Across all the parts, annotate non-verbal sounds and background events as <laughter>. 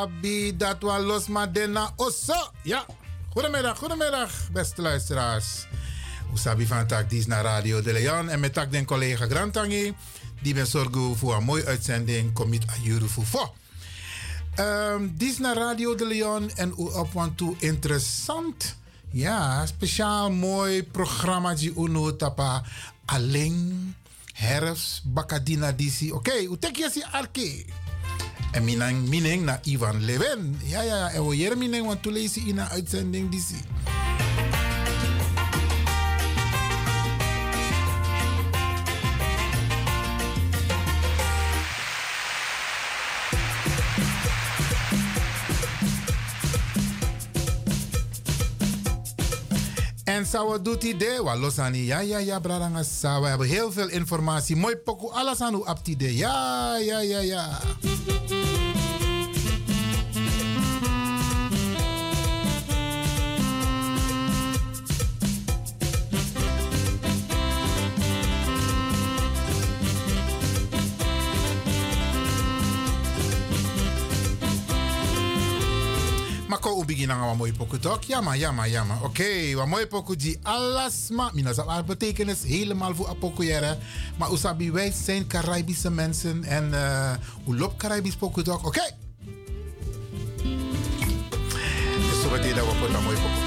Misabi dat we los maar dena osso. Ja, goedemiddag, goedemiddag, beste luisteraars. Usabi van Tak, die is naar Radio de Leon. En met Tak den collega Grantangi. Die ben zorgen voor een mooie uitzending. Commit a juru voor. Um, die is naar Radio de Leon. En op want toe interessant. Ja, speciaal mooi programma. Die uno tapa alleen herfst bakadina disi. Oké, okay, u tek je si arke. En minang mineng na Ivan Leven. Ja, ja, ja. En we hier mineng, want toen lees in een uitzending die zie. En Sawa doet idee, wat los aan ja, ja, ja, We hebben heel veel informatie. Mooi pokoe, alles aan u up Ja, ja, ja, ja. Mako ubigi na wa mooi poku tok. Jama, jama, jama. Oké, okay, wa mooi poku di alasma. Mina zal haar betekenis helemaal voor apoku jere. Maar usabi wij zijn Caribische mensen en uh, u loopt Caribisch poku tok. Oké. Okay. Dus zo meteen dat we een mooi poku.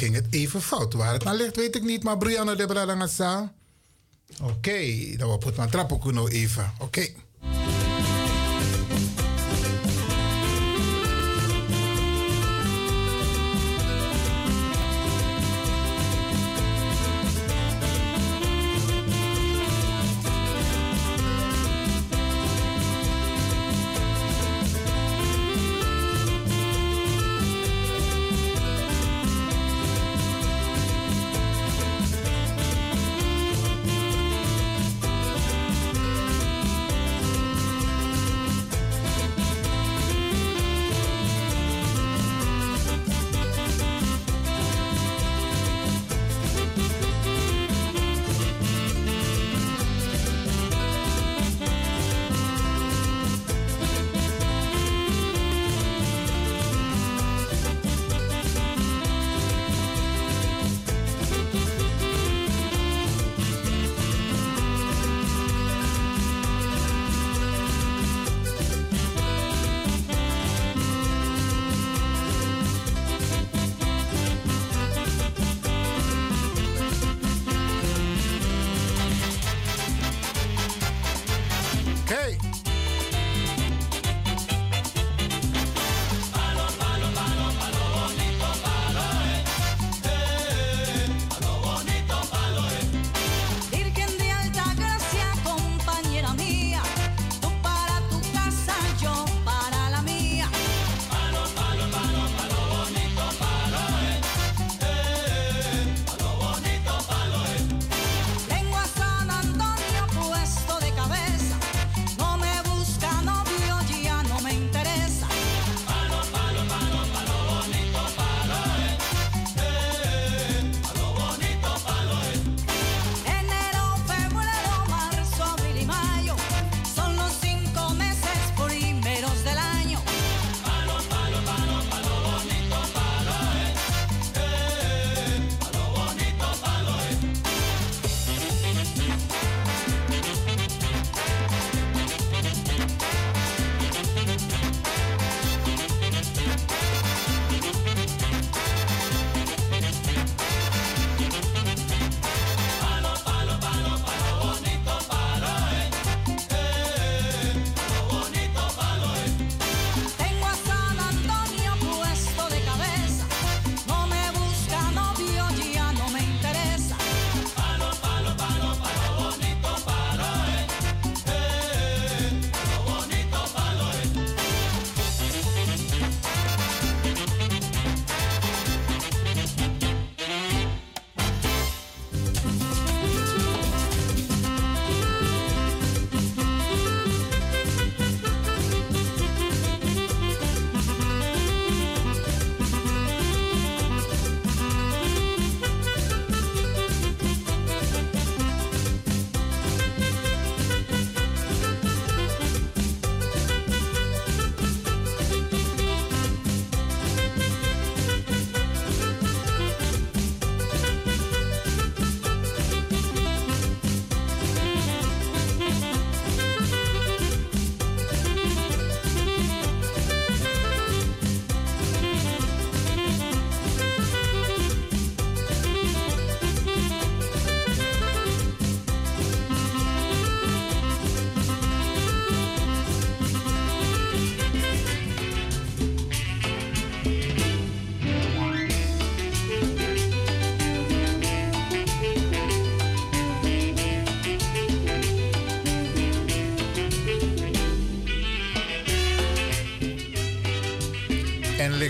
Ging het even fout. Waar het naar ligt, weet ik niet. Maar Brianna de Bradangasa. Oké, okay, dan wordt het maar trappen even. Oké.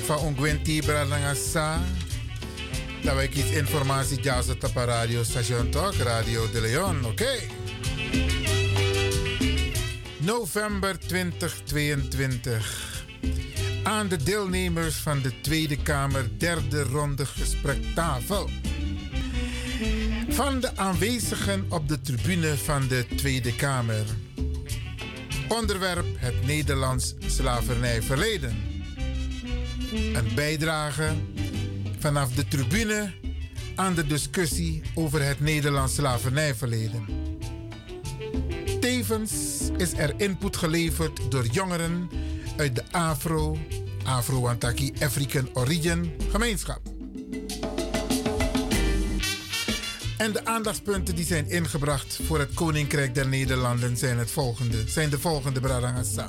Van Ongwenti Bradangasa. Dat wij iets informatie jazen op radio station toch? Radio de Leon, oké. November 2022. Aan de deelnemers van de Tweede Kamer derde ronde gesprektafel. Van de aanwezigen op de tribune van de Tweede Kamer. Onderwerp het Nederlands slavernijverleden. Een bijdrage vanaf de tribune aan de discussie over het Nederlands slavernijverleden. Tevens is er input geleverd door jongeren uit de Afro, Afro-Wantaki African Origin gemeenschap. En de aandachtspunten die zijn ingebracht voor het Koninkrijk der Nederlanden zijn, het volgende, zijn de volgende, Bradangasa.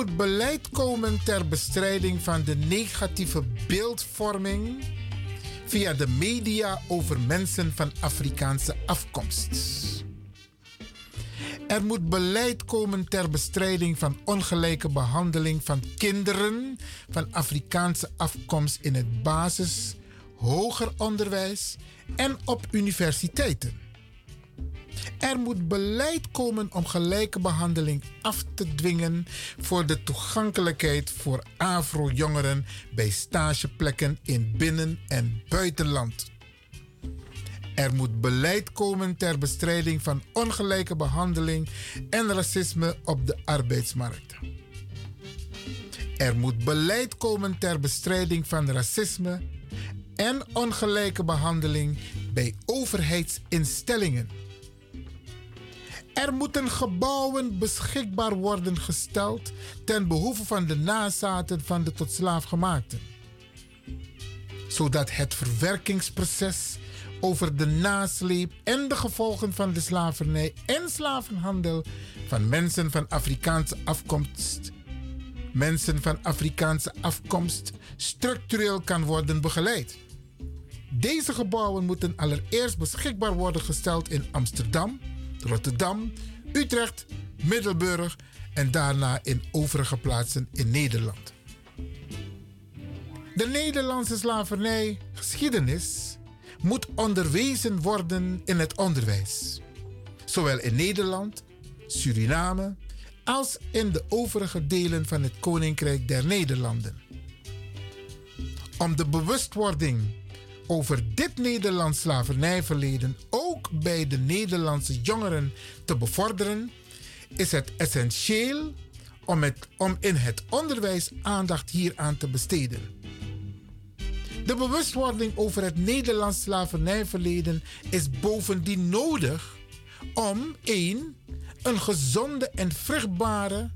Moet beleid komen ter bestrijding van de negatieve beeldvorming via de media over mensen van Afrikaanse afkomst. Er moet beleid komen ter bestrijding van ongelijke behandeling van kinderen van Afrikaanse afkomst in het basis, hoger onderwijs en op universiteiten. Er moet beleid komen om gelijke behandeling af te dwingen voor de toegankelijkheid voor Afro-jongeren bij stageplekken in binnen- en buitenland. Er moet beleid komen ter bestrijding van ongelijke behandeling en racisme op de arbeidsmarkt. Er moet beleid komen ter bestrijding van racisme en ongelijke behandeling bij overheidsinstellingen. Er moeten gebouwen beschikbaar worden gesteld ten behoeve van de nazaten van de tot slaafgemaakten. Zodat het verwerkingsproces over de nasleep en de gevolgen van de slavernij en slavenhandel van mensen van Afrikaanse afkomst, mensen van Afrikaanse afkomst structureel kan worden begeleid. Deze gebouwen moeten allereerst beschikbaar worden gesteld in Amsterdam, Rotterdam, Utrecht, Middelburg en daarna in overige plaatsen in Nederland. De Nederlandse slavernijgeschiedenis moet onderwezen worden in het onderwijs, zowel in Nederland, Suriname als in de overige delen van het Koninkrijk der Nederlanden. Om de bewustwording over dit Nederlands slavernijverleden ook bij de Nederlandse jongeren te bevorderen, is het essentieel om, het, om in het onderwijs aandacht hieraan te besteden. De bewustwording over het Nederlands slavernijverleden is bovendien nodig om 1. een gezonde en vruchtbare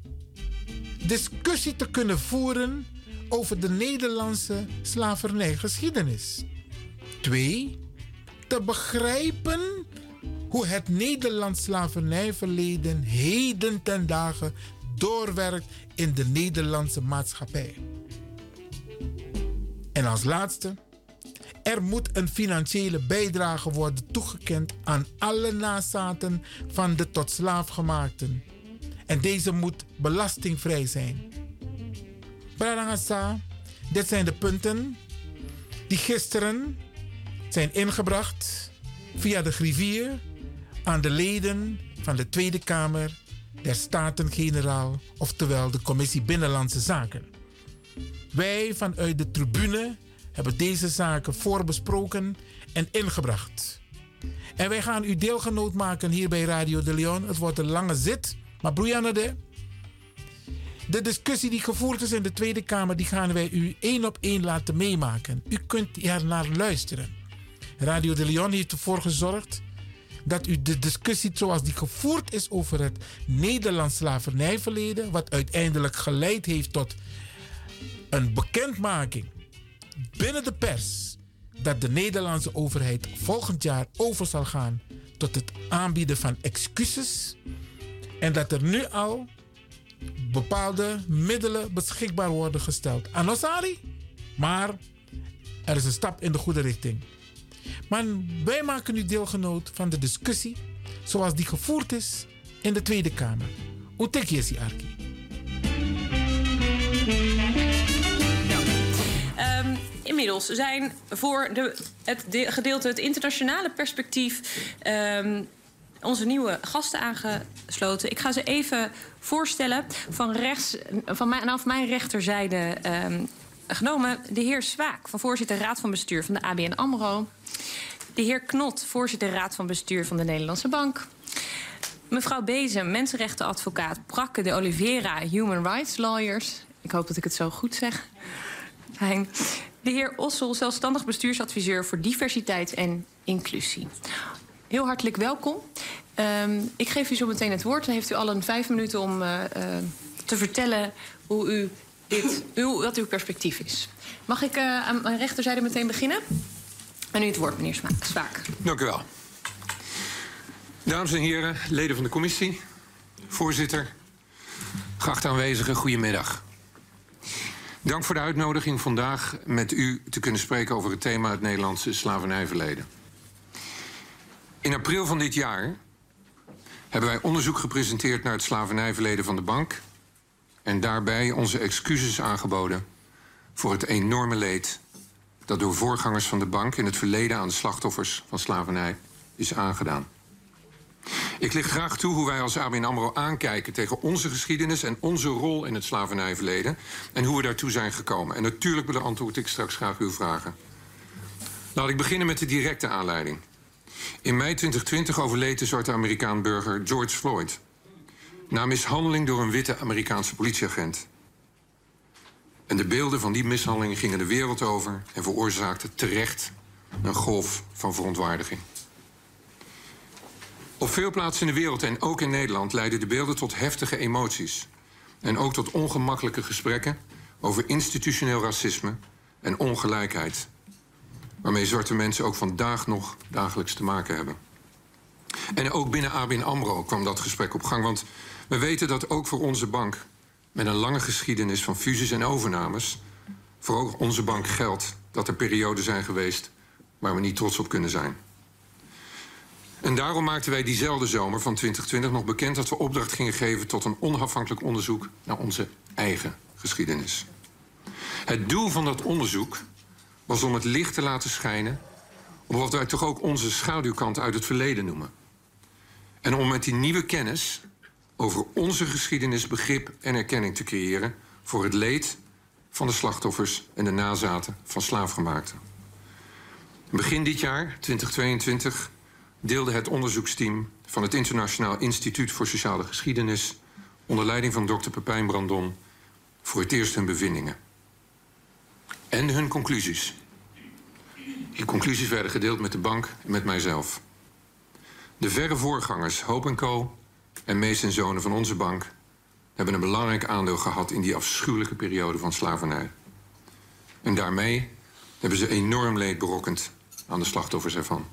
discussie te kunnen voeren over de Nederlandse slavernijgeschiedenis. 2. Te begrijpen hoe het Nederlands slavernijverleden heden ten dagen doorwerkt in de Nederlandse maatschappij. En als laatste, er moet een financiële bijdrage worden toegekend aan alle nazaten van de tot slaafgemaakten. En deze moet belastingvrij zijn. Bradangasa, dit zijn de punten die gisteren zijn ingebracht via de griffier aan de leden van de Tweede Kamer der Staten-Generaal, oftewel de Commissie Binnenlandse Zaken. Wij vanuit de tribune hebben deze zaken voorbesproken en ingebracht. En wij gaan u deelgenoot maken hier bij Radio de Leon. Het wordt een lange zit, maar broeianade. De discussie die gevoerd is in de Tweede Kamer, die gaan wij u één op één laten meemaken. U kunt er naar luisteren. Radio de Leon heeft ervoor gezorgd dat u de discussie zoals die gevoerd is over het Nederlands slavernijverleden, wat uiteindelijk geleid heeft tot een bekendmaking binnen de pers dat de Nederlandse overheid volgend jaar over zal gaan tot het aanbieden van excuses en dat er nu al bepaalde middelen beschikbaar worden gesteld. Anosari, maar er is een stap in de goede richting. Maar wij maken nu deelgenoot van de discussie zoals die gevoerd is in de Tweede Kamer. Hoe tek je Arki? Um, inmiddels zijn voor de, het gedeelte het internationale perspectief um, onze nieuwe gasten aangesloten. Ik ga ze even voorstellen. Van, rechts, van mijn, nou, mijn rechterzijde um, genomen de heer Zwaak, van voorzitter Raad van Bestuur van de ABN AMRO. De heer Knot, voorzitter Raad van Bestuur van de Nederlandse Bank. Mevrouw Bezem, mensenrechtenadvocaat Prakke de Oliveira, Human Rights Lawyers. Ik hoop dat ik het zo goed zeg. Fijn. De heer Ossel, zelfstandig bestuursadviseur voor diversiteit en inclusie. Heel hartelijk welkom. Um, ik geef u zo meteen het woord. Dan heeft u al een vijf minuten om uh, uh, te vertellen hoe u dit, uw, wat uw perspectief is. Mag ik uh, aan mijn rechterzijde meteen beginnen? En u het woord, meneer Zwaak. Dank u wel. Dames en heren, leden van de commissie, voorzitter, geachte aanwezigen, goedemiddag. Dank voor de uitnodiging vandaag met u te kunnen spreken over het thema het Nederlandse slavernijverleden. In april van dit jaar hebben wij onderzoek gepresenteerd naar het slavernijverleden van de bank en daarbij onze excuses aangeboden voor het enorme leed dat door voorgangers van de bank in het verleden aan slachtoffers van slavernij is aangedaan. Ik licht graag toe hoe wij als ABN AMRO aankijken tegen onze geschiedenis en onze rol in het slavernijverleden en hoe we daartoe zijn gekomen. En natuurlijk beantwoord ik straks graag uw vragen. Laat ik beginnen met de directe aanleiding. In mei 2020 overleed de zwarte Amerikaan burger George Floyd na mishandeling door een witte Amerikaanse politieagent. En de beelden van die mishandeling gingen de wereld over en veroorzaakten terecht een golf van verontwaardiging. Op veel plaatsen in de wereld en ook in Nederland leiden de beelden tot heftige emoties. En ook tot ongemakkelijke gesprekken over institutioneel racisme en ongelijkheid. Waarmee zwarte mensen ook vandaag nog dagelijks te maken hebben. En ook binnen ABN AMRO kwam dat gesprek op gang. Want we weten dat ook voor onze bank, met een lange geschiedenis van fusies en overnames, voor onze bank geldt dat er perioden zijn geweest waar we niet trots op kunnen zijn. En daarom maakten wij diezelfde zomer van 2020 nog bekend dat we opdracht gingen geven tot een onafhankelijk onderzoek naar onze eigen geschiedenis. Het doel van dat onderzoek was om het licht te laten schijnen op wat wij toch ook onze schaduwkant uit het verleden noemen. En om met die nieuwe kennis over onze geschiedenis begrip en erkenning te creëren voor het leed van de slachtoffers en de nazaten van slaafgemaakten. Begin dit jaar, 2022, deelde het onderzoeksteam van het Internationaal Instituut voor Sociale Geschiedenis onder leiding van Dr. Pepijn Brandon voor het eerst hun bevindingen. En hun conclusies. Die conclusies werden gedeeld met de bank en met mijzelf. De verre voorgangers Hope Co. en Mees en Zonen van onze bank hebben een belangrijk aandeel gehad in die afschuwelijke periode van slavernij. En daarmee hebben ze enorm leed berokkend aan de slachtoffers ervan.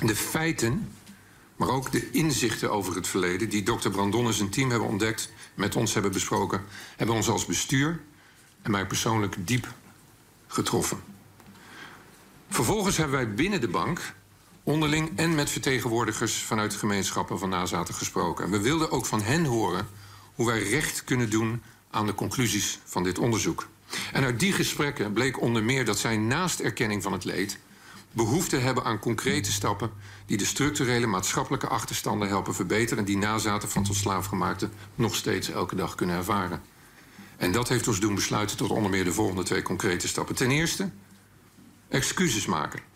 De feiten, maar ook de inzichten over het verleden... die dokter Brandon en zijn team hebben ontdekt, met ons hebben besproken... hebben ons als bestuur en mij persoonlijk diep getroffen. Vervolgens hebben wij binnen de bank onderling en met vertegenwoordigers vanuit de gemeenschappen van nazaten gesproken. En we wilden ook van hen horen hoe wij recht kunnen doen aan de conclusies van dit onderzoek. En uit die gesprekken bleek onder meer dat zij naast erkenning van het leed behoefte hebben aan concrete stappen die de structurele maatschappelijke achterstanden helpen verbeteren en die nazaten van tot slaafgemaakten nog steeds elke dag kunnen ervaren. En dat heeft ons doen besluiten tot onder meer de volgende twee concrete stappen. Ten eerste, excuses maken.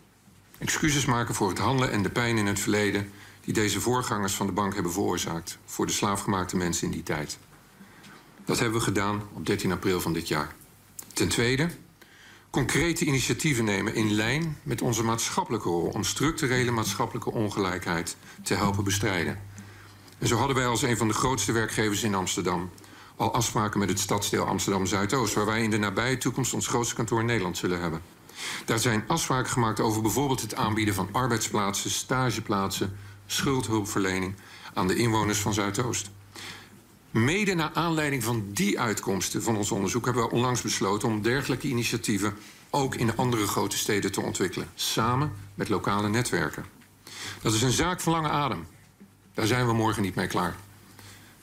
Excuses maken voor het handelen en de pijn in het verleden die deze voorgangers van de bank hebben veroorzaakt voor de slaafgemaakte mensen in die tijd. Dat hebben we gedaan op 13 april van dit jaar. Ten tweede, concrete initiatieven nemen in lijn met onze maatschappelijke rol om structurele maatschappelijke ongelijkheid te helpen bestrijden. En zo hadden wij als een van de grootste werkgevers in Amsterdam al afspraken met het stadsdeel Amsterdam Zuidoost, waar wij in de nabije toekomst ons grootste kantoor in Nederland zullen hebben. Daar zijn afspraken gemaakt over bijvoorbeeld het aanbieden van arbeidsplaatsen, stageplaatsen, schuldhulpverlening aan de inwoners van Zuidoost. Mede naar aanleiding van die uitkomsten van ons onderzoek hebben we onlangs besloten om dergelijke initiatieven ook in andere grote steden te ontwikkelen, samen met lokale netwerken. Dat is een zaak van lange adem. Daar zijn we morgen niet mee klaar.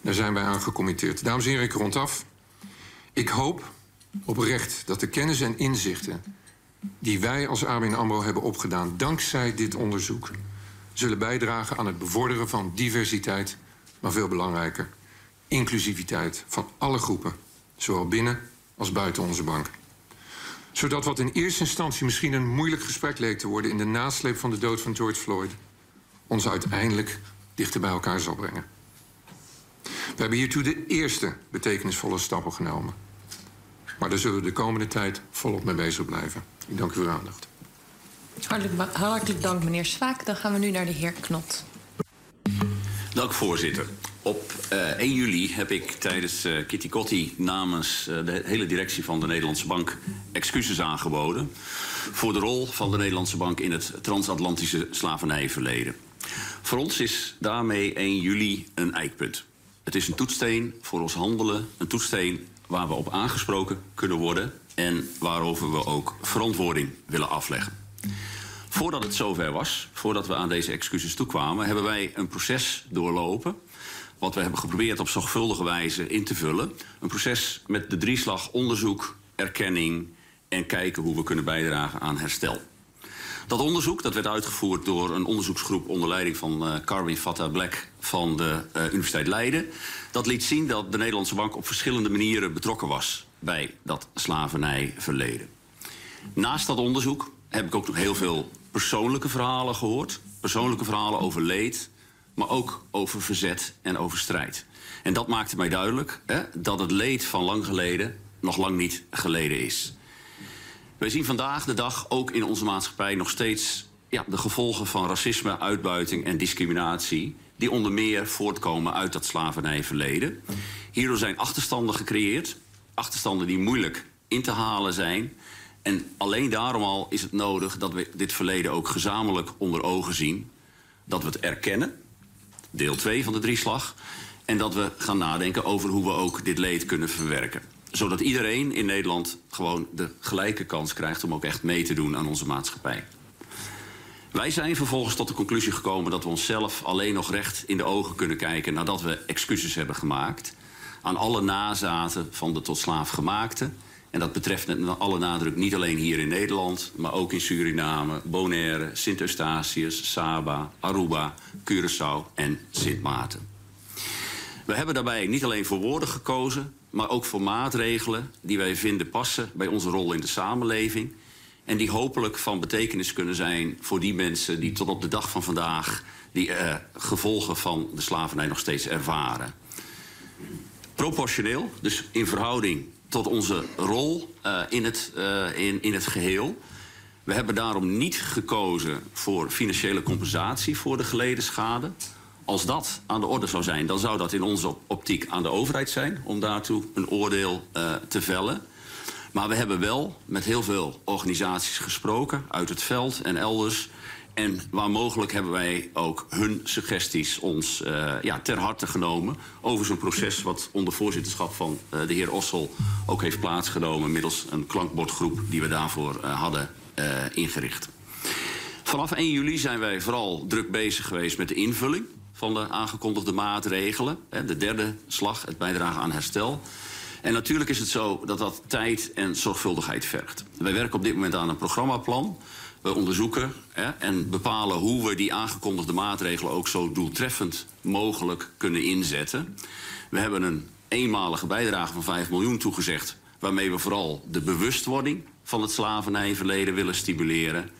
Daar zijn wij aan gecommitteerd. Dames en heren, ik rond af. Ik hoop oprecht dat de kennis en inzichten die wij als ABN AMRO hebben opgedaan dankzij dit onderzoek zullen bijdragen aan het bevorderen van diversiteit, maar veel belangrijker, inclusiviteit van alle groepen, zowel binnen als buiten onze bank. Zodat wat in eerste instantie misschien een moeilijk gesprek leek te worden in de nasleep van de dood van George Floyd, ons uiteindelijk dichter bij elkaar zal brengen. We hebben hiertoe de eerste betekenisvolle stappen genomen. Maar daar zullen we de komende tijd volop mee bezig blijven. Ik dank u voor uw aandacht. Hartelijk, hartelijk dank, meneer Swaak. Dan gaan we nu naar de heer Knot. Dank, voorzitter. Op uh, eh, 1 juli heb ik tijdens uh, Kitty Kotti namens uh, de hele directie van de Nederlandse Bank excuses aangeboden voor de rol van de Nederlandse Bank in het transatlantische slavernijverleden. Voor ons is daarmee 1 juli een eikpunt. Het is een toetsteen voor ons handelen, een toetsteen waar we op aangesproken kunnen worden en waarover we ook verantwoording willen afleggen. Voordat het zover was, voordat we aan deze excuses toekwamen, hebben wij een proces doorlopen. Wat we hebben geprobeerd op zorgvuldige wijze in te vullen. Een proces met de drieslag onderzoek, erkenning en kijken hoe we kunnen bijdragen aan herstel. Dat onderzoek dat werd uitgevoerd door een onderzoeksgroep onder leiding van uh, Carwin Fatta Black van de uh, Universiteit Leiden. Dat liet zien dat de Nederlandse bank op verschillende manieren betrokken was bij dat slavernijverleden. Naast dat onderzoek heb ik ook nog heel veel persoonlijke verhalen gehoord. Persoonlijke verhalen over leed, maar ook over verzet en over strijd. En dat maakte mij duidelijk hè, dat het leed van lang geleden nog lang niet geleden is. Wij zien vandaag de dag ook in onze maatschappij nog steeds ja, de gevolgen van racisme, uitbuiting en discriminatie. Die onder meer voortkomen uit dat slavernijverleden. Hierdoor zijn achterstanden gecreëerd. Achterstanden die moeilijk in te halen zijn. En alleen daarom al is het nodig dat we dit verleden ook gezamenlijk onder ogen zien. Dat we het erkennen, deel 2 van de drieslag. En dat we gaan nadenken over hoe we ook dit leed kunnen verwerken. Zodat iedereen in Nederland gewoon de gelijke kans krijgt om ook echt mee te doen aan onze maatschappij. Wij zijn vervolgens tot de conclusie gekomen dat we onszelf alleen nog recht in de ogen kunnen kijken nadat we excuses hebben gemaakt aan alle nazaten van de tot slaaf gemaakte en dat betreft met alle nadruk niet alleen hier in Nederland, maar ook in Suriname, Bonaire, Sint-Eustatius, Saba, Aruba, Curaçao en Sint Maarten. We hebben daarbij niet alleen voor woorden gekozen, maar ook voor maatregelen die wij vinden passen bij onze rol in de samenleving. En die hopelijk van betekenis kunnen zijn voor die mensen die tot op de dag van vandaag die uh, gevolgen van de slavernij nog steeds ervaren. Proportioneel, dus in verhouding tot onze rol uh, in, het, uh, in, in het geheel. We hebben daarom niet gekozen voor financiële compensatie voor de geleden schade. Als dat aan de orde zou zijn, dan zou dat in onze optiek aan de overheid zijn om daartoe een oordeel uh, te vellen. Maar we hebben wel met heel veel organisaties gesproken uit het veld en elders. En waar mogelijk hebben wij ook hun suggesties ons uh, ja, ter harte genomen... over zo'n proces wat onder voorzitterschap van uh, de heer Ossel ook heeft plaatsgenomen... middels een klankbordgroep die we daarvoor uh, hadden ingericht. Vanaf 1 juli zijn wij vooral druk bezig geweest met de invulling van de aangekondigde maatregelen. De derde slag, het bijdragen aan herstel. En natuurlijk is het zo dat dat tijd en zorgvuldigheid vergt. Wij werken op dit moment aan een programmaplan we onderzoeken hè, en bepalen hoe we die aangekondigde maatregelen ook zo doeltreffend mogelijk kunnen inzetten. We hebben een eenmalige bijdrage van 5 miljoen toegezegd, waarmee we vooral de bewustwording van het slavernijverleden willen stimuleren.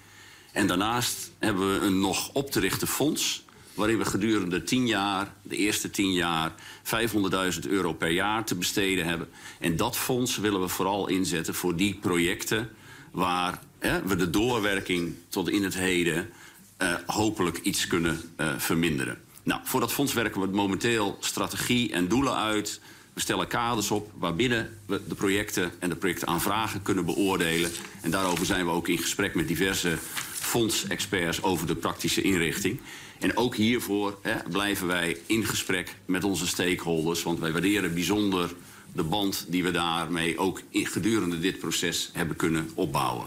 En daarnaast hebben we een nog op te richten fonds waarin we gedurende 10 jaar, de eerste 10 jaar, 500.000 euro per jaar te besteden hebben. En dat fonds willen we vooral inzetten voor die projecten waar hè, we de doorwerking tot in het heden uh, hopelijk iets kunnen uh, verminderen. Nou, voor dat fonds werken we momenteel strategie en doelen uit. We stellen kaders op waarbinnen we de projecten en de projectaanvragen kunnen beoordelen. En daarover zijn we ook in gesprek met diverse fondsexperts over de praktische inrichting. En ook hiervoor hè, blijven wij in gesprek met onze stakeholders. Want wij waarderen bijzonder de band die we daarmee ook gedurende dit proces hebben kunnen opbouwen.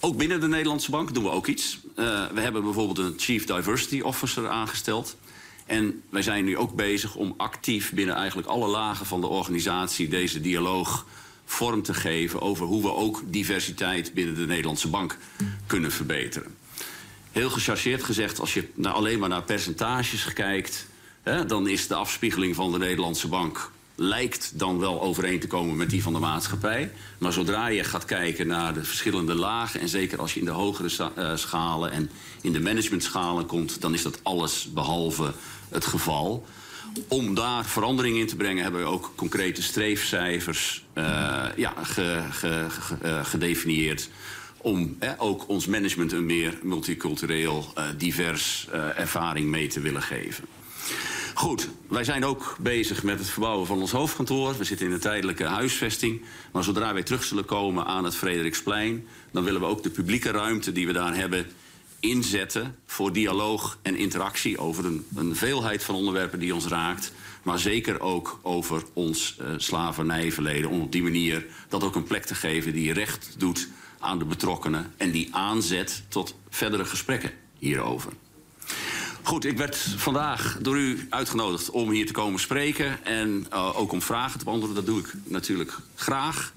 Ook binnen de Nederlandse Bank doen we ook iets. Uh, we hebben bijvoorbeeld een Chief Diversity Officer aangesteld. En wij zijn nu ook bezig om actief binnen eigenlijk alle lagen van de organisatie deze dialoog vorm te geven over hoe we ook diversiteit binnen de Nederlandse bank kunnen verbeteren. Heel gechargeerd gezegd, als je alleen maar naar percentages kijkt, hè, dan is de afspiegeling van de Nederlandse bank lijkt dan wel overeen te komen met die van de maatschappij. Maar zodra je gaat kijken naar de verschillende lagen... en zeker als je in de hogere uh, schalen en in de managementschalen komt... dan is dat alles behalve het geval. Om daar verandering in te brengen hebben we ook concrete streefcijfers uh, ja, uh, gedefinieerd om eh, ook ons management een meer multicultureel, uh, divers uh, ervaring mee te willen geven. Goed, wij zijn ook bezig met het verbouwen van ons hoofdkantoor. We zitten in een tijdelijke huisvesting. Maar zodra wij terug zullen komen aan het Frederiksplein... dan willen we ook de publieke ruimte die we daar hebben inzetten... voor dialoog en interactie over een, een veelheid van onderwerpen die ons raakt... maar zeker ook over ons uh, slavernijverleden. Om op die manier dat ook een plek te geven die recht doet aan de betrokkenen... en die aanzet tot verdere gesprekken hierover. Goed, ik werd vandaag door u uitgenodigd om hier te komen spreken... en uh, ook om vragen te beantwoorden. Dat doe ik natuurlijk graag.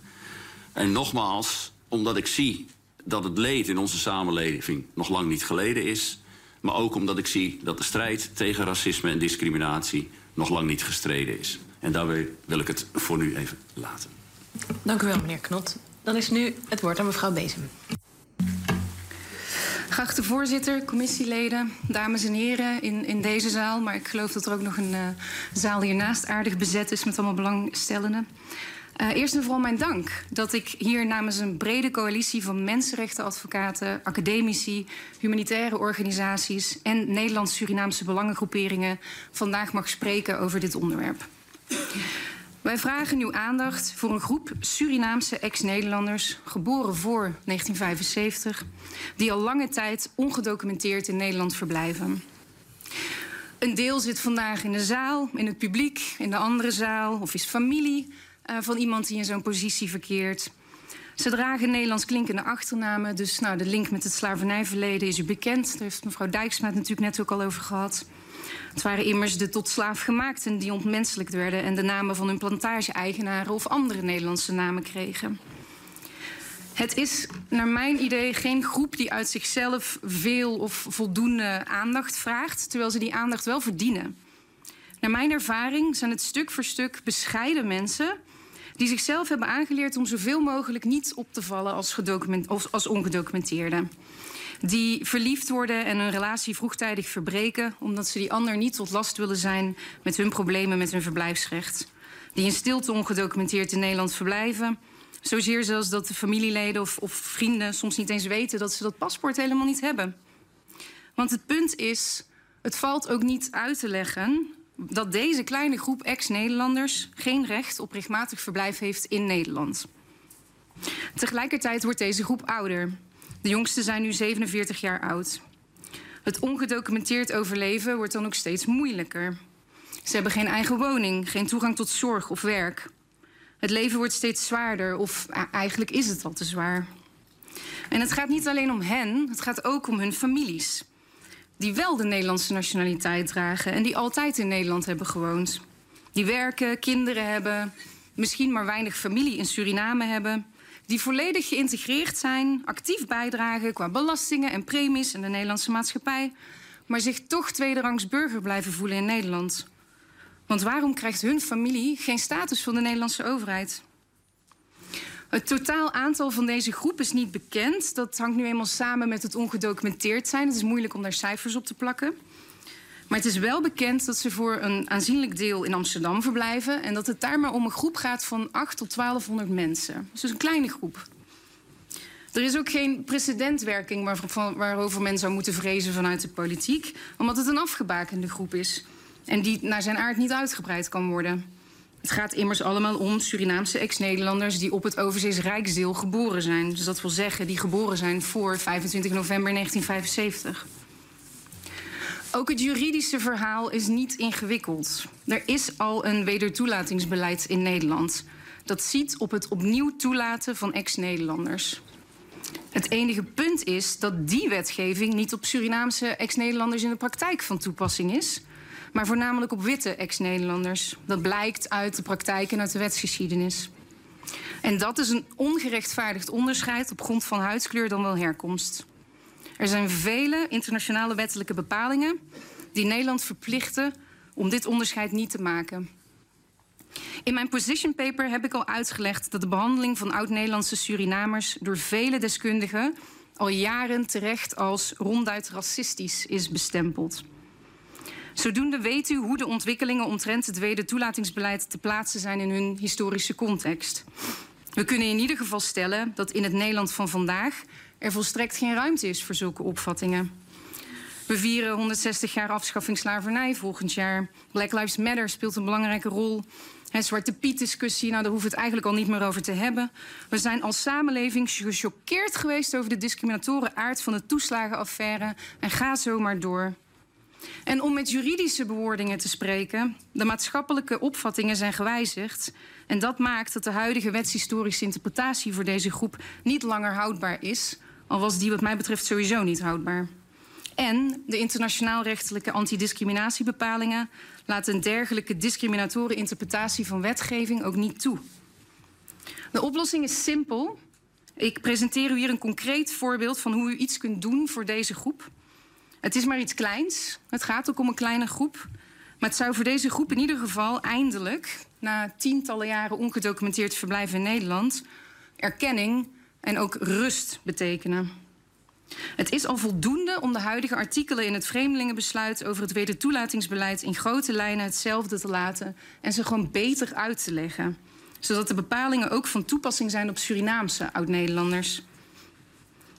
En nogmaals, omdat ik zie dat het leed in onze samenleving nog lang niet geleden is... maar ook omdat ik zie dat de strijd tegen racisme en discriminatie... nog lang niet gestreden is. En daarbij wil ik het voor nu even laten. Dank u wel, meneer Knot. Dan is nu het woord aan mevrouw Bezem. Geachte voorzitter, commissieleden, dames en heren in, in deze zaal... maar ik geloof dat er ook nog een uh, zaal hiernaast aardig bezet is... met allemaal belangstellenden. Uh, eerst en vooral mijn dank dat ik hier namens een brede coalitie... van mensenrechtenadvocaten, academici, humanitaire organisaties... en Nederlands-Surinaamse belangengroeperingen... vandaag mag spreken over dit onderwerp. Wij vragen uw aandacht voor een groep Surinaamse ex-Nederlanders, geboren voor 1975, die al lange tijd ongedocumenteerd in Nederland verblijven. Een deel zit vandaag in de zaal, in het publiek, in de andere zaal, of is familie uh, van iemand die in zo'n positie verkeert. Ze dragen Nederlands klinkende achternamen, dus nou, de link met het slavernijverleden is u bekend. Daar heeft mevrouw Dijksma het natuurlijk net ook al over gehad. Het waren immers de tot slaaf gemaakten die ontmenselijkt werden en de namen van hun plantage-eigenaren of andere Nederlandse namen kregen. Het is naar mijn idee geen groep die uit zichzelf veel of voldoende aandacht vraagt, terwijl ze die aandacht wel verdienen. Naar mijn ervaring zijn het stuk voor stuk bescheiden mensen die zichzelf hebben aangeleerd om zoveel mogelijk niet op te vallen als, als ongedocumenteerden die verliefd worden en hun relatie vroegtijdig verbreken omdat ze die ander niet tot last willen zijn met hun problemen met hun verblijfsrecht. Die in stilte ongedocumenteerd in Nederland verblijven. Zozeer zelfs dat de familieleden of, of vrienden soms niet eens weten dat ze dat paspoort helemaal niet hebben. Want het punt is, het valt ook niet uit te leggen dat deze kleine groep ex-Nederlanders geen recht op rechtmatig verblijf heeft in Nederland. Tegelijkertijd wordt deze groep ouder. De jongsten zijn nu 47 jaar oud. Het ongedocumenteerd overleven wordt dan ook steeds moeilijker. Ze hebben geen eigen woning, geen toegang tot zorg of werk. Het leven wordt steeds zwaarder, of eigenlijk is het al te zwaar. En het gaat niet alleen om hen, het gaat ook om hun families. Die wel de Nederlandse nationaliteit dragen en die altijd in Nederland hebben gewoond. Die werken, kinderen hebben, misschien maar weinig familie in Suriname hebben die volledig geïntegreerd zijn, actief bijdragen qua belastingen en premies in de Nederlandse maatschappij, maar zich toch tweederangs burger blijven voelen in Nederland. Want waarom krijgt hun familie geen status van de Nederlandse overheid? Het totaal aantal van deze groep is niet bekend. Dat hangt nu eenmaal samen met het ongedocumenteerd zijn. Het is moeilijk om daar cijfers op te plakken. Maar het is wel bekend dat ze voor een aanzienlijk deel in Amsterdam verblijven. En dat het daar maar om een groep gaat van 8 tot 1200 mensen. Dus een kleine groep. Er is ook geen precedentwerking waar, waarover men zou moeten vrezen vanuit de politiek. Omdat het een afgebakende groep is. En die naar zijn aard niet uitgebreid kan worden. Het gaat immers allemaal om Surinaamse ex-Nederlanders die op het overzees Rijksdeel geboren zijn. Dus dat wil zeggen die geboren zijn voor 25 november 1975. Ook het juridische verhaal is niet ingewikkeld. Er is al een wedertoelatingsbeleid in Nederland. Dat ziet op het opnieuw toelaten van ex-Nederlanders. Het enige punt is dat die wetgeving niet op Surinaamse ex-Nederlanders in de praktijk van toepassing is. maar voornamelijk op witte ex-Nederlanders. Dat blijkt uit de praktijk en uit de wetsgeschiedenis. En dat is een ongerechtvaardigd onderscheid op grond van huidskleur dan wel herkomst. Er zijn vele internationale wettelijke bepalingen die Nederland verplichten om dit onderscheid niet te maken. In mijn position paper heb ik al uitgelegd dat de behandeling van oud-Nederlandse Surinamers door vele deskundigen al jaren terecht als ronduit racistisch is bestempeld. Zodoende weet u hoe de ontwikkelingen omtrent het tweede toelatingsbeleid te plaatsen zijn in hun historische context. We kunnen in ieder geval stellen dat in het Nederland van vandaag er volstrekt geen ruimte is voor zulke opvattingen. We vieren 160 jaar afschaffing slavernij volgend jaar. Black Lives Matter speelt een belangrijke rol. He, Zwarte Piet-discussie, nou, daar hoeven we het eigenlijk al niet meer over te hebben. We zijn als samenleving gechoqueerd geweest over de discriminatoren aard van de toeslagenaffaire. En ga zo maar door. En om met juridische bewoordingen te spreken, de maatschappelijke opvattingen zijn gewijzigd. En dat maakt dat de huidige wetshistorische interpretatie voor deze groep niet langer houdbaar is. Al was die wat mij betreft sowieso niet houdbaar. En de internationaal rechtelijke antidiscriminatiebepalingen laten een dergelijke discriminatoren interpretatie van wetgeving ook niet toe. De oplossing is simpel. Ik presenteer u hier een concreet voorbeeld van hoe u iets kunt doen voor deze groep. Het is maar iets kleins. Het gaat ook om een kleine groep. Maar het zou voor deze groep in ieder geval eindelijk, na tientallen jaren ongedocumenteerd verblijf in Nederland, erkenning en ook rust betekenen. Het is al voldoende om de huidige artikelen in het Vreemdelingenbesluit over het wedertoelatingsbeleid in grote lijnen hetzelfde te laten en ze gewoon beter uit te leggen. Zodat de bepalingen ook van toepassing zijn op Surinaamse oud-Nederlanders.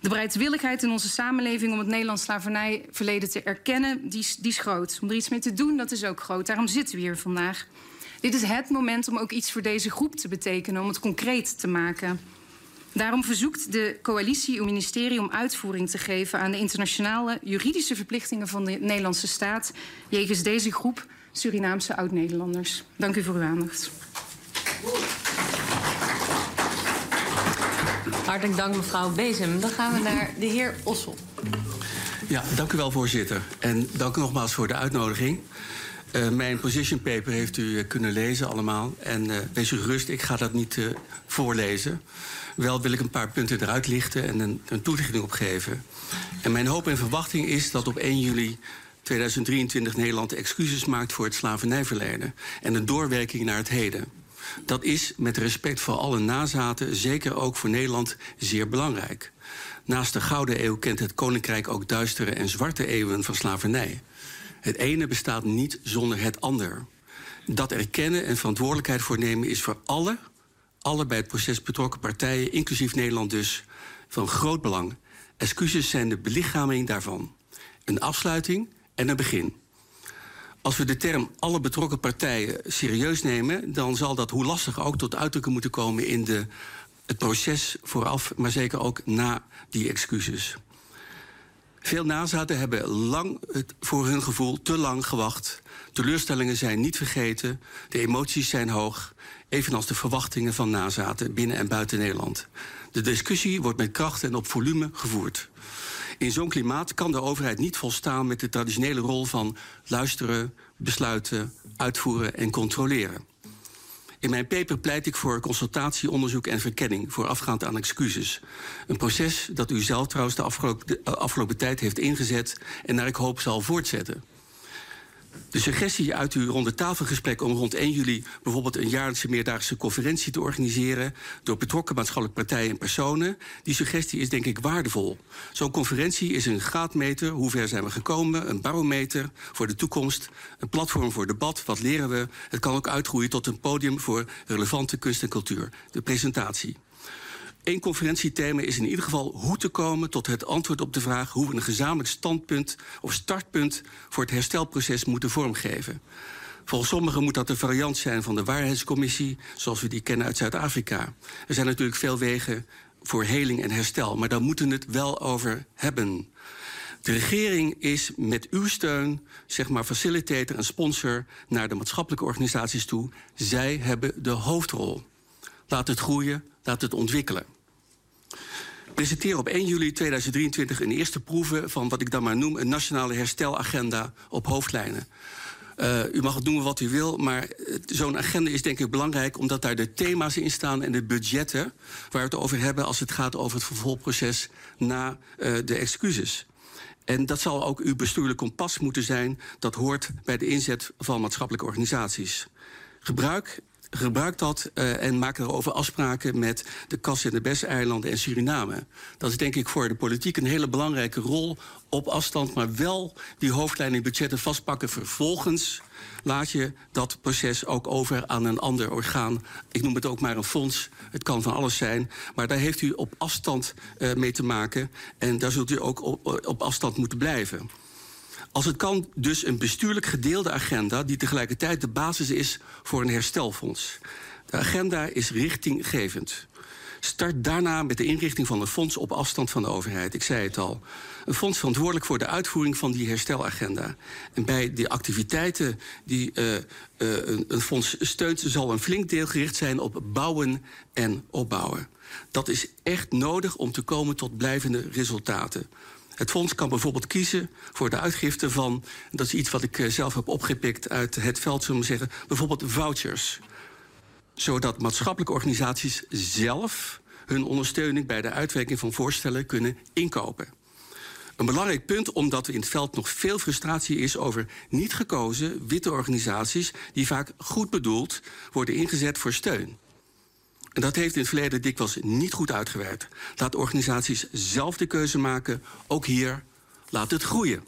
De bereidwilligheid in onze samenleving om het Nederlands slavernijverleden te erkennen, die, die is groot. Om er iets mee te doen, dat is ook groot. Daarom zitten we hier vandaag. Dit is het moment om ook iets voor deze groep te betekenen, om het concreet te maken. Daarom verzoekt de coalitie uw ministerie om uitvoering te geven aan de internationale juridische verplichtingen van de Nederlandse staat jegens deze groep Surinaamse oud-Nederlanders. Dank u voor uw aandacht. Hartelijk dank, mevrouw Bezem. Dan gaan we naar de heer Ossel. Ja, dank u wel, voorzitter. En dank u nogmaals voor de uitnodiging. Uh, mijn position paper heeft u uh, kunnen lezen allemaal. En uh, wees u gerust, ik ga dat niet voorlezen. Wel wil ik een paar punten eruit lichten en een, een toelichting op geven. En mijn hoop en verwachting is dat op 1 juli 2023 Nederland excuses maakt voor het slavernijverleden en een doorwerking naar het heden. Dat is met respect voor alle nazaten, zeker ook voor Nederland, zeer belangrijk. Naast de Gouden Eeuw kent het Koninkrijk ook duistere en zwarte eeuwen van slavernij. Het ene bestaat niet zonder het ander. Dat erkennen en verantwoordelijkheid voor nemen is voor alle, alle bij het proces betrokken partijen, inclusief Nederland dus, van groot belang. Excuses zijn de belichaming daarvan. Een afsluiting en een begin. Als we de term alle betrokken partijen serieus nemen, dan zal dat hoe lastig ook tot uitdrukking moeten komen in de, het proces vooraf, maar zeker ook na die excuses. Veel nazaten hebben lang voor hun gevoel te lang gewacht. Teleurstellingen zijn niet vergeten, de emoties zijn hoog, evenals de verwachtingen van nazaten binnen en buiten Nederland. De discussie wordt met kracht en op volume gevoerd. In zo'n klimaat kan de overheid niet volstaan met de traditionele rol van luisteren, besluiten, uitvoeren en controleren. In mijn paper pleit ik voor consultatie, onderzoek en verkenning voorafgaand aan excuses. Een proces dat u zelf trouwens de afgelopen, de afgelopen tijd heeft ingezet en naar ik hoop zal voortzetten. De suggestie uit uw ronde tafelgesprek om rond 1 juli bijvoorbeeld een jaarlijkse meerdaagse conferentie te organiseren door betrokken maatschappelijke partijen en personen, die suggestie is denk ik waardevol. Zo'n conferentie is een graadmeter, hoe ver zijn we gekomen, een barometer voor de toekomst, een platform voor debat, wat leren we. Het kan ook uitgroeien tot een podium voor relevante kunst en cultuur, de presentatie. Eén conferentiethema is in ieder geval hoe te komen tot het antwoord op de vraag hoe we een gezamenlijk standpunt of startpunt voor het herstelproces moeten vormgeven. Volgens sommigen moet dat een variant zijn van de waarheidscommissie, zoals we die kennen uit Zuid-Afrika. Er zijn natuurlijk veel wegen voor heling en herstel, maar daar moeten we het wel over hebben. De regering is met uw steun, zeg maar facilitator en sponsor naar de maatschappelijke organisaties toe. Zij hebben de hoofdrol. Laat het groeien, laat het ontwikkelen. Presenteer op 1 juli 2023 een eerste proeve van wat ik dan maar noem een nationale herstelagenda op hoofdlijnen. Uh, u mag het noemen wat u wil, maar zo'n agenda is denk ik belangrijk omdat daar de thema's in staan en de budgetten waar we het over hebben als het gaat over het vervolgproces na uh, de excuses. En dat zal ook uw bestuurlijk kompas moeten zijn. Dat hoort bij de inzet van maatschappelijke organisaties. Gebruik gebruik dat uh, en maak erover afspraken met de Kas en de Besseilanden en Suriname. Dat is denk ik voor de politiek een hele belangrijke rol op afstand, maar wel die hoofdlijnen budgetten vastpakken. Vervolgens laat je dat proces ook over aan een ander orgaan. Ik noem het ook maar een fonds. Het kan van alles zijn. Maar daar heeft u op afstand uh, mee te maken. En daar zult u ook op, op afstand moeten blijven. Als het kan, dus een bestuurlijk gedeelde agenda die tegelijkertijd de basis is voor een herstelfonds. De agenda is richtinggevend. Start daarna met de inrichting van een fonds op afstand van de overheid. Ik zei het al. Een fonds verantwoordelijk voor de uitvoering van die herstelagenda. En bij de activiteiten die uh, uh, een, een fonds steunt, zal een flink deel gericht zijn op bouwen en opbouwen. Dat is echt nodig om te komen tot blijvende resultaten. Het fonds kan bijvoorbeeld kiezen voor de uitgifte van... dat is iets wat ik eh, zelf heb opgepikt uit het veld, zullen we zeggen... bijvoorbeeld vouchers. Zodat maatschappelijke organisaties zelf hun ondersteuning... bij de uitwerking van voorstellen kunnen inkopen. Een belangrijk punt, omdat er in het veld nog veel frustratie is over niet gekozen witte organisaties die vaak goed bedoeld worden ingezet voor steun. En dat heeft in het verleden dikwijls niet goed uitgewerkt. Laat organisaties zelf de keuze maken. Ook hier, laat het groeien.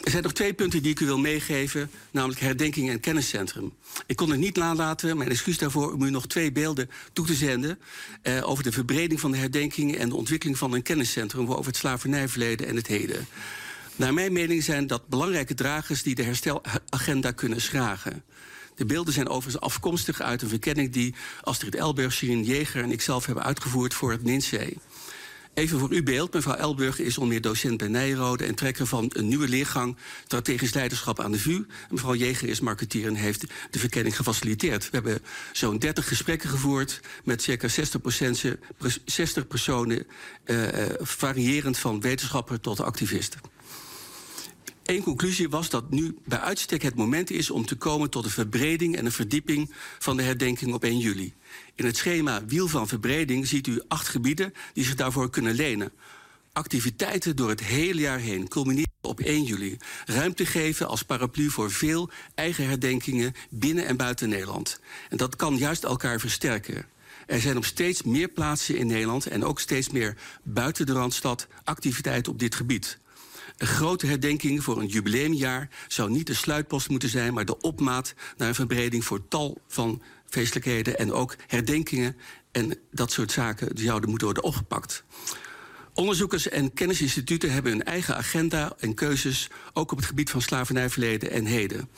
Er zijn nog twee punten die ik u wil meegeven, namelijk herdenking en kenniscentrum. Ik kon het niet nalaten, mijn excuus daarvoor, om u nog twee beelden toe te zenden eh, over de verbreding van de herdenking en de ontwikkeling van een kenniscentrum over het slavernijverleden en het heden. Naar mijn mening zijn dat belangrijke dragers die de herstelagenda kunnen schragen. De beelden zijn overigens afkomstig uit een verkenning die Astrid Elburg, Shirin Jeger en ikzelf hebben uitgevoerd voor het NINSE. Even voor uw beeld. Mevrouw Elburg is onder meer docent bij Nijrode... en trekker van een nieuwe leergang strategisch leiderschap aan de VU. Mevrouw Jeger is marketeer en heeft de verkenning gefaciliteerd. We hebben zo'n 30 gesprekken gevoerd met circa 60%, 60 personen... Uh, variërend van wetenschapper tot activisten. Eén conclusie was dat nu bij uitstek het moment is om te komen tot een verbreding en een verdieping van de herdenking op 1 juli. In het schema Wiel van Verbreding ziet u acht gebieden die zich daarvoor kunnen lenen. Activiteiten door het hele jaar heen culmineren op 1 juli. Ruimte geven als paraplu voor veel eigen herdenkingen binnen en buiten Nederland. En dat kan juist elkaar versterken. Er zijn op steeds meer plaatsen in Nederland en ook steeds meer buiten de Randstad activiteiten op dit gebied. Een grote herdenking voor een jubileumjaar zou niet de sluitpost moeten zijn, maar de opmaat naar een verbreding voor tal van feestelijkheden en ook herdenkingen en dat soort zaken zouden moeten worden opgepakt. Onderzoekers en kennisinstituten hebben hun eigen agenda en keuzes, ook op het gebied van slavernijverleden en heden.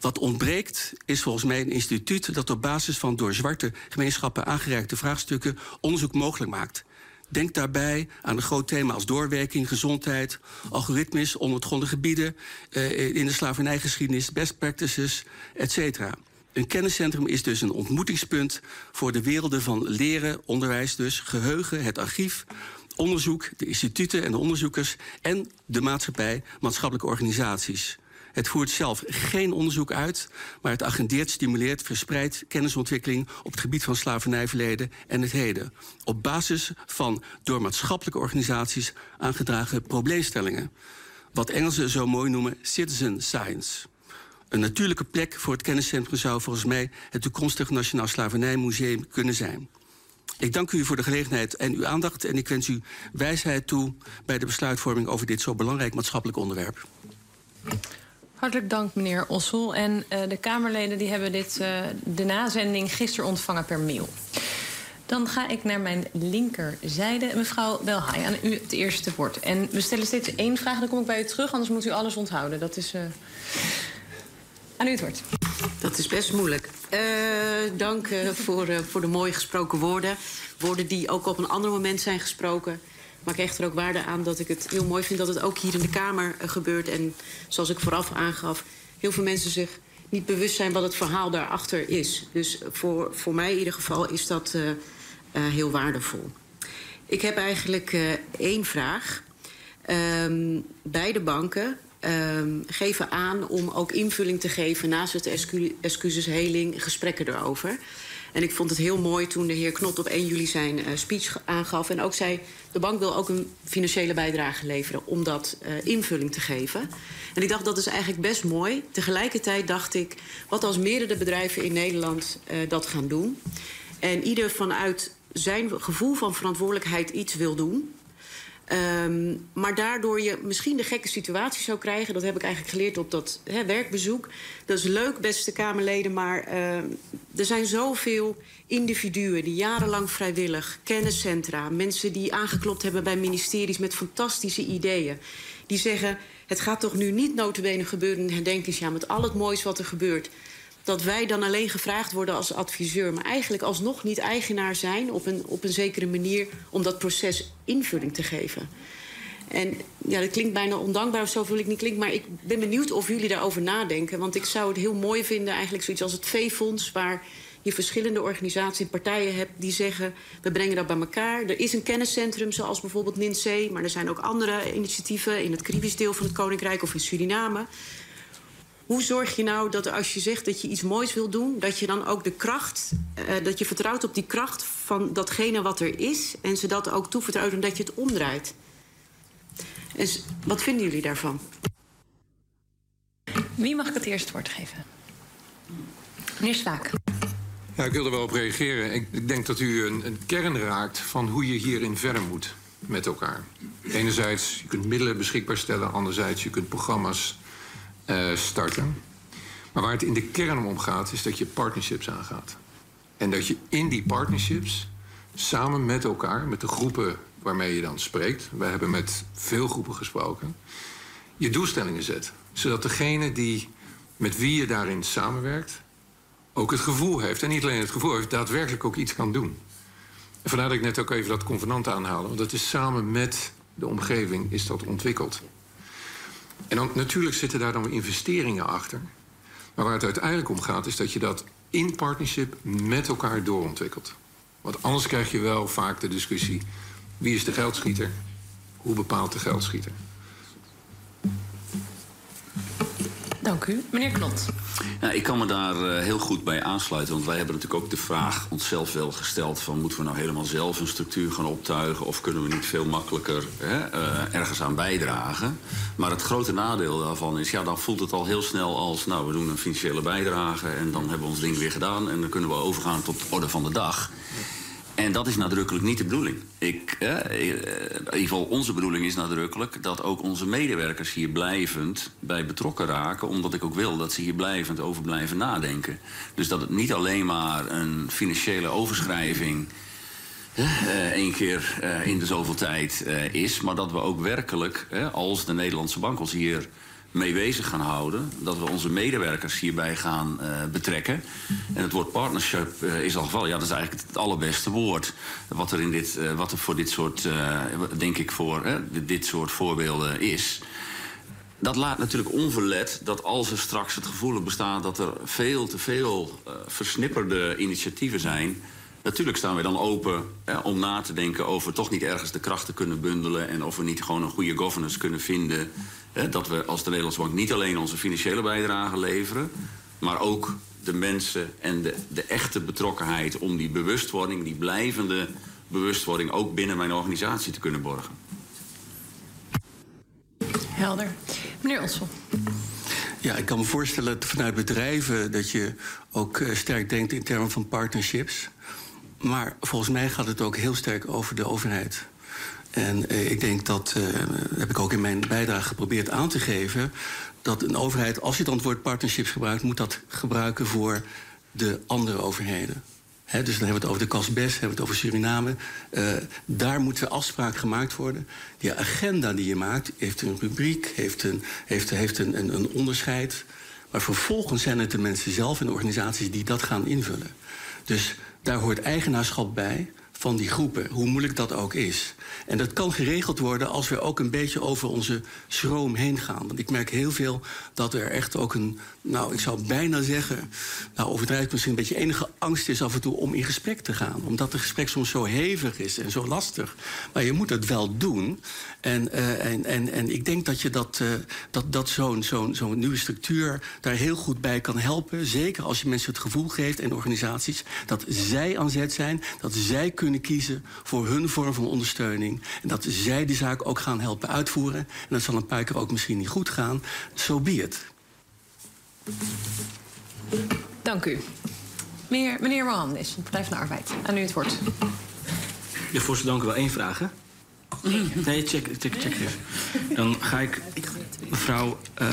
Wat ontbreekt is volgens mij een instituut dat op basis van door zwarte gemeenschappen aangereikte vraagstukken onderzoek mogelijk maakt. Denk daarbij aan een groot thema als doorwerking, gezondheid, algoritmes, onontgonnen gebieden, uh, in de slavernijgeschiedenis, best practices, etc. Een kenniscentrum is dus een ontmoetingspunt voor de werelden van leren, onderwijs dus, geheugen, het archief, onderzoek, de instituten en de onderzoekers en de maatschappij, maatschappelijke organisaties. Het voert zelf geen onderzoek uit, maar het agendeert, stimuleert, verspreidt kennisontwikkeling op het gebied van slavernijverleden en het heden. Op basis van door maatschappelijke organisaties aangedragen probleemstellingen. Wat Engelsen zo mooi noemen citizen science. Een natuurlijke plek voor het kenniscentrum zou volgens mij het toekomstig Nationaal Slavernijmuseum kunnen zijn. Ik dank u voor de gelegenheid en uw aandacht en ik wens u wijsheid toe bij de besluitvorming over dit zo belangrijk maatschappelijk onderwerp. Hartelijk dank, meneer Ossel. En uh, de Kamerleden die hebben dit, uh, de nazending gisteren ontvangen per mail. Dan ga ik naar mijn linkerzijde. Mevrouw Welhaai, aan u het eerste woord. En we stellen steeds één vraag, dan kom ik bij u terug, anders moet u alles onthouden. Dat is. Uh, aan u het woord. Dat is best moeilijk. Dank voor, voor de mooie gesproken woorden. Woorden die ook op een ander moment zijn gesproken. Maar ik hecht er ook waarde aan dat ik het heel mooi vind dat het ook hier in de Kamer gebeurt. En zoals ik vooraf aangaf, heel veel mensen zich niet bewust zijn wat het verhaal daarachter is. Dus voor, voor mij in ieder geval is dat heel waardevol. Ik heb eigenlijk één vraag. Um, beide banken ehm, geven aan om ook invulling te geven naast het excu excuses heling, gesprekken erover. En ik vond het heel mooi toen de heer Knot op 1 juli zijn uh, speech aangaf. En ook zei, de bank wil ook een financiële bijdrage leveren om dat uh, invulling te geven. En ik dacht, dat is eigenlijk best mooi. Tegelijkertijd dacht ik, wat als meerdere bedrijven in Nederland uh, dat gaan doen? En ieder vanuit zijn gevoel van verantwoordelijkheid iets wil doen. Um, maar daardoor je misschien de gekke situatie zou krijgen. Dat heb ik eigenlijk geleerd op dat hè, werkbezoek. Dat is leuk, beste Kamerleden, maar uh, er zijn zoveel individuen die jarenlang vrijwillig, kenniscentra, mensen die aangeklopt hebben bij ministeries met fantastische ideeën, die zeggen: het gaat toch nu niet notabene gebeuren in herdenkingsjaar met al het moois wat er gebeurt dat wij dan alleen gevraagd worden als adviseur... maar eigenlijk alsnog niet eigenaar zijn op een, op een zekere manier... om dat proces invulling te geven. En ja, dat klinkt bijna ondankbaar of zo wil ik niet klinken... maar ik ben benieuwd of jullie daarover nadenken. Want ik zou het heel mooi vinden, eigenlijk zoiets als het V-fonds... waar je verschillende organisaties en partijen hebt die zeggen... we brengen dat bij elkaar. Er is een kenniscentrum, zoals bijvoorbeeld NINC... maar er zijn ook andere initiatieven in het Caribisch deel van het Koninkrijk... of in Suriname hoe zorg je nou dat als je zegt dat je iets moois wil doen... dat je dan ook de kracht, uh, dat je vertrouwt op die kracht van datgene wat er is... en ze dat ook toevertrouwt omdat je het omdraait? En wat vinden jullie daarvan? Wie mag ik het eerst woord geven? Meneer Swaak. Ja, ik wil er wel op reageren. Ik, ik denk dat u een, een kern raakt van hoe je hierin verder moet met elkaar. Enerzijds, je kunt middelen beschikbaar stellen. Anderzijds, je kunt programma's uh, starten. Maar waar het in de kern om gaat, is dat je partnerships aangaat. En dat je in die partnerships samen met elkaar, met de groepen waarmee je dan spreekt, wij hebben met veel groepen gesproken, je doelstellingen zet. Zodat degene die, met wie je daarin samenwerkt, ook het gevoel heeft, en niet alleen het gevoel heeft, daadwerkelijk ook iets kan doen. En vandaar dat ik net ook even dat convenant aanhaalde, want dat is samen met de omgeving is dat ontwikkeld. En dan, natuurlijk zitten daar dan investeringen achter. Maar waar het uiteindelijk om gaat, is dat je dat in partnership met elkaar doorontwikkelt. Want anders krijg je wel vaak de discussie: wie is de geldschieter? Hoe bepaalt de geldschieter? Dank u. Meneer Knot. Ik kan me daar uh, heel goed bij aansluiten. Want wij hebben natuurlijk ook de vraag onszelf wel gesteld... van moeten we nou helemaal zelf een structuur gaan optuigen... of kunnen we niet veel makkelijker hè, uh, ergens aan bijdragen? Maar het grote nadeel daarvan is... ja, dan voelt het al heel snel als... nou, we doen een financiële bijdrage en dan hebben we ons ding weer gedaan... en dan kunnen we overgaan tot de orde van de dag. En dat is nadrukkelijk niet de bedoeling. Ik, eh, in ieder geval onze bedoeling is nadrukkelijk dat ook onze medewerkers hier blijvend bij betrokken raken. Omdat ik ook wil dat ze hier blijvend over blijven nadenken. Dus dat het niet alleen maar een financiële overschrijving uh, één keer in de zoveel tijd is. Maar dat we ook werkelijk, als de Nederlandse bank ons hier mee bezig gaan houden. Dat we onze medewerkers hierbij gaan uh, betrekken. En het woord partnership uh, is al geval, ja, dat is eigenlijk het allerbeste woord. Wat er, in dit, uh, wat er voor dit soort, denk ik, voor dit soort voorbeelden is. Dat laat natuurlijk onverlet dat als er straks het gevoel bestaat dat er veel te veel versnipperde initiatieven zijn. Natuurlijk staan we dan open om na te denken over toch niet ergens de krachten kunnen bundelen. En of we niet gewoon een goede governance kunnen vinden dat we als de Nederlandse Bank niet alleen onze financiële bijdrage leveren, maar ook de mensen en de, de echte betrokkenheid om die bewustwording, die blijvende bewustwording ook binnen mijn organisatie te kunnen borgen. Helder. Meneer Ossel. Ja, ik kan me voorstellen dat vanuit bedrijven dat je ook uh, sterk denkt in termen van partnerships. Maar volgens mij gaat het ook heel sterk over de overheid. En uh, ik denk dat, uh, heb ik ook in mijn bijdrage geprobeerd aan te geven... dat een overheid, als je dan het woord partnerships gebruikt... moet dat gebruiken voor de andere overheden. He, dus dan hebben we het over de Casbes, hebben we het over Suriname. Uh, daar moeten afspraken gemaakt worden. Die agenda die je maakt heeft een rubriek, heeft een, heeft, heeft een, een, een onderscheid. Maar vervolgens zijn het de mensen zelf en de organisaties die dat gaan invullen. Dus daar hoort eigenaarschap bij van die groepen, hoe moeilijk dat ook is. En dat kan geregeld worden als we ook een beetje over onze schroom heen gaan. Want ik merk heel veel dat er echt ook een, nou, ik zou bijna zeggen, nou, overdrijf misschien een beetje enige angst is af en toe om in gesprek te gaan. Omdat het gesprek soms zo hevig is en zo lastig. Maar je moet het wel doen. En, uh, en, en, en ik denk dat je dat, uh, dat, dat zo'n zo'n zo'n nieuwe structuur daar heel goed bij kan helpen. Zeker als je mensen het gevoel geeft en organisaties dat zij aan zet zijn, dat zij kunnen kiezen voor hun vorm van ondersteuning. En dat zij die zaak ook gaan helpen uitvoeren. En dat zal een paar keer ook misschien niet goed gaan. Zo so be it. Dank u. Meneer, meneer Mohammed, Partij van de Arbeid. Aan u het woord. Ja, voorzitter, dank u wel. Eén vraag, hè? Nee, check, check, check even. Dan ga ik mevrouw, uh,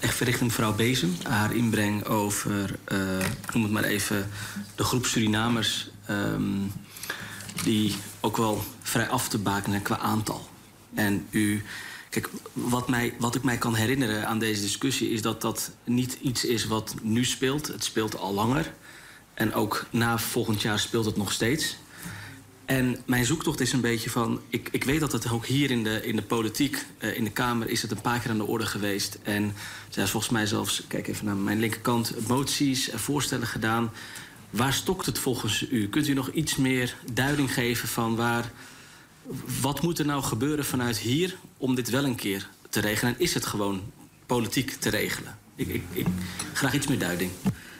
echt verrichten mevrouw Bezem, haar inbreng over, uh, ik noem het maar even, de groep Surinamers, um, die ook wel vrij af te bakenen qua aantal. En u, kijk, wat, mij, wat ik mij kan herinneren aan deze discussie is dat dat niet iets is wat nu speelt. Het speelt al langer. En ook na volgend jaar speelt het nog steeds. En mijn zoektocht is een beetje van... Ik, ik weet dat het ook hier in de, in de politiek, uh, in de Kamer... is het een paar keer aan de orde geweest. En er zijn volgens mij zelfs, kijk even naar mijn linkerkant... moties en voorstellen gedaan. Waar stokt het volgens u? Kunt u nog iets meer duiding geven van waar... wat moet er nou gebeuren vanuit hier om dit wel een keer te regelen? En is het gewoon politiek te regelen? Ik, ik, ik graag iets meer duiding.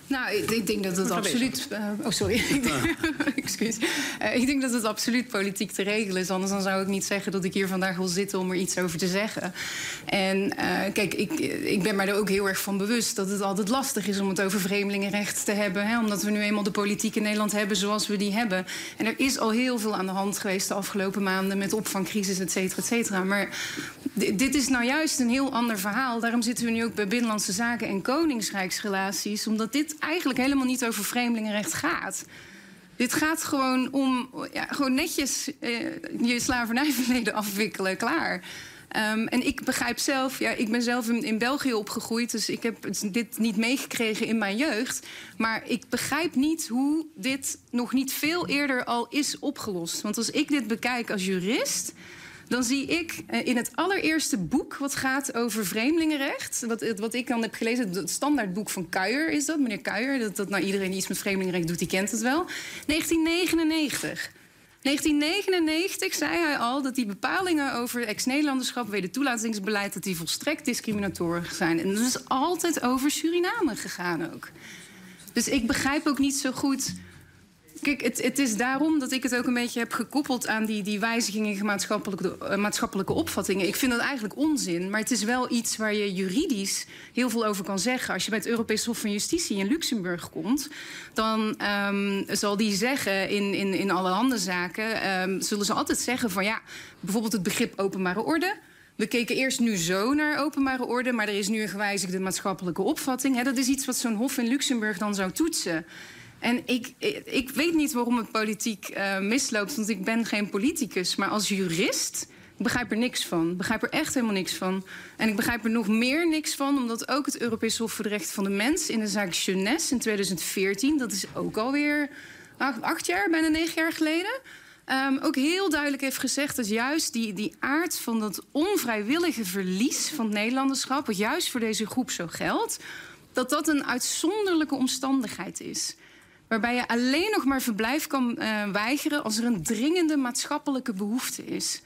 Nou, ik, ik, denk dat het absoluut. Uh, oh, sorry. <laughs> <laughs> Excuus. Uh, ik denk dat het absoluut politiek te regelen is. Anders dan zou ik niet zeggen dat ik hier vandaag wil zitten om er iets over te zeggen. En uh, kijk, ik, ik ben mij er ook heel erg van bewust dat het altijd lastig is om het over vreemdelingenrecht te hebben. Hè, omdat we nu eenmaal de politiek in Nederland hebben zoals we die hebben. En er is al heel veel aan de hand geweest de afgelopen maanden met opvangcrisis, et cetera, et cetera. Maar dit is nou juist een heel ander verhaal. Daarom zitten we nu ook bij Binnenlandse Zaken en Koningsrijksrelaties. Omdat dit eigenlijk helemaal niet over vreemdelingenrecht gaat. Dit gaat gewoon om ja, gewoon netjes uh, je slavernijverleden <laughs> afwikkelen, klaar. Um, en ik begrijp zelf, ja, ik ben zelf in, in, België opgegroeid, dus ik heb dit niet meegekregen in mijn jeugd. Maar ik begrijp niet hoe dit nog niet veel eerder al is opgelost. Want als ik dit bekijk als jurist, dan zie ik uh, in het allereerste boek wat gaat over vreemdelingenrecht, wat, wat ik dan heb gelezen, het standaardboek van Kuijer is dat, meneer Kuijer, dat, dat nou iedereen die iets met vreemdelingenrecht doet, die kent het wel. 1999. 1999 zei hij al dat die bepalingen over ex-Nederlanderschap, weder toelatingsbeleid, dat die volstrekt discriminatorisch zijn. En dat is altijd over Suriname gegaan ook. Dus ik begrijp ook niet zo goed Kijk, het, het, is daarom dat ik het ook een beetje heb gekoppeld aan die, die wijzigingen in maatschappelijke, uh, maatschappelijke opvattingen. Ik vind dat eigenlijk onzin, maar het is wel iets waar je juridisch heel veel over kan zeggen. Als je bij het Europees Hof van Justitie in Luxemburg komt, dan um, zal die zeggen in, in, in alle zaken, um, zullen ze altijd zeggen van ja, bijvoorbeeld het begrip openbare orde. We keken eerst nu zo naar openbare orde, maar er is nu een gewijzigde maatschappelijke opvatting. Dat is iets wat zo'n hof in Luxemburg dan zou toetsen. En ik, ik weet niet waarom het politiek uh, misloopt, want ik ben geen politicus. Maar als jurist begrijp er niks van. Begrijp er echt helemaal niks van. En ik begrijp er nog meer niks van, omdat ook het Europees Hof voor de Rechten van de Mens in de zaak Jeunesse in 2014, dat is ook alweer acht, acht jaar, bijna negen jaar geleden. Um, ook heel duidelijk heeft gezegd dat juist die, die aard van dat onvrijwillige verlies van het Nederlanderschap, wat juist voor deze groep zo geldt, dat dat een uitzonderlijke omstandigheid is waarbij je alleen nog maar verblijf kan uh, weigeren als er een dringende maatschappelijke behoefte is.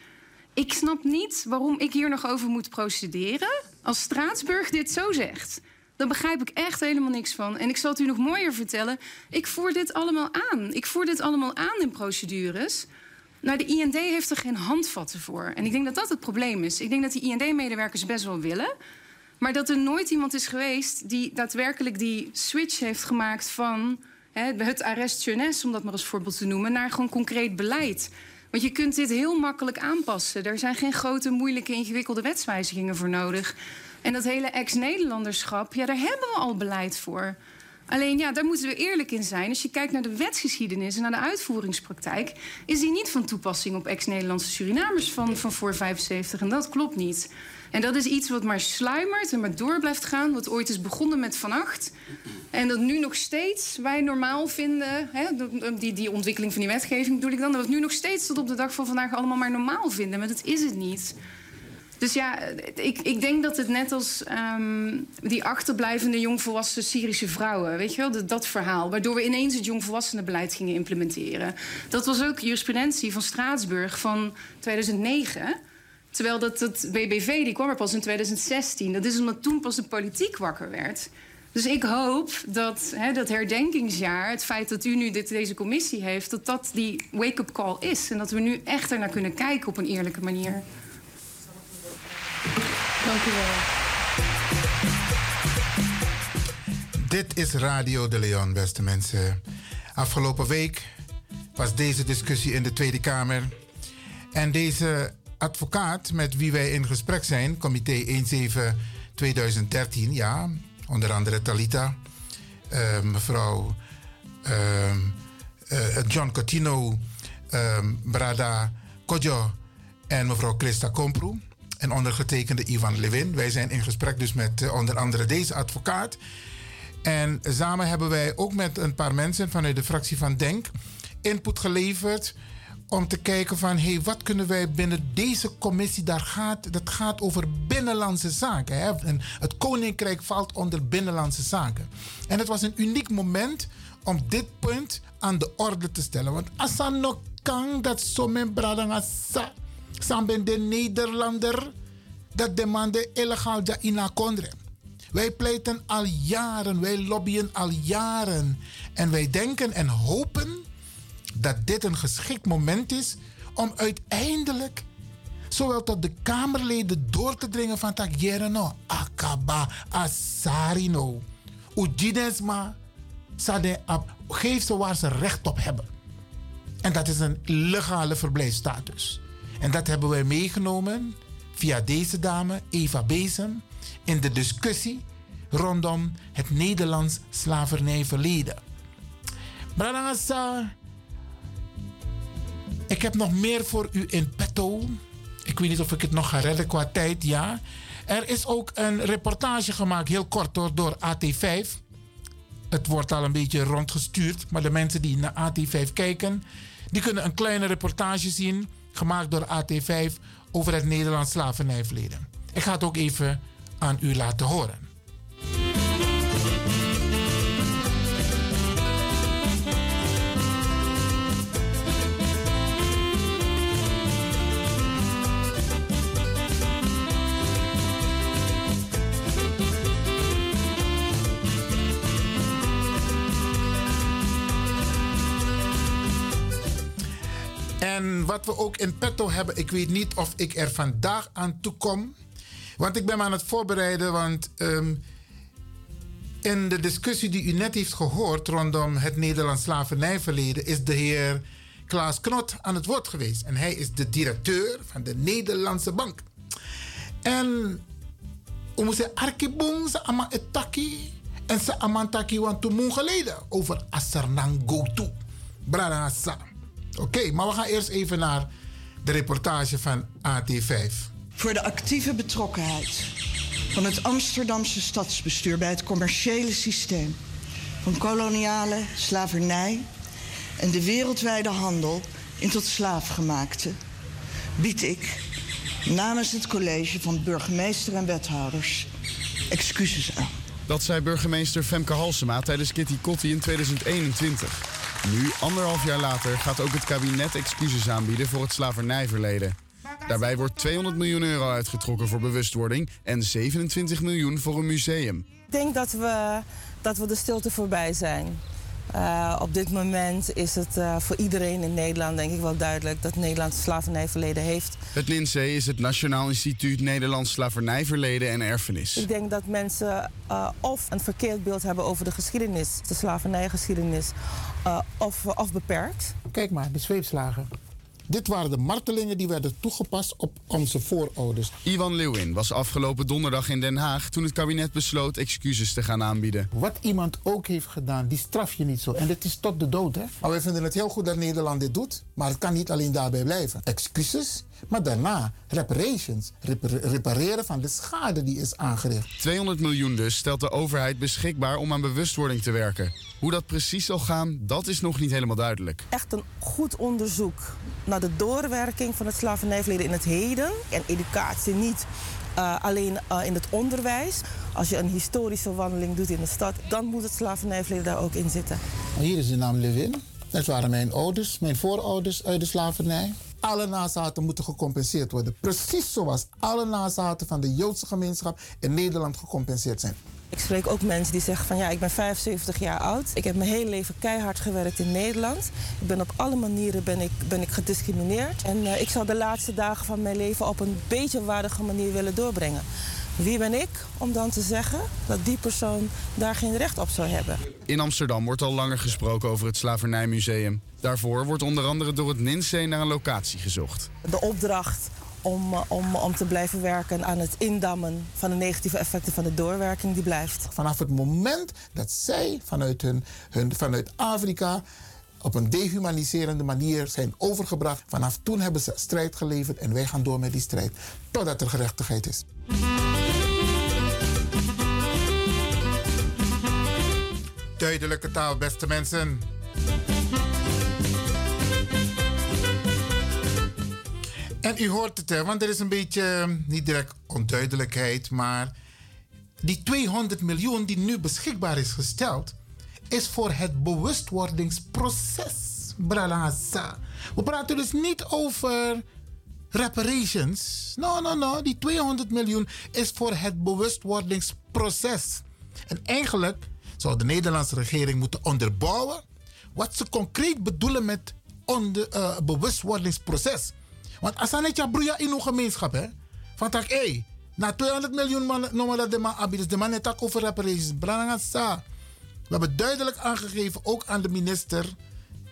Ik snap niet waarom ik hier nog over moet procederen als Straatsburg dit zo zegt. Daar begrijp ik echt helemaal niks van. En ik zal het u nog mooier vertellen. Ik voer dit allemaal aan. Ik voer dit allemaal aan in procedures. Nou, de IND heeft er geen handvatten voor. En ik denk dat dat het probleem is. Ik denk dat die IND-medewerkers best wel willen. Maar dat er nooit iemand is geweest die daadwerkelijk die switch heeft gemaakt van het arrest jeunesse, om dat maar als voorbeeld te noemen, naar gewoon concreet beleid. Want je kunt dit heel makkelijk aanpassen. Er zijn geen grote, moeilijke, ingewikkelde wetswijzigingen voor nodig. En dat hele ex-Nederlanderschap, ja, daar hebben we al beleid voor. Alleen ja, daar moeten we eerlijk in zijn. Als je kijkt naar de wetsgeschiedenis en naar de uitvoeringspraktijk, is die niet van toepassing op ex-Nederlandse Surinamers van, van voor 75. En dat klopt niet. En dat is iets wat maar sluimert en maar door blijft gaan. Wat ooit is begonnen met Van Acht. En dat nu nog steeds wij normaal vinden. Hè, die, die ontwikkeling van die wetgeving bedoel ik dan. Dat we nu nog steeds tot op de dag van vandaag allemaal maar normaal vinden. Maar dat is het niet. Dus ja, ik, ik denk dat het net als um, die achterblijvende jongvolwassen Syrische vrouwen, weet je wel, dat, dat verhaal, waardoor we ineens het jongvolwassenenbeleid gingen implementeren. Dat was ook jurisprudentie van Straatsburg van 2009. Terwijl dat, dat BBV die kwam er pas in 2016. Dat is omdat toen pas de politiek wakker werd. Dus ik hoop dat hè, dat herdenkingsjaar, het feit dat u nu dit, deze commissie heeft, dat dat die wake-up call is. En dat we nu echt ernaar kunnen kijken op een eerlijke manier. Dank u wel. Dit is Radio de Leon, beste mensen. Afgelopen week was deze discussie in de Tweede Kamer. En deze advocaat met wie wij in gesprek zijn, comité 17-2013, ja, onder andere Talita, uh, mevrouw uh, uh, John Cotino, ehm, Brada Kojo en mevrouw Christa Kompru en ondergetekende Ivan Levin. Wij zijn in gesprek dus met uh, onder andere deze advocaat. En samen hebben wij ook met een paar mensen vanuit de fractie van Denk input geleverd om te kijken van hey, wat kunnen wij binnen deze commissie, daar gaat, dat gaat over binnenlandse zaken. Hè? En het Koninkrijk valt onder binnenlandse zaken. En het was een uniek moment om dit punt aan de orde te stellen. Want als nog kan dat zo mijn Samben de Nederlander dat demande illegaal ja kondre. Wij pleiten al jaren, wij lobbyen al jaren. En wij denken en hopen dat dit een geschikt moment is om uiteindelijk zowel tot de Kamerleden door te dringen van tak no akaba asarino. Ujinesma sade geef ze waar ze recht op hebben. En dat is een legale verblijfstatus. En dat hebben wij meegenomen via deze dame, Eva Bezem, in de discussie rondom het Nederlands slavernijverleden. Branagasa, ik heb nog meer voor u in petto. Ik weet niet of ik het nog ga redden qua tijd, ja. Er is ook een reportage gemaakt, heel kort door, door AT5. Het wordt al een beetje rondgestuurd, maar de mensen die naar AT5 kijken, die kunnen een kleine reportage zien gemaakt door AT5 over het Nederlands slavernijverleden. Ik ga het ook even aan u laten horen. En wat we ook in petto hebben, ik weet niet of ik er vandaag aan toe kom. Want ik ben me aan het voorbereiden, want ehm, in de discussie die u net heeft gehoord rondom het Nederlands slavernijverleden is de heer Klaas Knot aan het woord geweest. En hij is de directeur van de Nederlandse Bank. En we moeten arkibong ze ama etaki en ze amantaki want toen geleden over Asernang go to. Brada Oké, maar we gaan eerst even naar de reportage van AT5. Voor de actieve betrokkenheid van het Amsterdamse stadsbestuur bij het commerciële systeem van koloniale slavernij en de wereldwijde handel in tot slaafgemaakte, bied ik namens het college van burgemeester en wethouders excuses aan. Dat zei burgemeester Femke Halsema tijdens Kitty Kotti in 2021. Nu, anderhalf jaar later, gaat ook het kabinet excuses aanbieden voor het slavernijverleden. Daarbij wordt 200 miljoen euro uitgetrokken voor bewustwording en 27 miljoen voor een museum. Ik denk dat we, dat we de stilte voorbij zijn. Uh, op dit moment is het uh, voor iedereen in Nederland denk ik wel duidelijk dat Nederland slavernijverleden heeft. Het LINSEE is het Nationaal Instituut Nederlands Slavernijverleden en Erfenis. Ik denk dat mensen uh, of een verkeerd beeld hebben over de geschiedenis, de slavernijgeschiedenis, of, of beperkt. Kijk maar, de zweepslagen. Dit waren de martelingen die werden toegepast op onze voorouders. Ivan Lewin was afgelopen donderdag in Den Haag toen het kabinet besloot excuses te gaan aanbieden. Wat iemand ook heeft gedaan, die straf je niet zo. En dat is tot de dood, hè? Maar wij vinden het heel goed dat Nederland dit doet. Maar het kan niet alleen daarbij blijven. Excuses, maar daarna reparations. repareren van de schade die is aangericht. 200 miljoen dus stelt de overheid beschikbaar om aan bewustwording te werken. Hoe dat precies zal gaan, dat is nog niet helemaal duidelijk. Echt een goed onderzoek naar de doorwerking van het slavernijverleden in het heden. En educatie niet uh, alleen uh, in het onderwijs. Als je een historische wandeling doet in de stad, dan moet het slavernijverleden daar ook in zitten. Hier is de naam Levin. Dat waren mijn ouders, mijn voorouders uit de slavernij. Alle nazaten moeten gecompenseerd worden. Precies zoals alle nazaten van de Joodse gemeenschap in Nederland gecompenseerd zijn. Ik spreek ook mensen die zeggen van ja, ik ben 75 jaar oud. Ik heb mijn hele leven keihard gewerkt in Nederland. Ik ben op alle manieren ben ik, ben ik gediscrimineerd. En uh, ik zou de laatste dagen van mijn leven op een beetje waardige manier willen doorbrengen. Wie ben ik om dan te zeggen dat die persoon daar geen recht op zou hebben? In Amsterdam wordt al langer gesproken over het Slavernijmuseum. Daarvoor wordt onder andere door het NINSEE naar een locatie gezocht. De opdracht om, eh, om, om te blijven werken aan het indammen van de negatieve effecten van de doorwerking, die blijft. Vanaf het moment dat zij vanuit, hun, hun, vanuit Afrika op een dehumaniserende manier zijn overgebracht, vanaf toen hebben ze strijd geleverd en wij gaan door met die strijd totdat er gerechtigheid is. Duidelijke taal, beste mensen. En u hoort het, hè, want er is een beetje, ehm, niet direct onduidelijkheid, maar die 200 miljoen die nu beschikbaar is gesteld, is voor het bewustwordingsproces. Bralasa. We praten dus niet over reparations. No, no, no. Die 200 miljoen is voor het bewustwordingsproces. En eigenlijk zou de Nederlandse regering moeten onderbouwen wat ze concreet bedoelen met onder, uh, bewustwordingsproces. Want als je net broeia in uw gemeenschap, hè, van tak, hé, na 200 miljoen man, noemen dat de man abidus, de man net over reparations. sa. We hebben duidelijk aangegeven, ook aan de minister,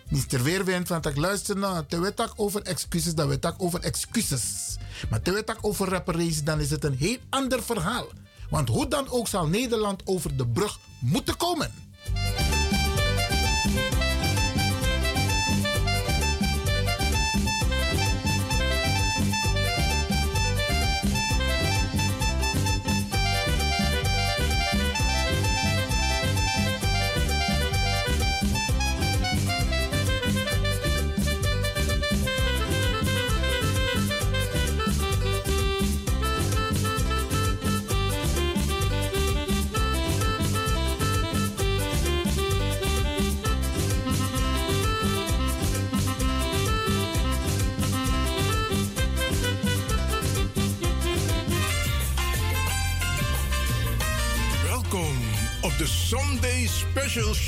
minister Weerwind, van tak, luister nou, te we over excuses, dan we tak over excuses. Maar te we over reparations, dan is het een heel ander verhaal. Want hoe dan ook zal Nederland over de brug moeten komen.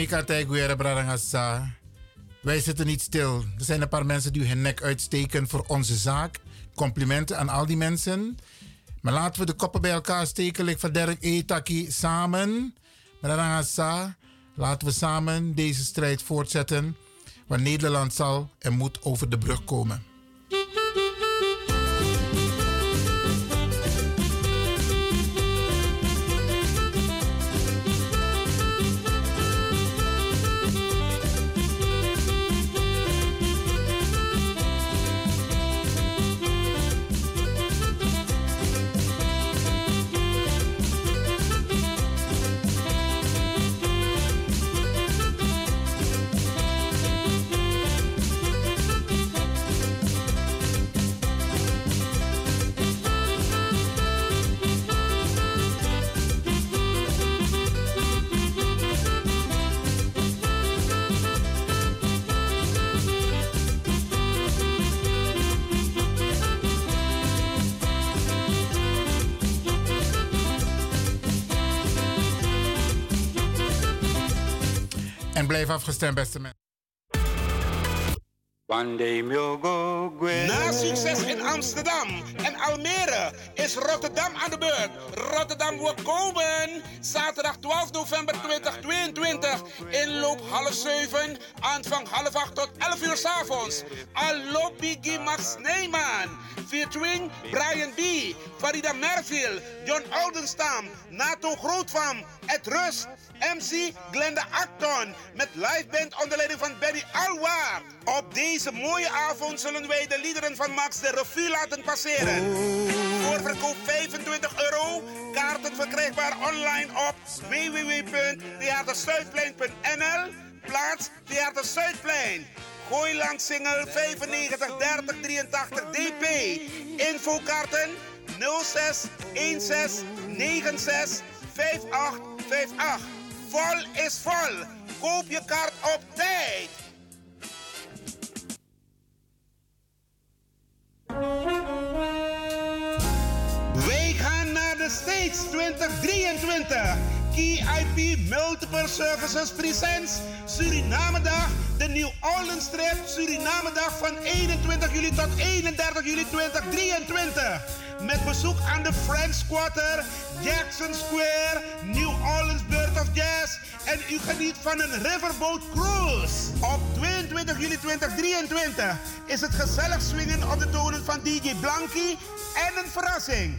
Mika Teguere Brarangasa. Wij zitten niet stil. Er zijn een paar mensen die hun nek uitsteken voor onze zaak. Complimenten aan al die mensen. Maar laten we de koppen bij elkaar steken. Ik van Dirk Etaki samen. Brarangasa. Laten we samen deze strijd voortzetten. Want Nederland zal en moet over de brug komen. Blijf afgestemd, beste mensen. Na succes in Amsterdam en Almere is Rotterdam aan de beurt. Rotterdam wil komen. Zaterdag 12 november 2022. Inloop half 7. Aanvang half 8 tot 11 uur s avonds. Alobigi Max Neyman. Featuring Brian B. Farida Merville. John Oldenstam. Nato Grootvam. Ed Rust. MC Glenda Acton met live band onder leiding van Benny Alwa. Op deze mooie avond zullen wij de liederen van Max de revue laten passeren. Voorverkoop 25 euro. Kaarten verkrijgbaar online op www.theaterzuidplein.nl. Plaats Theater Zuidplein. Gooiland Single 95 30 83 DP. Infokaarten 06 16 96 5858. Vol is vol. Koop je kaart op tijd. Wij gaan naar de States 2023. KIP Multiple Services Presents Suriname Dag, de New Orleans Trip Suriname Dag van 21 juli tot 31 juli 2023. Met bezoek aan de French Quarter, Jackson Square, New Orleans Bird of Jazz. En u geniet van een riverboat cruise. Op 22 juli 2023 is het gezellig swingen op de tonen van DJ Blanky en een verrassing.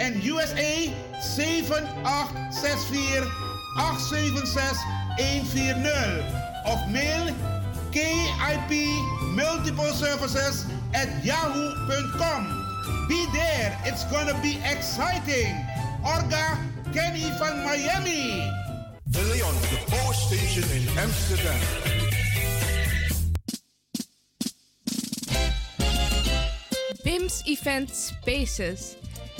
en USA 7864 876 140 of mail KIP Multiple Services at yahoo.com. Be there, it's gonna be exciting. Orga Kenny van Miami. De Leon, the Power Station in Amsterdam. BIMS Event Spaces.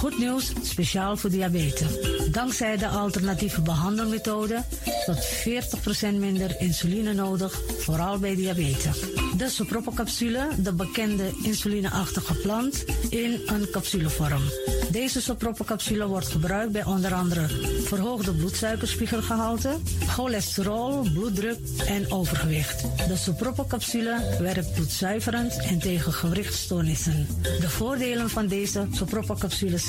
Goed nieuws, speciaal voor diabetes. Dankzij de alternatieve behandelmethode tot 40% minder insuline nodig, vooral bij diabetes. De Sopropocapsule, de bekende insulineachtige plant, in een capsulevorm. Deze Sopropocapsule wordt gebruikt bij onder andere verhoogde bloedsuikerspiegelgehalte, cholesterol, bloeddruk en overgewicht. De Sopropocapsule werkt bloedzuiverend en tegen gewrichtstoornissen. De voordelen van deze Sopropocapsules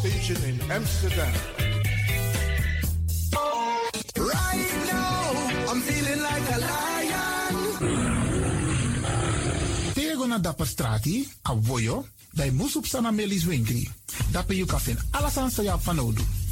Station in Amsterdam. Right now, I'm feeling like a lion. Tego na dapper strati, a voyo, bij Moesop Sana Melis Winkri. Dapper you alles aan sa van nodu.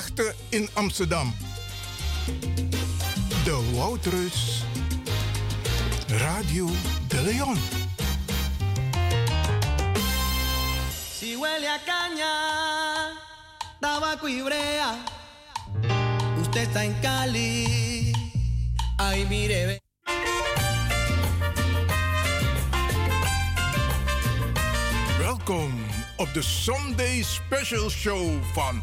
rechter in Amsterdam. De Woutrus Radio de Leon. Si huele a caña, tabaco y brea. Usted está en Cali. Ay, mire. Welkom op de Sunday Special Show van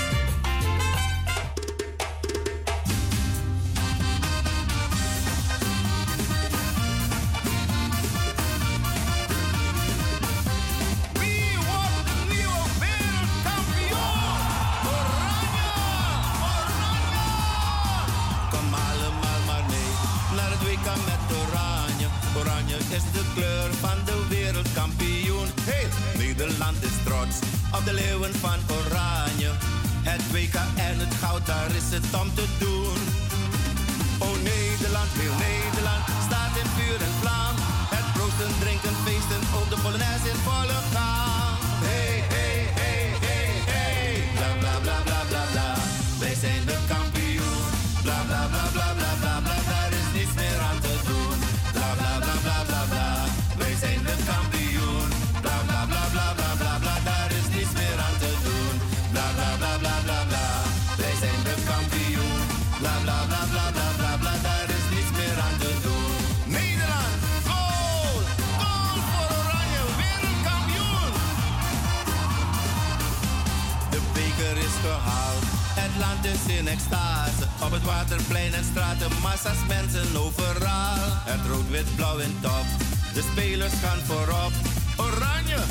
is de kleur van de wereldkampioen. Hey! Nederland is trots op de leeuwen van Oranje. Het weken en het goud, daar is het om te doen. Oh Nederland, heel Nederland, staat in puur en vlam. Het proosten, drinken, feesten, ook de Polonaise in volle gang. Hey, hey! Op het waterplein en straten, massa's mensen overal. Het rood-wit-blauw in top, de spelers gaan voorop. Oranje,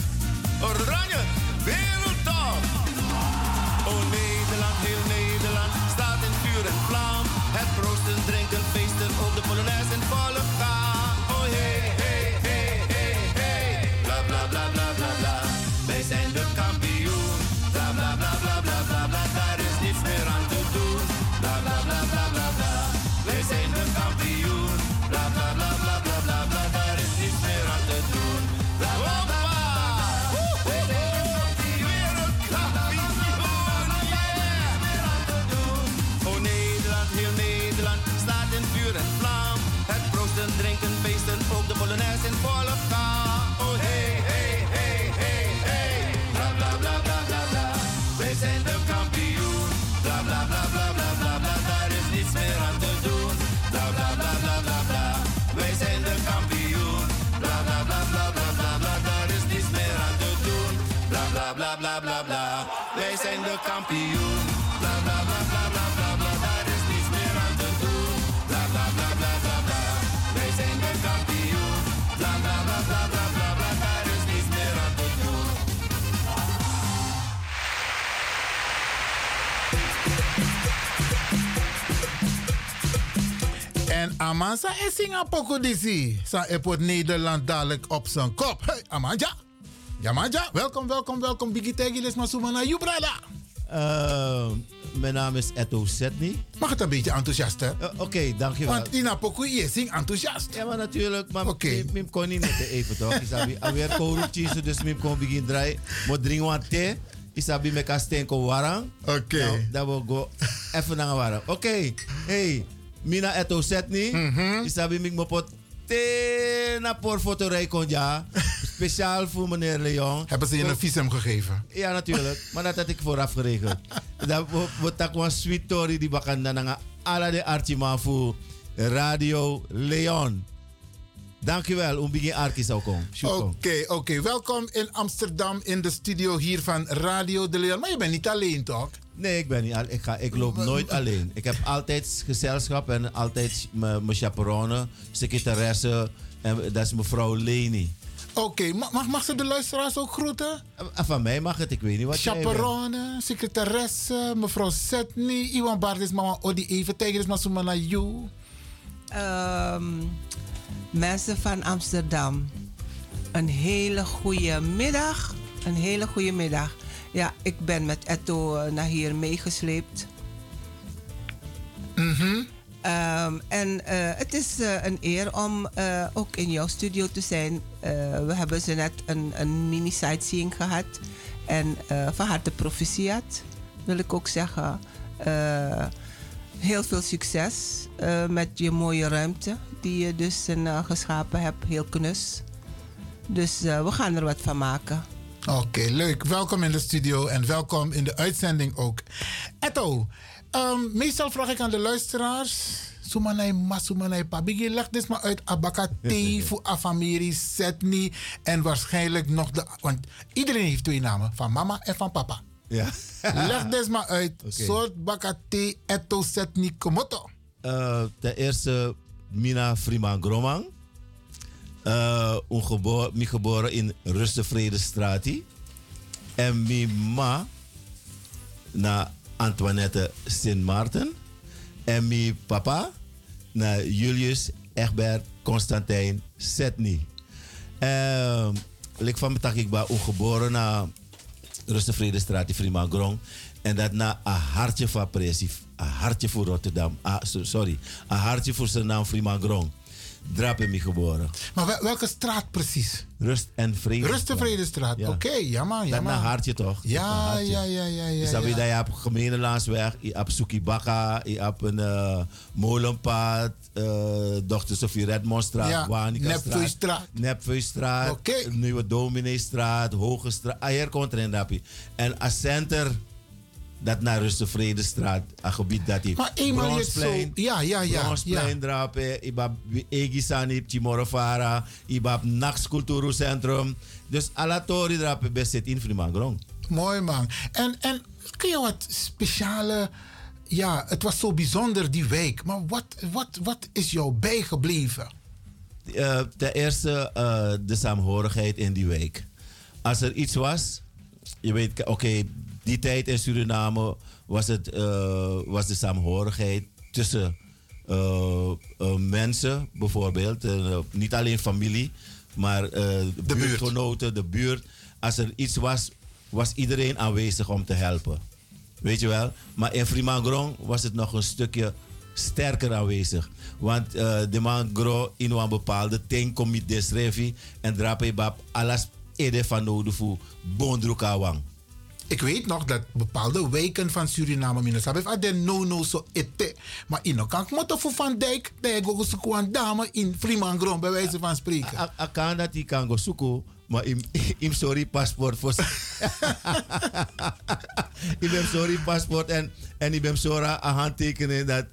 oranje, wereldtop! Oh Nederland, heel Nederland, staat in vuur en vlam. Het proosten, drinken, feesten, op de Polonaise in volle En Amansa is Singapore disi. Sa epot Nederland dadelijk op zijn kop. Hey, Amanja. Ja, Manja. Welkom, welkom, welkom. Biggie Teggy, les maar zoeken naar you, brada. Eh, mijn naam is Eto Setny. Mag het een beetje enthousiast, hè? Oké, dankjewel. Want Ina Poku is zing enthousiast. Ja, maar natuurlijk. Maar okay. Mim kon niet net even toch? Isabi, <laughs> alweer corruptie, so dus Mim kon begin draaien. Moet drinken wat thee. Isabi me kasten ko warang. Oké. Nou, dat we go even naar warang. Oké. Hey, Mina Eto Setny. Isabi Mim mo pot thee na por fotorij kon ja. Speciaal voor meneer Leon. Hebben ze je een visum gegeven? Ja, natuurlijk. Maar dat had ik vooraf geregeld. <laughs> Dat we, we tak een sweet story die bakan na ala de artima voor Radio Leon. Dankjewel, om begin arki zou komen. Oké, oké. Welkom in Amsterdam in de studio hier van Radio de Leon. Maar je bent niet alleen, toch? Nee, ik ben niet al- ik, ga, ik loop nooit alleen. Ik heb altijd gezelschap en altijd mijn mijn chaperone, secretaresse. En dat is mevrouw Leni. Oké, ma- mag, mag ze de luisteraars ook groeten? En van mij mag het, ik weet niet wat. Chaperone, secretaresse, mevrouw Setny, Iwan Bardis, mama Odi even tegen, dus maar zo maar naar you. Ehm, mensen van Amsterdam, een hele goede middag. Een hele goede middag. Ja, ik ben met Etto eh, naar hier meegesleept. Ehm, en eh, het is eh, een eer om ook in jouw studio te zijn. We hebben ze net een, een mini sightseeing gehad. En van harte proficiat, wil ik ook zeggen. Heel veel succes met je mooie ruimte die je dus geschapen hebt. Heel knus. Dus we gaan er wat van maken. Oké, leuk. Welkom in de studio en welkom in de uitzending ook. Etto, ehm, meestal vraag ik aan de luisteraars. Sumanai ma, sumanai pa. Bigi, leg dit maar uit. Abakate, <laughs> voor Afamiri, Setni. En waarschijnlijk nog de... Want iedereen heeft twee namen. Van mama en van papa. Ja. <laughs> leg dit maar uit. Soort bakate, etto, Setni, komoto. Eh, ten eerste Mina Freeman Gromang. Uh, ongebo- mi geboren in Rustenvredestraat. En mijn ma na Antoinette Sint Maarten. En mijn papa naar Julius Egbert Constantijn Setny. Uh, ik van mijn ik ben ongeboren na Rustenvredestraat Freeman Grong. En dat na een hartje van. Een hartje voor Rotterdam. Ah, so- sorry. Een hartje voor zijn naam Freeman Grong. Drap in me geboren. Maar wel- welke straat precies? Rust en vrede. Rust en Vredestraat. Ja. Oké, ja man, ja Dat hartje toch? Ja, Dat hartje. ja, ja, ja, ja, Dus dan ja. je, hebt gemeenlandsweg, je hebt Sukibaka, je hebt een eh, molenpad, eh Dr. Sofie Redmondstraat, Ja, Wanika-straat, Nepveustraat. Nepveustraat, Nieuwe Domineestraat, Hoge Straat. Ah, hier komt er een. En een center dat naar Rustenvredestraat, een gebied dat hij Maar eenmaal het zo... Ja, ja, ja. Bronsplein ja. drapen, ibab Egisani, Chimorofara, ibab Nax Cultuurcentrum. Dus alle tori drapen best zit in Fremangrom. Mooi man. En, en kun je wat speciale ja, het was zo bijzonder die week. Maar wat, wat, wat is jou bijgebleven? Eh, ten eerste eh, de saamhorigheid in die week. Als er iets was, je weet, oké, die tijd in Suriname was, het, eh, was de saamhorigheid tussen eh, eh, mensen, bijvoorbeeld. Niet alleen familie, maar eh, de buurtgenoten, de buurt. Als er iets was, was iedereen aanwezig om te helpen. Weet je wel? Maar in Frimangrong was het nog een stukje sterker aanwezig. Want de man in een bepaalde ting komt desrevi en drape bab alles ede van nodig voor bondrukawang. Ik weet nog dat bepaalde wijken van Suriname minus hebben hadden no no so ete. Maar in kan ik moeten voor Van Dijk, dat ik ook een dame in Fremangrom bij wijze van spreken. Ik kan dat die kan zoeken, maar im sorry paspoort voor. ik ben sorry paspoort en en ik ben sorry aan handtekenen dat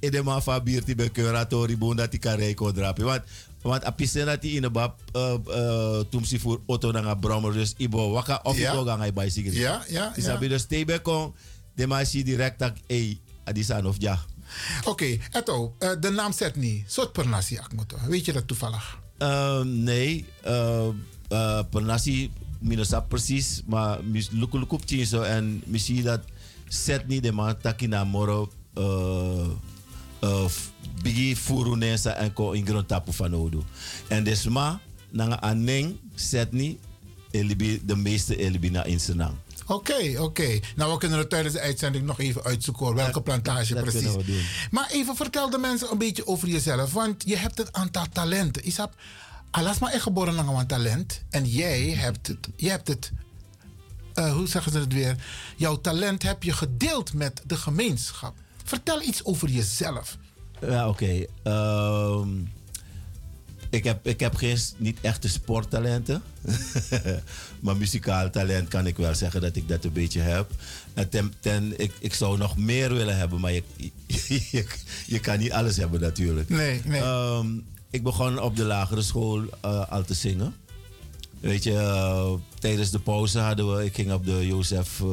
edema die bij curatori boon dat die kan rijken drapen. Want want apisen dat in de bab uh, uh, toen ze voor auto naar brommer dus ibo waka of Ja. ibo bij bicycle. Ja, ja, Dus heb je dus tebe kon de machine direct dat hey adisan of ja. Oké, Eto, eh, de naam zet niet. Soort per nasi akmoto. Weet je dat toevallig? Ehm, nee, uh, uh, per nasi minus precies, maar mis luku luku op tien zo en misschien dat zet niet de man taki na moro uh, uh, bigi furu nesa en ko in grond tapu van odo. En dus ma nanga aneng zet niet elibi de meeste elibi na in senang. Oké, oké. Nou, we kunnen het tijdens de uitzending nog even uitzoeken hoor, welke plantage dat precies. we. Maar even vertel de mensen een beetje over jezelf, want je hebt een aantal talenten. Isap, alas maar echt geboren naar een talent en jij hebt het, je hebt het, eh, hoe zeggen ze het weer? Jouw talent heb je gedeeld met de gemeenschap. Vertel iets over jezelf. Ja, oké. Ehm, ik, heb, ik heb geen, niet echte sporttalenten. <laughs> maar muzikaal talent kan ik wel zeggen dat ik dat een beetje heb. En ten, ten, ik, ik zou nog meer willen hebben, maar je, <laughs> je, je kan niet alles hebben natuurlijk. Nee, nee. Ehm, ik begon op de lagere school eh, al te zingen. Weet je, eh, tijdens de pauze hadden we, ik ging op de Jozef, eh,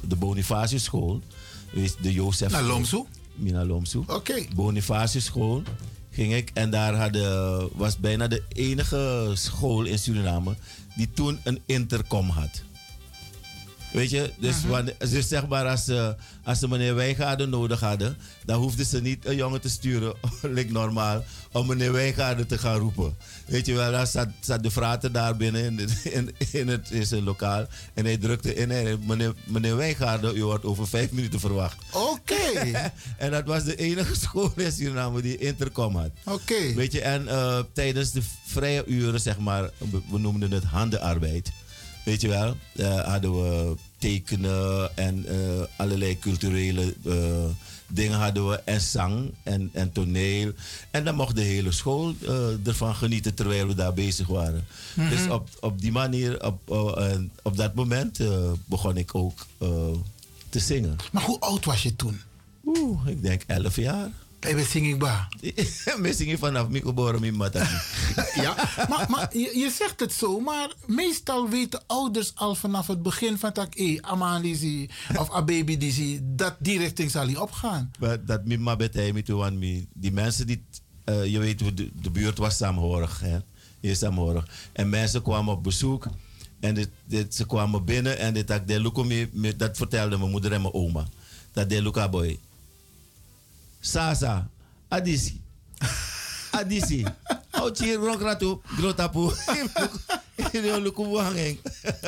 de Bonifacius school. De Jozef. Naar Lomsu? Mina Lomsu. Oké. Bonifacius school ging ik. En daar hadden, was bijna de enige school in Suriname die toen een intercom had. Weet je, dus, wanneer, dus zeg maar als ze, als ze meneer Wijngaarden nodig hadden, dan hoefden ze niet een jongen te sturen, <laughs> like normaal, om meneer Wijngaarden te gaan roepen. Weet je wel, dan zat, zat de frater daar binnen in, het- in, in, het, in zijn lokaal en hij drukte in en meneer, meneer Wijngaarden, u wordt over vijf minuten verwacht. Oké. <laughs> en dat was de enige <laughs> school in Suriname die intercom had. Oké. Weet je, en eh, tijdens de vrije uren, zeg maar, we, we noemden het handenarbeid. Weet je wel, eh, hadden we tekenen en eh, allerlei culturele eh, dingen hadden we. En zang en, en toneel. En dan mocht de hele school ervan genieten terwijl we daar bezig waren. Mhm. Dus op, op die manier, op, op dat moment begon ik ook te zingen. Maar hoe oud was je toen? Oeh, ik denk 11 jaar. Ik ben zinging ba. Ik zing vanaf mijn geboren in Mataki. Ja, maar, maar je, je zegt het zo, maar meestal weten ouders al vanaf het begin van tak, hé, Amalisi of Ababy die zie, dat die richting zal hij opgaan. Maar dat mi ma betij mi mi. Die mensen die, eh, je weet hoe de, de buurt was saamhorig, hè. Je is saamhorig. En mensen kwamen op bezoek en dit, dit, ze kwamen binnen en dit, dat, de dat vertelde mijn moeder en mijn oma. Dat de luka boy. Sasa, adisi. Adisi. Hier, rokratu, grotapu.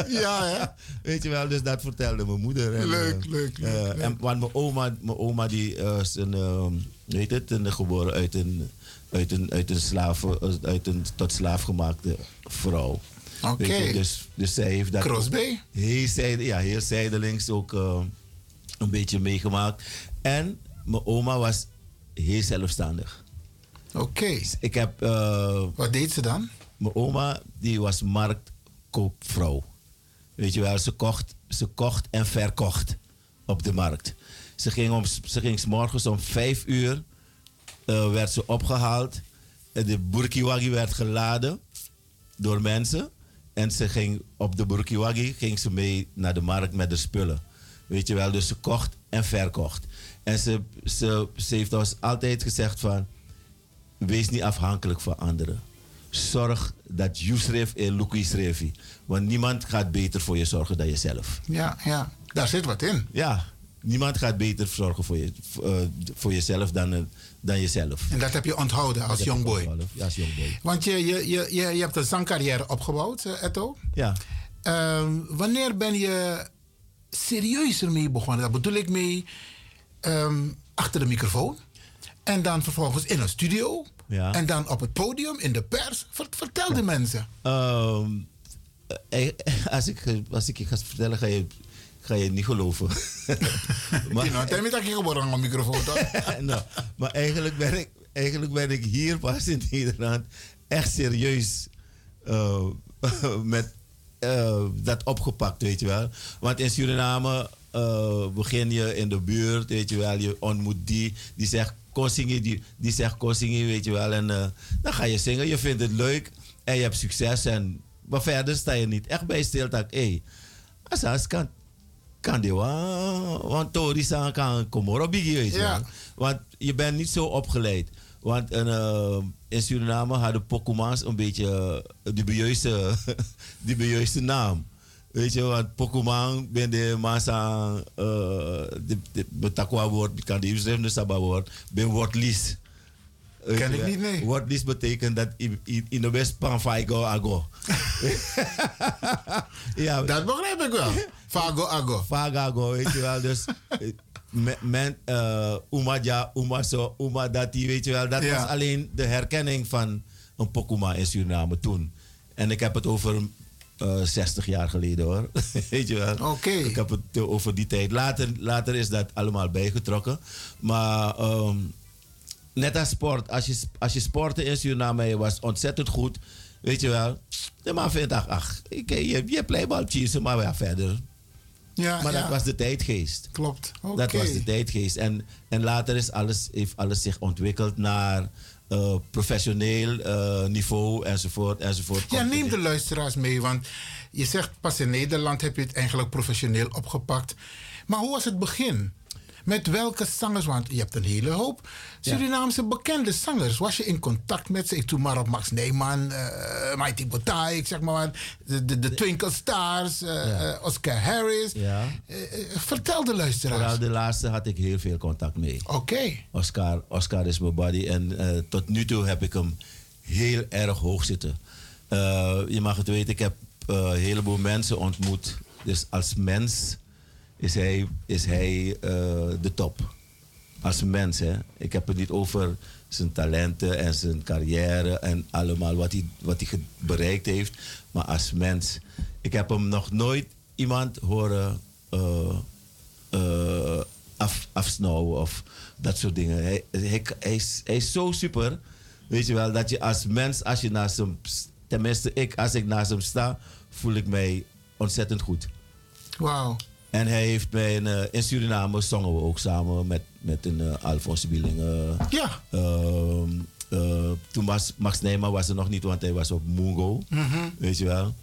Ja, hè? Weet je wel, dus dat vertelde mijn moeder. En, Leuk, eh, leuk. En, want mijn oma, mijn oma die eh, is een, ehm, weet het, een, geboren uit een, uit een, uit een, slaaf, eh, uit een tot slaaf gemaakte vrouw. Oké. Dus, dus zij heeft dat Crosby? heel, ja, heel zijdelings ook een beetje meegemaakt. En mijn oma was heel zelfstandig. Oké. Ik heb... eh, Wat deed ze dan? Mijn oma die was marktkoopvrouw. Weet je wel, ze kocht, ze kocht en verkocht op de markt. Ze ging, om, ze ging 's morgens om vijf uur eh, werd ze opgehaald. De burkiwagi werd geladen door mensen. En ze ging op de burkiwagi ging ze mee naar de markt met de spullen. Weet je wel, dus ze kocht en verkocht. En ze, ze, ze heeft ons altijd gezegd van, wees niet afhankelijk van anderen. Zorg dat je schreef en Luki schreef. Want niemand gaat beter voor je zorgen dan jezelf. Ja, ja. Daar zit wat in. Ja, niemand gaat beter zorgen voor, je, eh, voor jezelf dan, eh, dan jezelf. En dat heb je onthouden als jongboy. Ja, als jongboy. Want je, je, je, je, je hebt een zangcarrière opgebouwd, eh, Etto. Ja. Ehm, wanneer ben je serieus ermee begonnen? Dat bedoel ik mee ehm, achter de microfoon. En dan vervolgens in een studio. Ja. En dan op het podium, in de pers. Ver- vertel de mensen. Ehm, eh, als, ik, als ik je ga vertellen, ga je, ga je het niet geloven. <laughs> Maar, tel me dat je geboren aan een microfoon, toch? <laughs> nou, maar eigenlijk ben, ik, eigenlijk ben ik hier pas in Nederland echt serieus eh, <laughs> met eh, dat opgepakt, weet je wel. Want in Suriname eh, begin je in de buurt, weet je wel. Je ontmoet die, die zegt kon zingen, die, die zegt kon zingen, weet je wel. En eh, dan ga je zingen, je vindt het leuk en je hebt succes. En, maar verder sta je niet echt bij stil dat, hé, hey, als kan kan die wel. Want Tori kan bigi, weet je wel. Want je bent niet zo opgeleid. Want eh, in Suriname hadden Pokémons een beetje uh, dubieuze, <laughs> dubieuze naam. Weet je, want Pokémon ben de massa, uh, de, de betakwa woord, kan die schrijven de saba woord, ben woordlies. Ken ik niet, nee. Woordlies betekent dat in, de west pan faigo ago. <laughs> ja, dat begrijp ik wel. Fago ago. Fago ago, weet je wel. Dus eh, <laughs> men, uh, uma ja, uma zo, uma dati, weet je wel. Dat Ja. was alleen de herkenning van een Pokuma in Suriname toen. En ik heb het over eh 60 jaar geleden hoor. <laughs> weet je wel. Oké. Ik heb het eh, over die tijd. Later, later is dat allemaal bijgetrokken. Maar ehm, net als sport, als je, als je sportte in Suriname je was ontzettend goed. Weet je wel. De man vindt, ach, ach ik, je, je playbaltjes, maar ja, verder. Ja, maar ja. dat was de tijdgeest. Klopt. Dat was de tijdgeest. En, en later is alles, heeft alles zich ontwikkeld naar eh, professioneel eh, niveau enzovoort. enzovoort. Ja, neem de luisteraars mee, want je zegt pas in Nederland heb je het eigenlijk professioneel opgepakt. Maar hoe was het begin? Met welke zangers? Want je hebt een hele hoop Surinaamse bekende zangers. Was je in contact met ze? Ik doe maar op Max Neyman, eh Mighty Botai, ik zeg maar, de, de, de Twinkle Stars, eh, eh, Oscar Harris. Ja. Vertel de luisteraars. Vooral de laatste had ik heel veel contact mee. Oké. Oscar, Oscar is mijn buddy. En tot nu toe heb ik hem heel erg hoog zitten. Je mag het weten, ik heb een heleboel mensen ontmoet. Dus als mens is hij, is hij eh, de top. Als mens, hè. Ik heb het niet over zijn talenten en zijn carrière en allemaal wat hij, wat hij bereikt heeft. Maar als mens. Ik heb hem nog nooit iemand horen eh, af, afsnauwen of dat soort dingen. Hij, is, hij is zo super. Weet je wel, dat je als mens, als je naast hem, tenminste ik, als ik naast hem sta, voel ik mij ontzettend goed. Wauw. En hij heeft mij in, eh, in Suriname zongen we ook samen met, met een uh, Alphonse Bieling. eh, Ja. ehm, eh, toen was Max Nijman was er nog niet, want hij was op Mungo. Mhm. Weet je wel.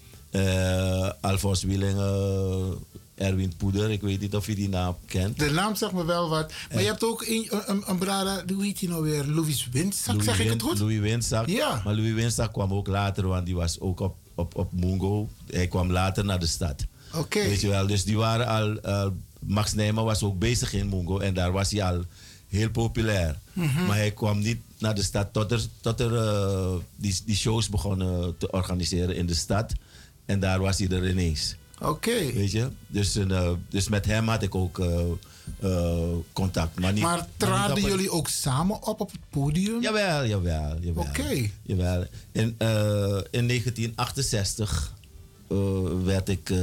Alphonse Wieling, eh, Erwin Poeder, ik weet niet of je die naam kent. De naam zegt me wel wat. Maar je hebt ook een, een, een brada, hoe heet hij nou weer? Louis Windzak, zeg ik het goed? Louis Winzak. Ja. Maar Louis Winzak kwam ook later, want die was ook op, op, op Mungo. Hij kwam later naar de stad. Oké. Weet je wel, dus die waren al... Max Nijman was ook bezig in Mungo en daar was hij al heel populair. Mhm. Maar hij kwam niet naar de stad tot er, tot er eh, die, die shows begonnen te organiseren in de stad. En daar was hij er ineens. Oké. Weet je? Dus, eh, dus met hem had ik ook eh, contact. Maar, niet, Maar niet traden jullie ook samen op op het podium? Jawel, jawel. jawel Oké. Jawel. In, eh, in 1968 eh, werd ik eh,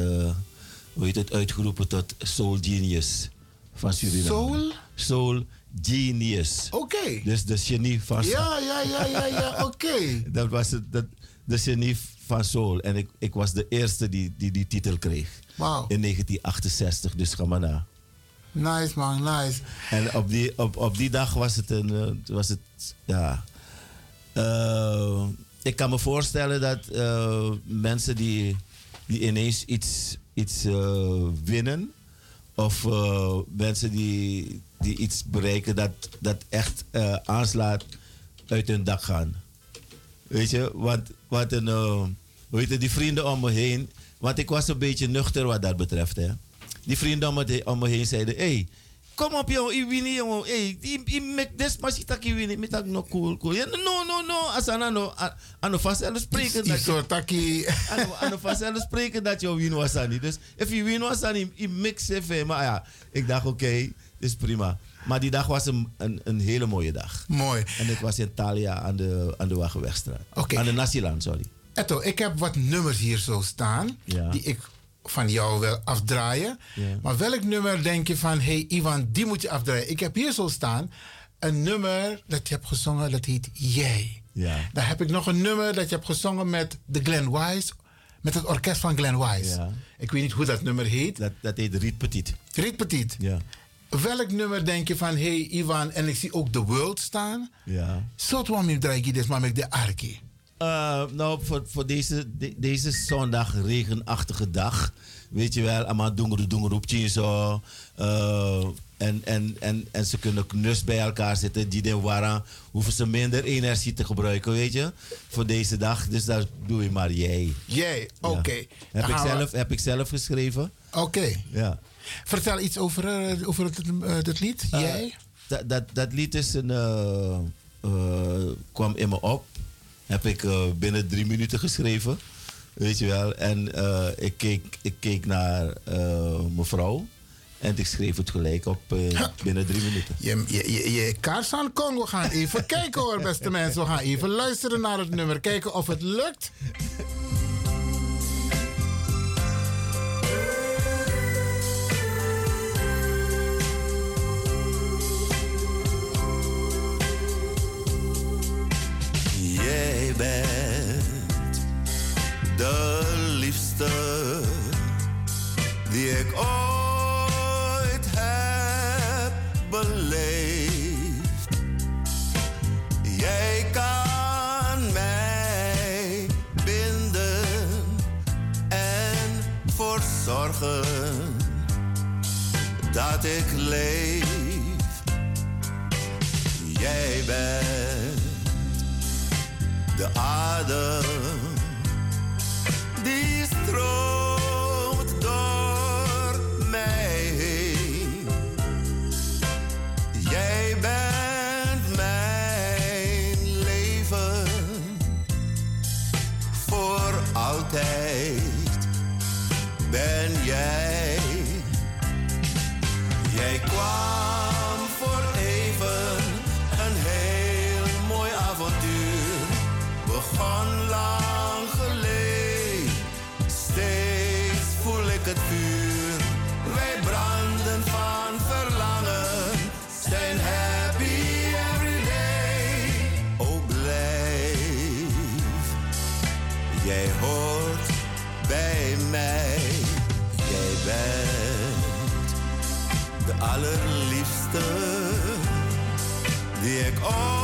hoe heet het, uitgeroepen tot Soul Genius van Suriname. Soul? Soul Genius. Oké. Dus de genie van Ja, ja, ja, ja, ja, <laughs> oké. dat was het, dat, de genie van Soul. En ik, ik was de eerste die die, die titel kreeg. Wauw. In 1968, dus ga maar na. Nice man, nice. En op die, op, op die dag was het een. eh, Was het, ja. Eh, ik kan me voorstellen dat eh, mensen die, die ineens iets, iets eh, winnen. of eh, mensen die, die iets bereiken dat, dat echt eh, aanslaat uit hun dak gaan. Weet je, want wat een, heet het, die vrienden om me heen, want ik was een beetje nuchter wat dat betreft. Hè. Die vrienden om me, heen zeiden: hey, kom op jongen, je wint jongen. Hey, je maakt des wint, met dat no cool cool. Ja, no no no, asana no, ano vanzelfsprekend dat Iso taki. ano ano vanzelfsprekend dat je win was niet. Dus if je win was aan je mix even, maar ja, ik dacht oké, is prima. Maar die dag was een, een, een hele mooie dag. Mooi. En ik was in Thalia aan de, aan de Wagenwegstraat. Oké. Aan de Nasiland, sorry. Etto, ik heb wat nummers hier zo staan. Ja. Die ik van jou wil afdraaien. Maar welk nummer denk je van... hey Ivan, die moet je afdraaien. Ik heb hier zo staan een nummer dat je hebt gezongen. Dat heet Jij. Ja. Dan heb ik nog een nummer dat je hebt gezongen met de Glen Wise. Met het orkest van Glen Wise. Ik weet niet hoe dat nummer heet. Dat, dat heet Riet Petit. Riet Petit. Ja. Welk nummer denk je van... hey Ivan, en ik zie ook The World staan. Ja. Zo wat me draai ik dit maar met de arki. Eh, nou, voor, voor deze, de- deze zondag regenachtige dag. Weet je wel, allemaal doengeroep, doengeroep, zo. eh, en, en, en, en ze kunnen knus bij elkaar zitten. Die den waren, hoeven ze minder energie te gebruiken, weet je. Voor deze dag. Dus daar doe je maar jij. Jij, oké. Heb, ik we- zelf, heb ik zelf geschreven. Oké. Ja. Vertel iets over, eh, over het, het lied. Jij? dat, dat, dat lied is een, kwam in me op. Heb ik eh, binnen drie minuten geschreven. Weet je wel. En eh, ik, keek, ik keek naar eh, mevrouw. En ik schreef het gelijk op binnen drie minuten. Je, je, je, je kaars aan Congo. We gaan even <laughs> kijken hoor, beste mensen. We gaan even luisteren naar het nummer. Kijken of het lukt. Jij bent de liefste die ik ooit heb beleefd. Jij kan mij binden en voor zorgen dat ik leef. Jij bent de adem die stroomt door mij heen. Jij bent mijn leven voor altijd. Ben jij? Jij kwam allerliefste die ik ooit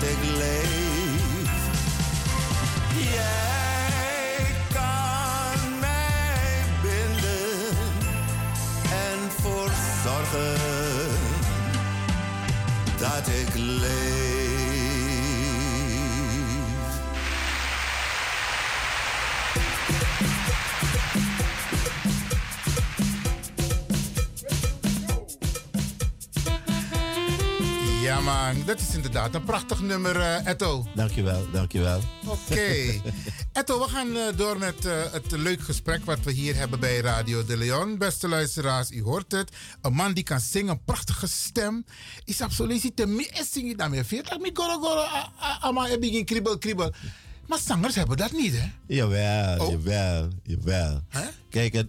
dat ik leef. Jij kan mij binden en voor zorgen dat ik leef. Man, dat is inderdaad een prachtig nummer, eh Etto. Dankjewel, dankjewel. Oké. <laughs> Etto, we gaan eh, door met eh, het leuk gesprek wat we hier hebben bij Radio de Leon. Beste luisteraars, u hoort het. Een man die kan zingen, een prachtige stem. Is absoluut te meer zing je daarmee. Veert dat mi goro goro, ama heb ik kriebel kriebel. Maar zangers hebben dat niet, hè? Jawel, Oh. jawel, jawel. Kijk,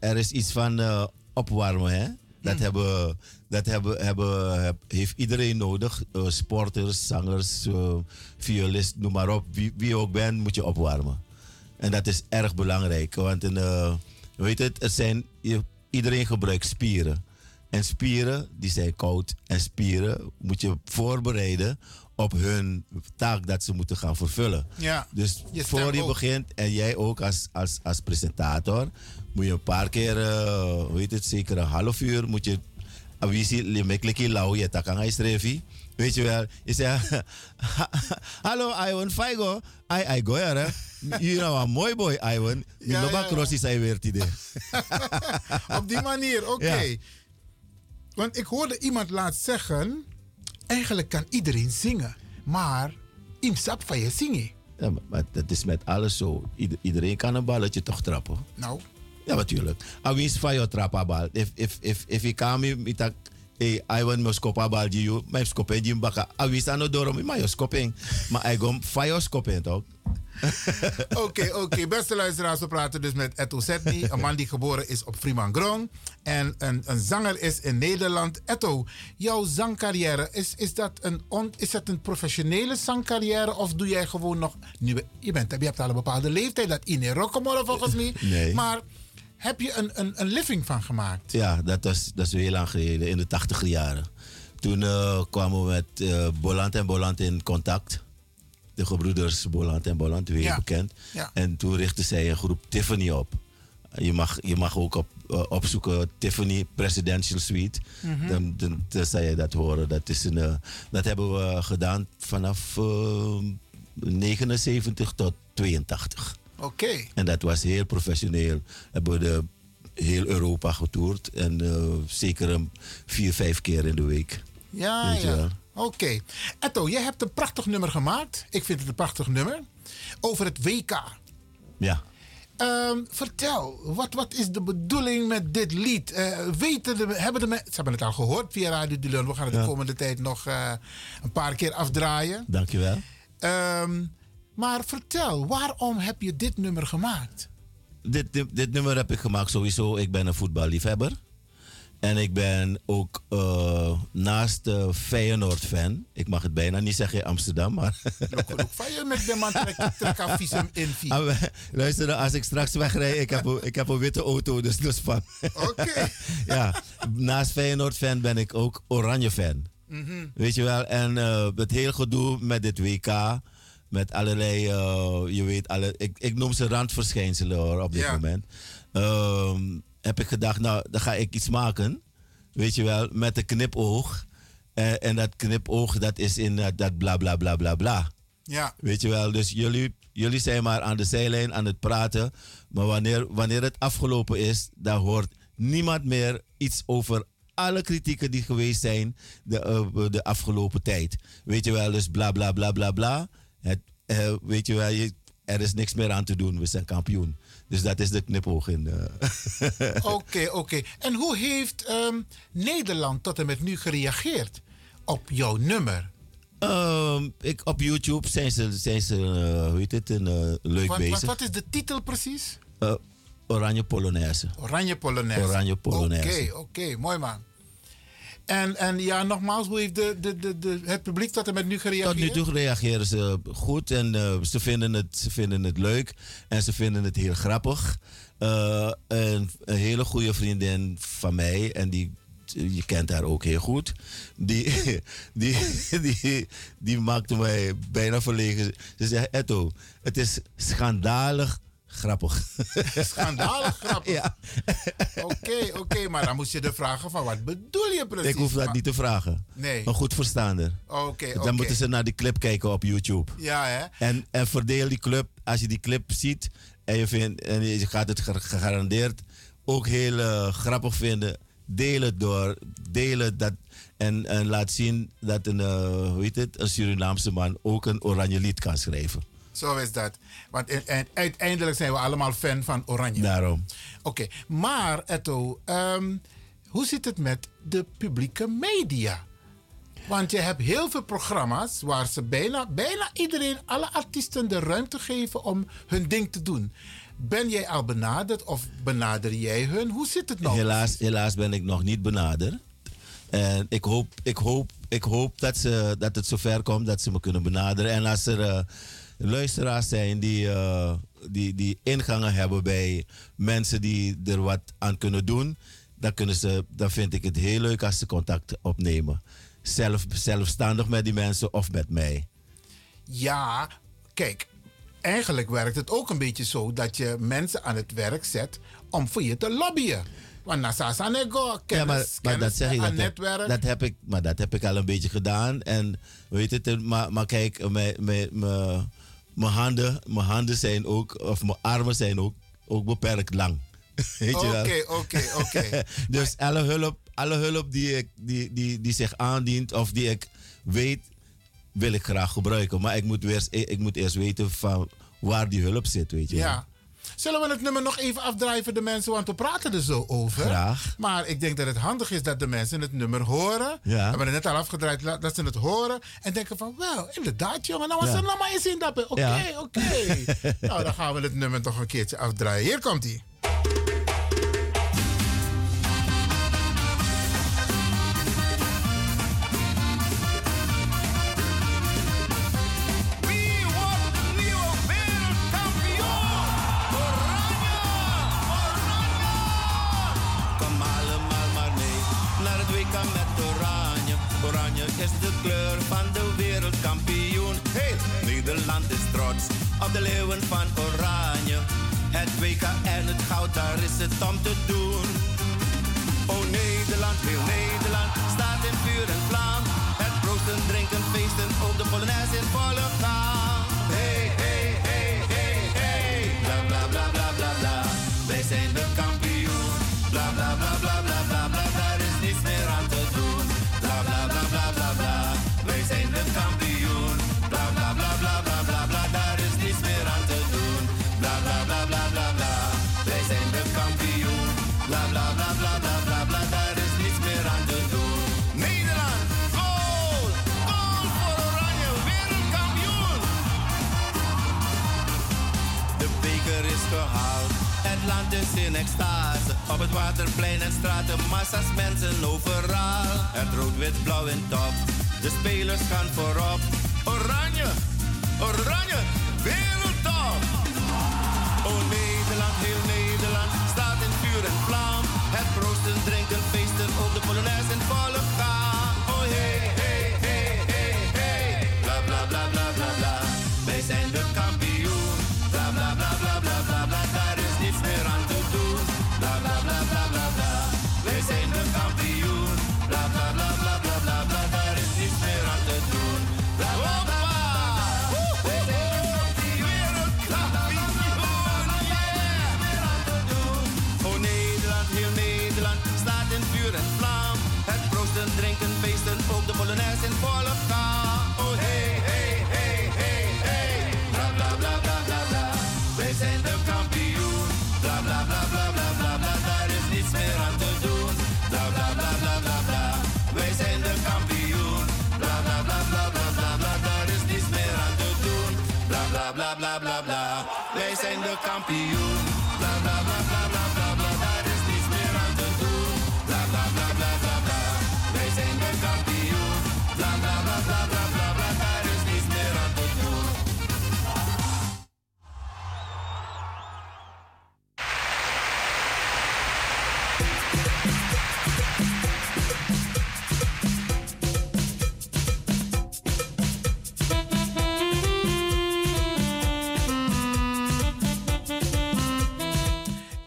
er, is iets van opwarmen, hè? Dat, Hmm. hebben, dat hebben, hebben, heb- heeft iedereen nodig. Eh, sporters, zangers, eh, violist, noem maar op. Wie, wie ook bent, moet je opwarmen. En dat is erg belangrijk. Want een, eh, weet het, het zijn, iedereen gebruikt spieren. En spieren, die zijn koud. En spieren moet je voorbereiden op hun taak dat ze moeten gaan vervullen. Ja, Dus je voor je ook. begint, en jij ook als, als, als presentator, moet je een paar keer, hoe heet het, zeker een half uur, moet je, avisi, limeklikkie je hij strevi. Weet je wel, je zegt, <laughs> hallo Iwan Faigo, ai ai go hè. <laughs> Je nou een mooi boy Iwan, Ja, ja, ja, ja. crossie zijn weer die <laughs> Op die manier, oké. Ja. Want ik hoorde iemand laatst zeggen... Eigenlijk kan iedereen zingen. Maar imsap van je zingen. Ja, maar, dat is met alles zo. Ieder- iedereen kan een balletje toch trappen. Nou, Ja, natuurlijk. Awis van jou trappa bal. If if if if ik kan me met dat I want me skopa bal die you, my skopen die baka. Awis ano doro me maar skoping. Maar I go van jou skopen toch? Oké, oké. Beste luisteraars, we praten dus met Etto Setny. Een man die geboren is op Fremangrom. En een, een zanger is in Nederland. Etto, jouw zangcarrière, is, is, dat een on, is dat een professionele zangcarrière? Of doe jij gewoon nog... Nu, je, bent, je hebt al een bepaalde leeftijd, dat in Rockamore volgens mij. Nee. Maar heb je een, een, een living van gemaakt? Ja, dat was, dat is heel lang geleden, in de tachtige jaren. Toen eh, kwamen we met eh Boland en Boland in contact. De gebroeders Boland en Boland, weer Ja. bekend. Ja. En toen richtte zij een groep Tiffany op. Je mag, je mag ook op, eh, opzoeken Tiffany Presidential Suite. Mhm. dan, dan, dan zal je dat horen. Dat, is een, dat hebben we gedaan vanaf eh, 79 tot 82. Oké. En dat was heel professioneel. Hebben we de heel Europa getoerd. En eh, zeker een vier, vijf keer in de week. Ja, Weet ja. Oké. Etto, jij hebt een prachtig nummer gemaakt. Ik vind het een prachtig nummer. Over het WK. Ja. Ehm, vertel, wat, wat is de bedoeling met dit lied? Eh, weten de, hebben de mensen, ze hebben het al gehoord via Radio de Leon. We gaan het Ja. de komende tijd nog eh, een paar keer afdraaien. Dankjewel. Ehm, maar vertel, waarom heb je dit nummer gemaakt? Dit, dit, dit nummer heb ik gemaakt sowieso. Ik ben een voetballiefhebber. En ik ben ook eh, naast uh, Feyenoord-fan. Ik mag het bijna niet zeggen in Amsterdam, maar... Van je met de man trek, visum in. Ah, Luister, als ik straks wegrij, ik heb, een- ik heb een witte auto, dus dus van. Oké. <laughs> ja, naast Feyenoord-fan ben ik ook Oranje-fan. Mhm. Weet je wel, en eh, het hele gedoe met dit WK, met allerlei, eh, je weet, alle, ik, ik noem ze randverschijnselen hoor, op dit Ja. moment. Ehm, heb ik gedacht, nou, dan ga ik iets maken, weet je wel, met een knipoog. Eh, en dat knipoog, dat is in eh, dat bla bla bla bla bla. Ja. Weet je wel, dus jullie, jullie zijn maar aan de zijlijn aan het praten. Maar wanneer, wanneer het afgelopen is, dan hoort niemand meer iets over alle kritieken die geweest zijn de, eh, de afgelopen tijd. Weet je wel, dus bla bla bla bla bla. Het, eh, weet je wel, je, er is niks meer aan te doen, we zijn kampioen. Dus dat is de knipoog in. eh. <laughs> Oké, oké. En hoe heeft ehm, Nederland tot en met nu gereageerd op jouw nummer? Ehm, ik, op YouTube zijn ze, zijn ze eh, hoe heet het, een, leuk Wat, bezig. wat, wat is de titel precies? Oranje Polonaise. Oranje Polonaise. Oranje Polonaise. Oké, oké, mooi man. En, en ja, nogmaals, hoe heeft de, de, de, de, het publiek tot en met nu gereageerd? Tot nu toe reageren ze goed en eh, ze, vinden het, ze vinden het leuk en ze vinden het heel grappig. Eh, een, een hele goede vriendin van mij, en die, je kent haar ook heel goed, die, <laughs> die, die, die maakte mij bijna verlegen. Ze zei: Etto, het is schandalig grappig. <laughs> Schandalig grappig. Ja. Oké, oké, maar dan moest je de vragen van wat bedoel je precies? Ik hoef dat Maar- niet te vragen. Nee. Een goed verstaander. Oké, Dan oké. moeten ze naar die clip kijken op YouTube. Ja, hè? En, en verdeel die clip. Als je die clip ziet en je, vindt, en je gaat het ge- gegarandeerd ook heel eh, grappig vinden. Deel het door. Deel het dat, en, en laat zien dat een, eh, hoe heet het, een Surinaamse man ook een oranje lied kan schrijven. Zo is dat. Want uiteindelijk zijn we allemaal fan van Oranje. Daarom. Oké, maar Etto, ehm, hoe zit het met de publieke media? Want je hebt heel veel programma's waar ze bijna, bijna iedereen, alle artiesten de ruimte geven om hun ding te doen. Ben jij al benaderd of benader jij hun? Hoe zit het nou? Helaas, helaas ben ik nog niet benaderd. En ik hoop, ik hoop, ik hoop dat, ze, dat het zover komt dat ze me kunnen benaderen. En als er eh, luisteraars zijn die, eh, die, die ingangen hebben bij mensen die er wat aan kunnen doen, dan, kunnen ze, dan vind ik het heel leuk als ze contact opnemen. Zelf, zelfstandig met die mensen of met mij. Ja, kijk, eigenlijk werkt het ook een beetje zo dat je mensen aan het werk zet om voor je te lobbyen. Want kennis, ja, maar, maar kennis dat zeg ik, aan dat heb, dat, heb ik, maar dat heb ik al een beetje gedaan. En weet het, maar, maar kijk, mijn, mijn, mijn, mijn handen, mijn handen zijn ook, of mijn armen zijn ook, ook beperkt lang. <laughs> Weet je wel? Oké, oké, oké. <laughs> dus alle hulp, alle hulp die, ik, die, die, die zich aandient of die ik weet, wil ik graag gebruiken. Maar ik moet, weer, ik moet eerst weten van waar die hulp zit, weet je wel. Ja. Zullen we het nummer nog even afdraaien voor de mensen? Want we praten er zo over. Graag. Maar ik denk dat het handig is dat de mensen het nummer horen. Ja. We hebben het net al afgedraaid. Dat ze het horen. En denken van, wel, inderdaad jongen. Nou was Ja. er nog maar eens in dat. Oké, Ja. oké. <laughs> nou, dan gaan we het nummer toch een keertje afdraaien. Hier komt van Oranje. Het WK en het goud, daar is het om te doen. Oh Nederland, heel Nederland, staat in vuur en vlam. Het proosten, drinken, feesten, ook de Polonaise in volle gang. Waterplein en straten, massa's mensen overal. Het rood-wit-blauw in top, de spelers gaan voorop. Oranje, oranje, wereldtop!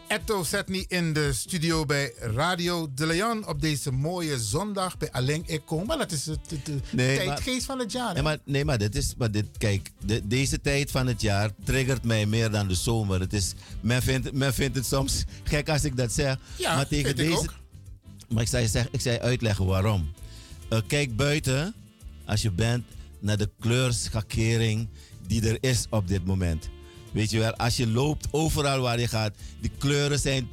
Etto Setni in de studio bij Radio De Leon op deze mooie zondag bij Alleen Ik Kom. Maar dat is de tijdgeest van het jaar. Nee, maar, nee, maar dit is. Maar dit, kijk, de- deze tijd van het jaar triggert mij meer dan de zomer. Het is, men, vindt, men vindt het soms gek als ik dat zeg. Ja, maar tegen ik deze. ook. Maar ik zei, zeg, ik zei uitleggen waarom. Eh, kijk buiten, als je bent, naar de kleurschakering die er is op dit moment. Weet je wel, als je loopt overal waar je gaat, die kleuren zijn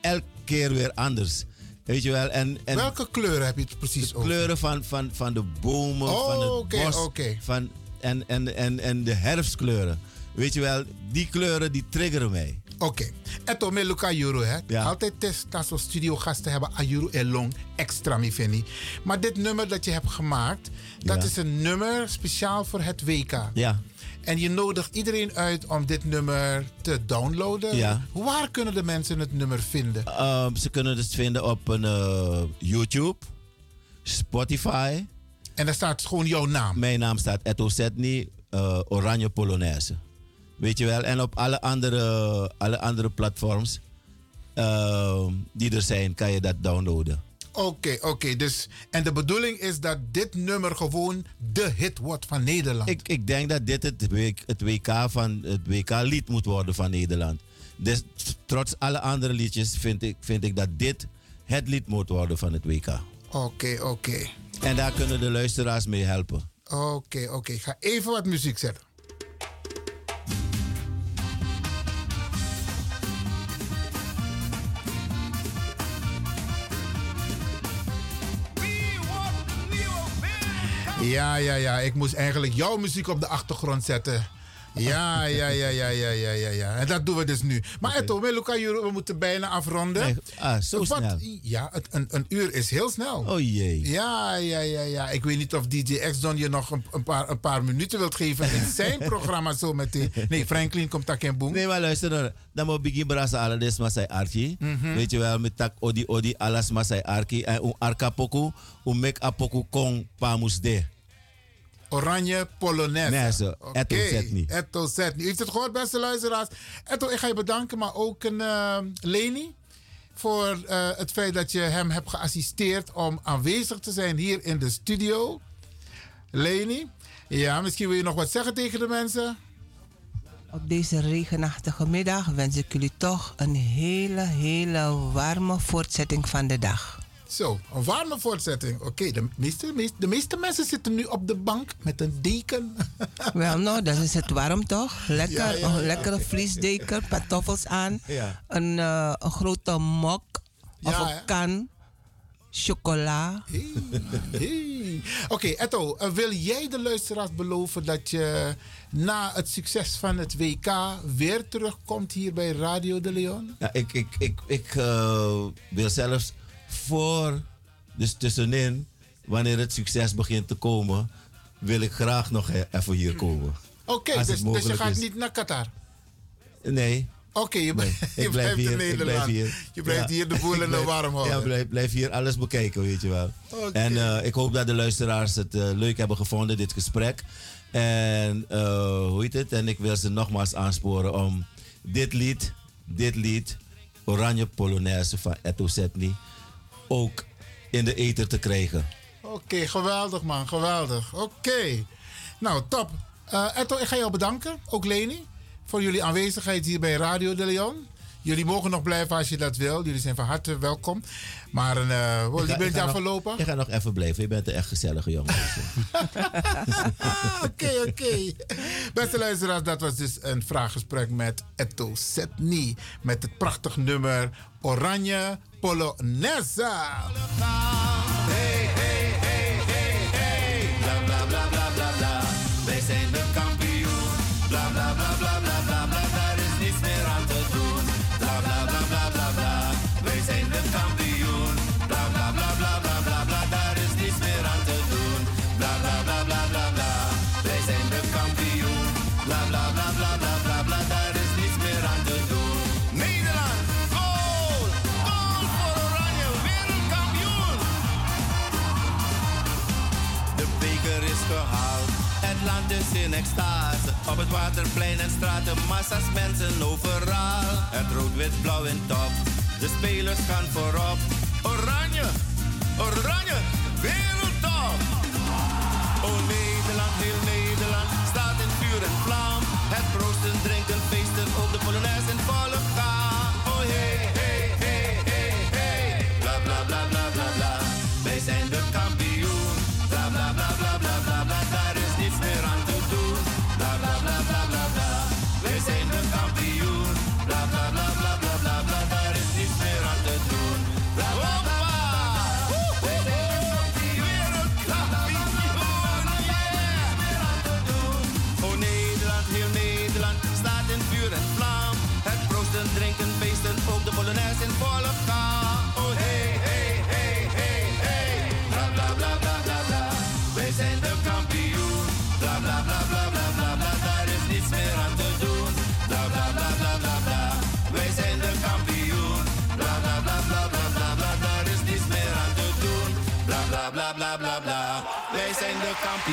elke keer weer anders. Weet je wel? En, en Welke kleuren heb je het precies de over? kleuren van, van, van de bomen, Oh, van het oké, bos. oké. Van, en, en, en, en de herfstkleuren. Weet je wel, die kleuren die triggeren mij. Oké. Eto me Luca Juro, hè. Altijd test dat we studiogasten hebben. Ajuru en Long extra mi. Maar dit nummer dat je hebt gemaakt, dat Ja. is een nummer speciaal voor het WK. Ja. En je nodigt iedereen uit om dit nummer te downloaden. Ja. Waar kunnen de mensen het nummer vinden? Ehm, ze kunnen het vinden op een, eh, YouTube, Spotify. En daar staat gewoon jouw naam? Mijn naam staat Eto Setni, eh, Oranje Polonaise. Weet je wel? En op alle andere, alle andere platforms ehm, die er zijn, kan je dat downloaden. Oké, oké. dus, en de bedoeling is dat dit nummer gewoon de hit wordt van Nederland. Ik, ik denk dat dit het, WK van het WK-lied moet worden van Nederland. Dus trots alle andere liedjes vind ik, vind ik dat dit het lied moet worden van het WK. Oké, oké. En daar kunnen de luisteraars mee helpen. Oké, oké. Ik ga even wat muziek zetten. Ja, ja, ja. Ik moest eigenlijk jouw muziek op de achtergrond zetten. Ja, ja, ja, ja, ja, ja, ja, ja. En dat doen we dus nu. Maar Eto, met Luca, we moeten bijna afronden. Nee, ah, zo Wat- snel. Ja, het, een, een uur is heel snel. Oh jee. Ja, ja, ja, ja. Ik weet niet of DJ X-Don je nog een, een, paar, een paar minuten wilt geven in zijn <laughs> programma zo meteen. Nee, Franklin komt daar geen boem. Nee, maar luister dan. Dan moet begin brasa alle des masai arki. Mhm. Weet je wel, met tak odi odi alas masai arki. En un arka poku, un mek apoku kong pamus de. Oranje Polonaise. Oké, Etto Zetni. Etto Zetni. U heeft het gehoord, beste luisteraars. Etto, ik ga je bedanken, maar ook een eh, Leni. Voor eh, het feit dat je hem hebt geassisteerd om aanwezig te zijn hier in de studio. Leni. Ja, misschien wil je nog wat zeggen tegen de mensen. Op deze regenachtige middag wens ik jullie toch een hele, hele warme voortzetting van de dag. Zo, een warme voortzetting. Oké, de, meeste, meeste- de meeste mensen zitten nu op de bank met een deken. <laughs> Wel nou, dan is het warm toch? Lekker, Ja, ja, een ja. lekkere vliesdeken, pantoffels aan, Ja. een, eh, een grote mok of Ja, een kan chocola. Hey. Oké, Etto, eh, wil jij de luisteraars beloven dat je na het succes van het WK weer terugkomt hier bij Radio de Leon? Ja, ik ik, ik, ik eh, wil zelfs voor, dus tussenin, wanneer het succes begint te komen, wil ik graag nog even hier komen. Oké, dus, dus je gaat is. niet naar Qatar? Nee. Oké, je, Nee, <laughs> je blijft hier. in Nederland. blijf hier. Je blijft Ja. hier de boel <laughs> de warm houden. Ja, blijf, blijf hier alles bekijken, weet je wel. Oké. En eh, ik hoop dat de luisteraars het eh, leuk hebben gevonden, dit gesprek. En eh, hoe heet het? En ik wil ze nogmaals aansporen om dit lied, dit lied, Oranje Polonaise van Etto Setni, ook in de ether te krijgen. Oké, geweldig man, geweldig. Oké. Nou, top. Eh Etto, ik ga jou bedanken, ook Leni, voor jullie aanwezigheid hier bij Radio de Leon. Jullie mogen nog blijven als je dat wil. Jullie zijn van harte welkom. Maar uh, Ik je ga- bent ik ga nog- verlopen? Je gaat nog even blijven. Je bent een echt gezellige jongen. <laughs> Oké, oké. Beste luisteraars, dat was dus een vraaggesprek met Etto Setni. Met het prachtig nummer Oranje Polonaise. Hey, waterplein en straten, massa's mensen overal. Het rood-wit-blauw in top. De spelers gaan voorop. Oranje, oranje, wereldtop. Oh Nederland,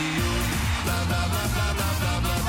de kampioen. Bla bla bla bla bla bla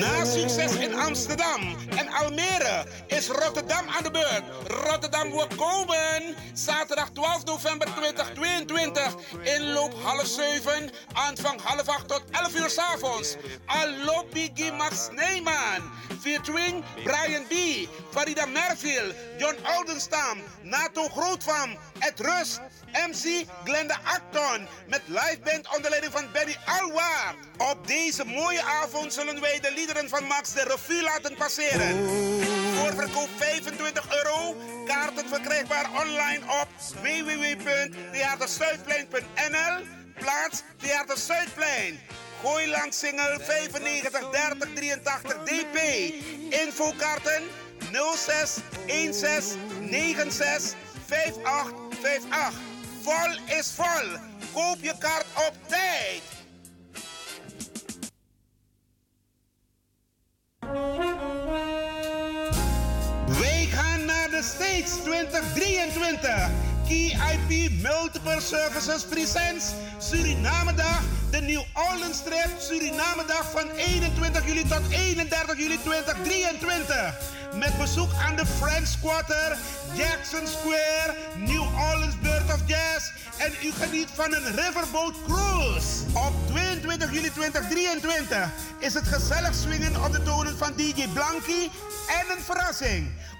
Na succes in Amsterdam en Almere is Rotterdam aan de beurt. Rotterdam wordt komen. Zaterdag 12 november 2022. Inloop half 7. Aanvang half 8 tot 11 uur s avonds. Alopi Gimax Neyman. Featuring Brian B. Farida Merville. John Oldenstam. Nato Grootvam. Ed Rust. MC Glenda Acton. Met live band onder leiding van Benny Alwa. Op deze mooie avond zullen wij de liederen van Max de revue laten passeren. Voorverkoop 25 euro. Kaarten verkrijgbaar online op www.theaterzuidplein.nl. Plaats Theater Zuidplein. Gooiland Single 95 30 83 DP. Infokaarten 06 16 96 5858. Vol is vol. Koop je kaart op tijd. States 2023. Key IP Multiple Services Presents Suriname Dag. De New Orleans Trip Suriname Dag van 21 juli tot 31 juli 2023. Met bezoek aan de French Quarter, Jackson Square, New Orleans Bird of Jazz. En u geniet van een riverboat cruise. Op 22 juli 2023 is het gezellig swingen op de tonen van DJ Blanky en een verrassing.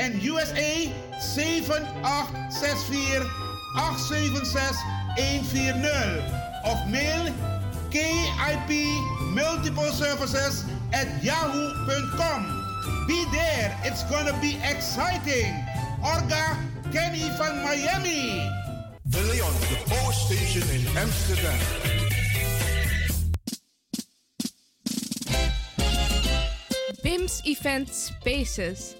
en USA 7864 876 140 of mail KIP multipleservices at yahoo.com. Be there, it's gonna be exciting. Orga Kenny van Miami. De Leon, the Power Station in Amsterdam. BIMS Event Spaces.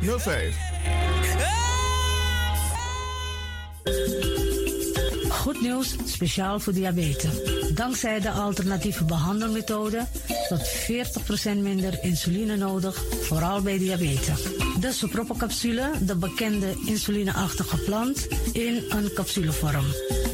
5305. Goed nieuws, speciaal voor diabetes. Dankzij de alternatieve behandelmethode tot 40% minder insuline nodig, vooral bij diabetes. De soproppencapsule, de bekende insulineachtige plant, in een capsulevorm.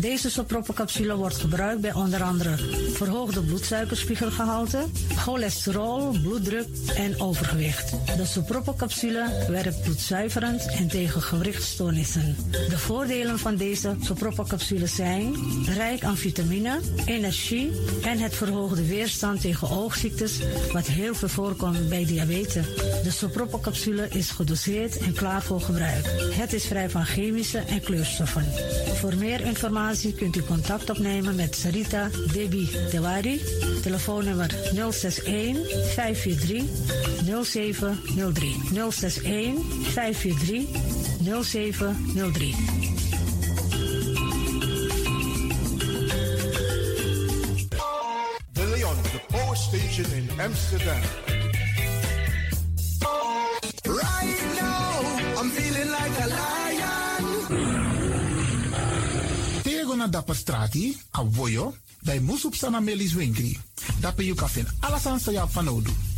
Deze soproppencapsule wordt gebruikt bij onder andere verhoogde bloedsuikerspiegelgehalte, cholesterol, bloeddruk en overgewicht. De soproppencapsule werkt bloedzuiverend en tegen gewrichtstoornissen. De voordelen van deze soproppencapsules zijn rijk aan vitamine, energie en het verhoogde weerstand tegen oogziektes, wat heel veel voorkomt bij diabetes. De soproppencapsule is gedoseerd en klaar voor gebruik. Het is vrij van chemische en kleurstoffen. Voor meer informatie kunt u contact opnemen met Sarita Debi Dewari. Telefoonnummer 061 543 0703. 061 543 0703. De Leon, the Power Station in Amsterdam. Dapper strati, a voyo, bij Moesop Sana Melis Winkri. Dapper you alles aan sa.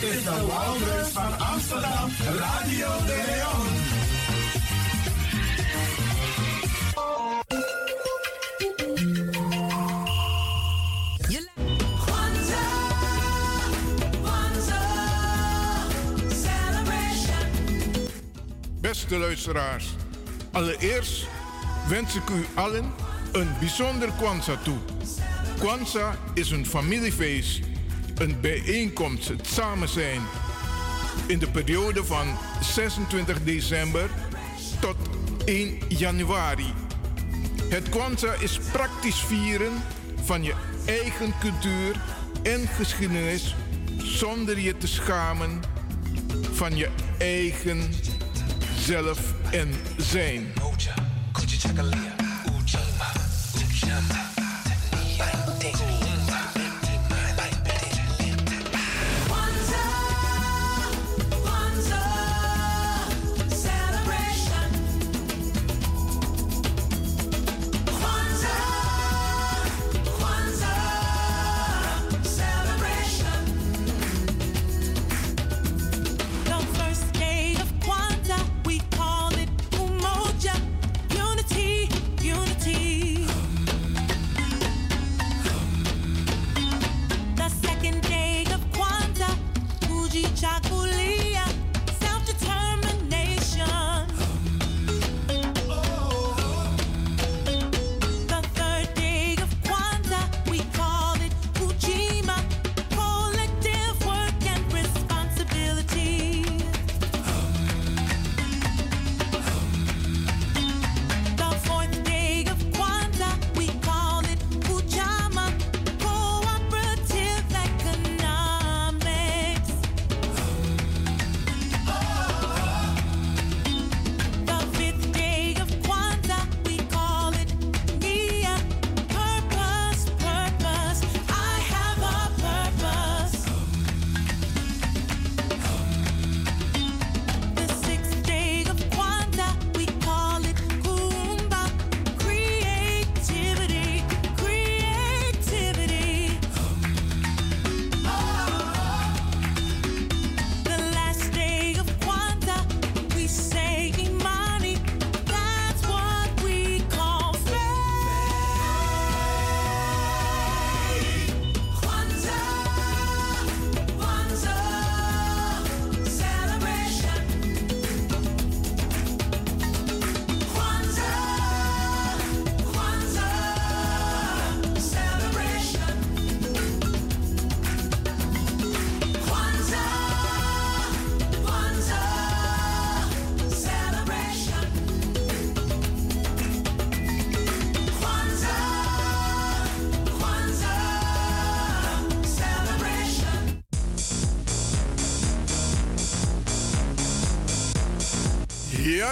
Dit is de Wouders van Amsterdam, Radio de Leon. Beste luisteraars, allereerst wens ik u allen een bijzonder Kwanzaa toe. Kwanzaa is een familiefeest een bijeenkomst, het samen zijn. In de periode van 26 december tot 1 januari. Het Kwanzaa is praktisch vieren van je eigen cultuur en geschiedenis zonder je te schamen van je eigen zelf en zijn.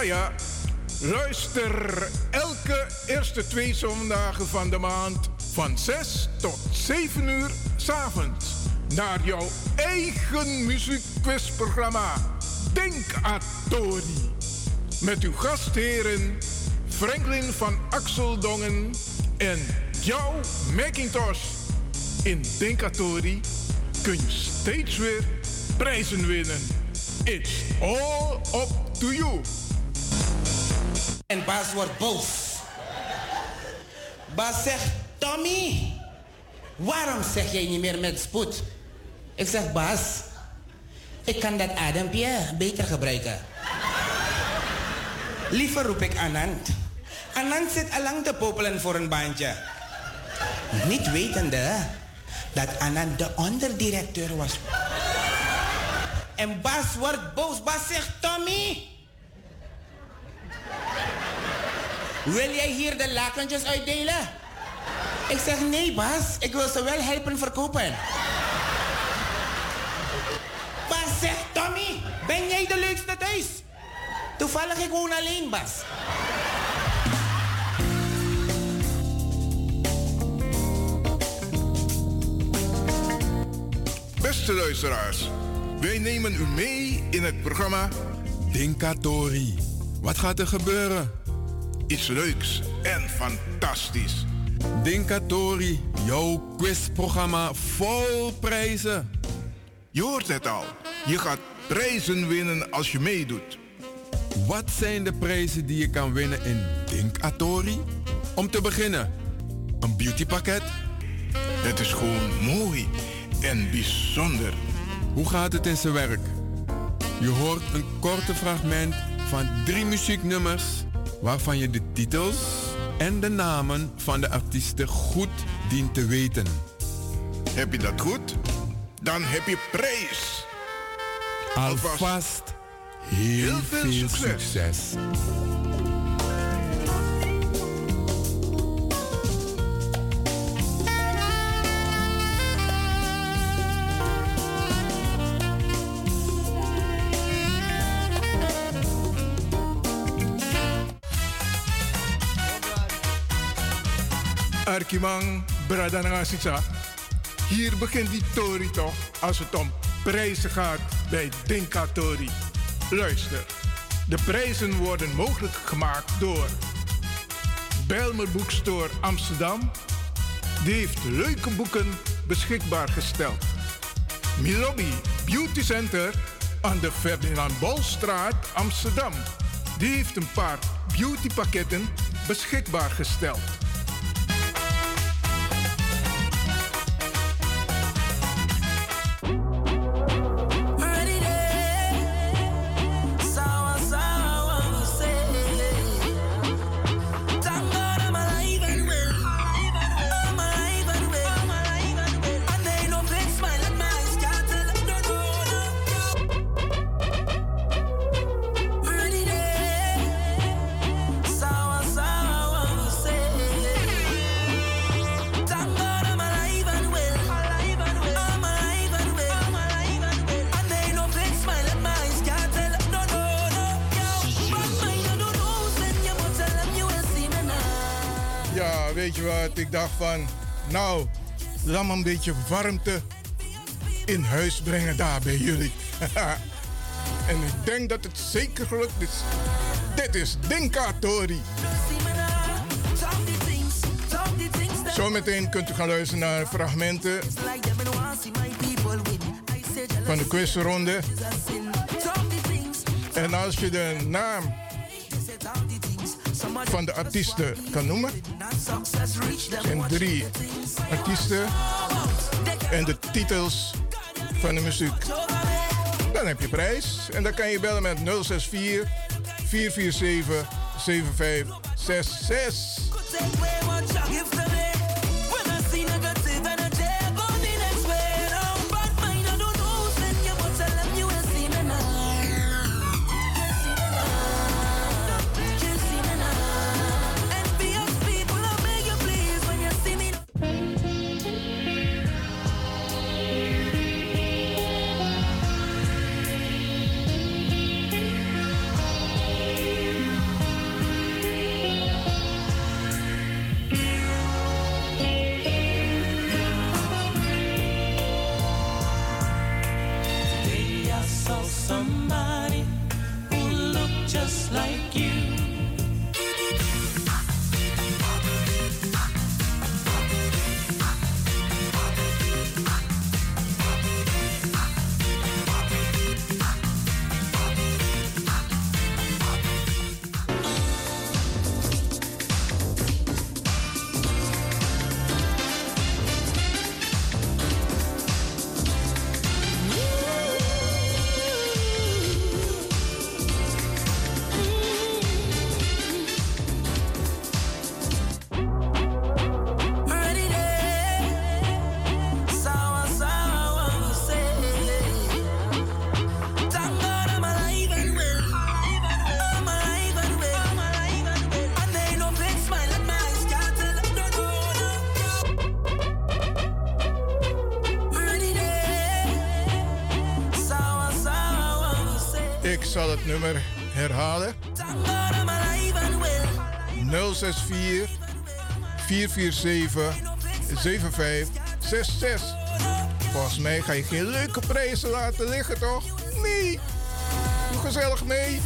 Ja. Luister elke eerste twee zondagen van de maand van 6 tot 7 uur s'avonds naar jouw eigen muziekquizprogramma Denk Atori. Met uw gastheren Franklin van Axeldongen en jouw Macintosh. In Denkatori kun je steeds weer prijzen winnen. It's all up to you. Bas wordt boos. Bas zegt, Tommy, waarom zeg jij niet meer met spoed? Ik zeg, Bas, ik kan dat adempje beter gebruiken. Liever roep ik Anand. Anand zit allang te popelen voor een baantje. Niet wetende dat Anand de onderdirecteur was. En Bas wordt boos. Bas zegt, Tommy, Wil jij hier de lakentjes uitdelen? Ik zeg nee, Bas. Ik wil ze wel helpen verkopen. Bas zegt, Tommy, ben jij de leukste thuis? Toevallig ik woon alleen, Bas. Beste luisteraars, wij nemen u mee in het programma Dinkatori. Wat gaat er gebeuren? Iets leuks en fantastisch. Dinkatori, jouw quizprogramma vol prijzen. Je hoort het al. Je gaat prijzen winnen als je meedoet. Wat zijn de prijzen die je kan winnen in Dinkatori? Om te beginnen, een beautypakket. Het is gewoon mooi en bijzonder. Hoe gaat het in zijn werk? Je hoort een korte fragment van drie muzieknummers waarvan je de titels en de namen van de artiesten goed dient te weten. Heb je dat goed? dan heb je prijs. Alvast heel, veel, succes. Arkimang Bradangasisa. Hier begint die Tori toch als het om prijzen gaat bij Dinka Tori. Luister, de prijzen worden mogelijk gemaakt door Belmer Boekstore Amsterdam. Die heeft leuke boeken beschikbaar gesteld. Milobi Beauty Center aan de Ferdinand Bolstraat Amsterdam. Die heeft een paar beautypakketten beschikbaar gesteld. Ik dacht van, nou, laat me een beetje warmte in huis brengen daar bij jullie. <laughs> en ik denk dat het zeker gelukt is. Dit is Dinka Tori. Zometeen kunt u gaan luisteren naar fragmenten van de quizronde. En als je de naam van de artiesten kan noemen. Zijn drie artiesten. En de titels van de muziek. Dan heb je prijs. En dan kan je bellen met 064 447 7566. Volgens mij ga je geen leuke prijzen laten liggen, toch? Nee. Doe gezellig mee.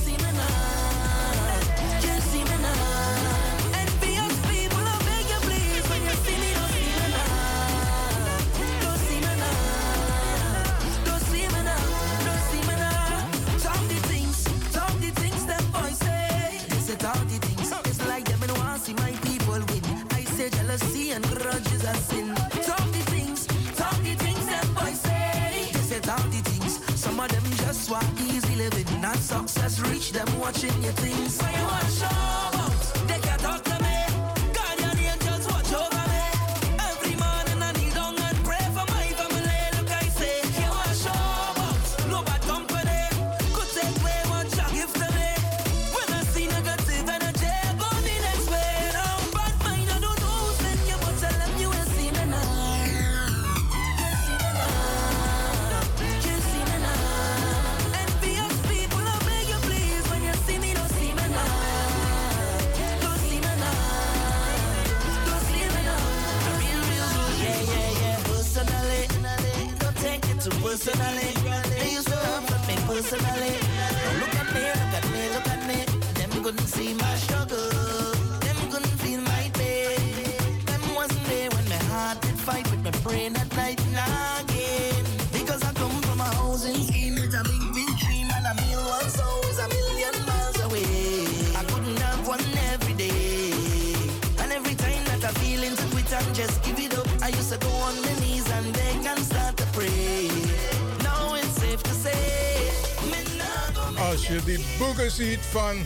van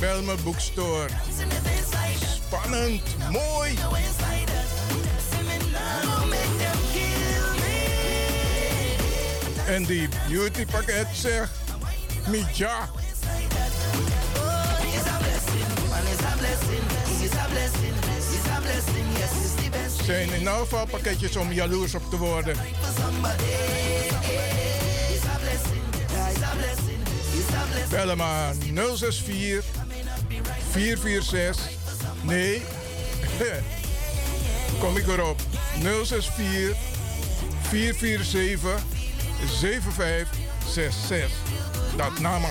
Belme boekstore. Spannend, mooi. En die beautypakket zegt, Mija. Zijn in elk pakketjes om jaloers op te worden. Bel maar 064 446. Nee. <laughs> Kom ik erop. 064 447 7566. Dat namen.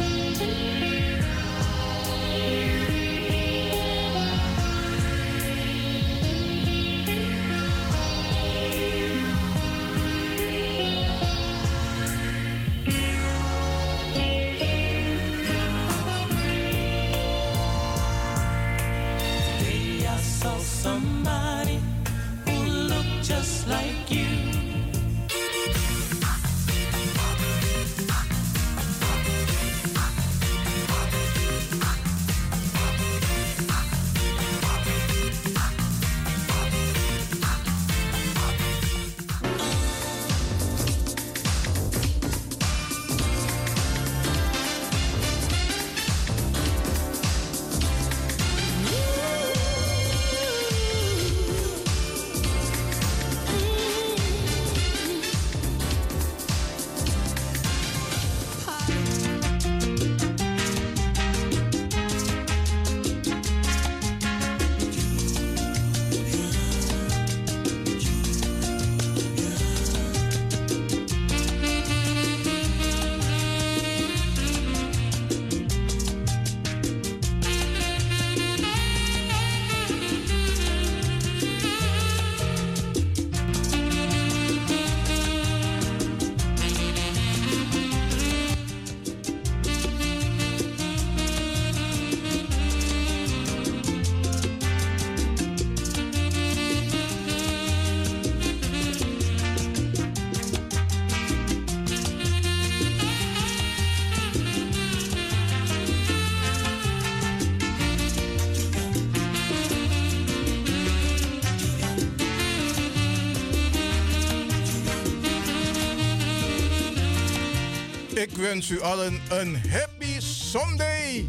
wens u allen een happy Sunday.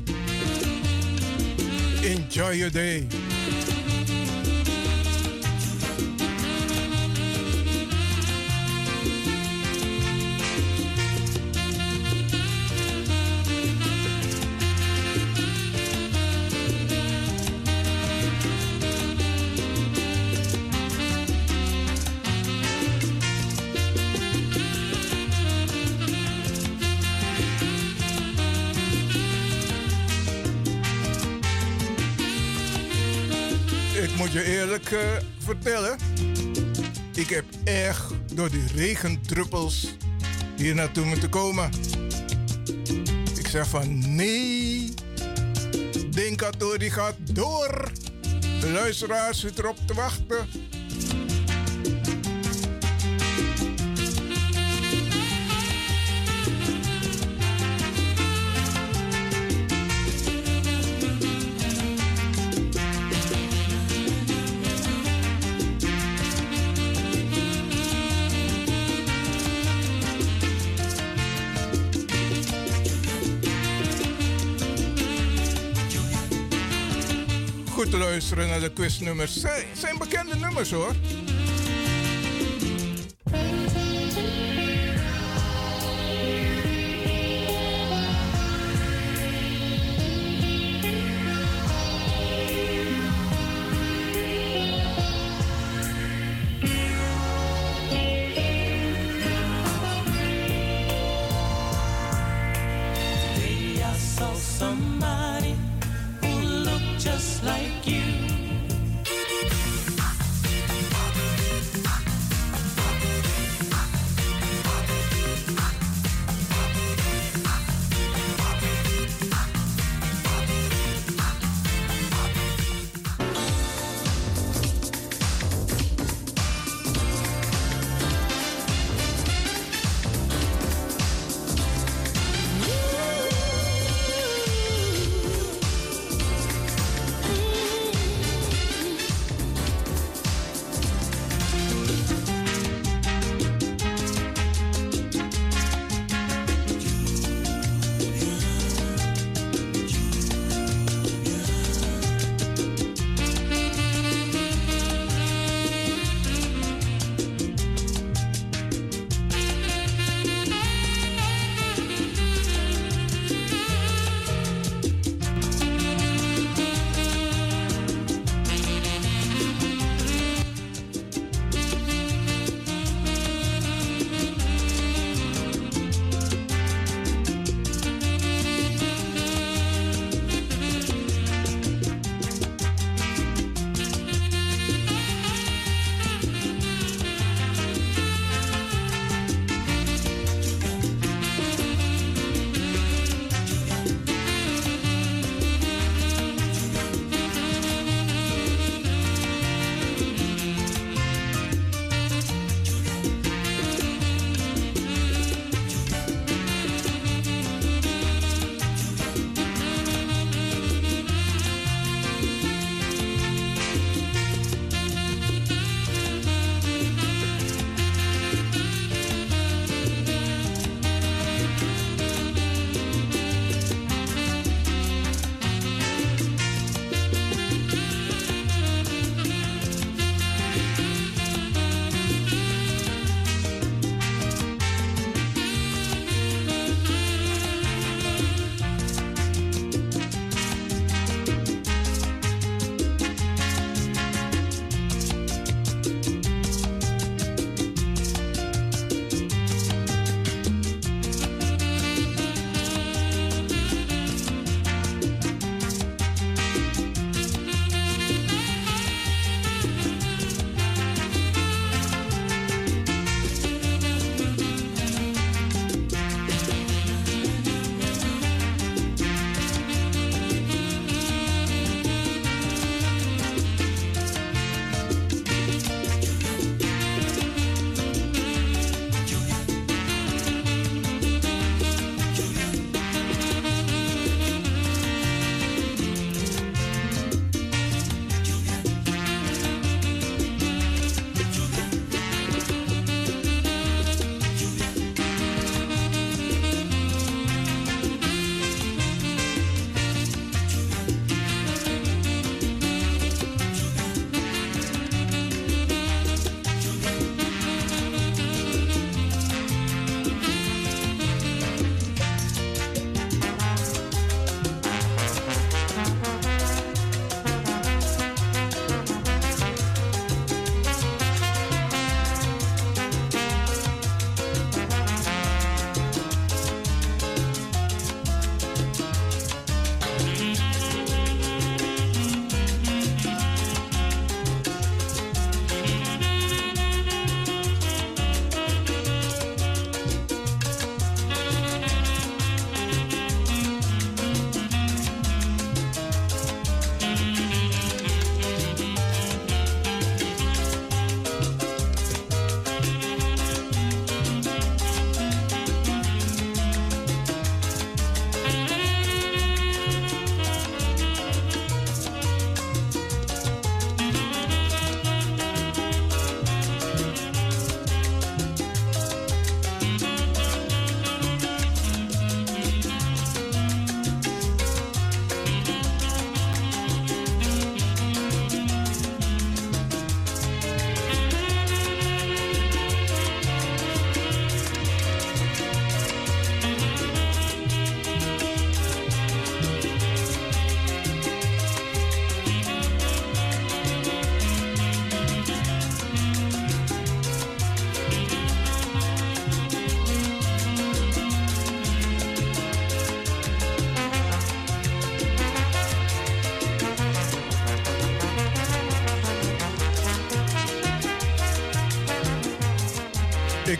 Enjoy your day. die regendruppels hier naartoe moeten komen. Ik zeg van nee. Denkatorie gaat door. De luisteraar zit erop te wachten. Luisteren naar de quiznummers. Zijn, zijn bekende nummers hoor.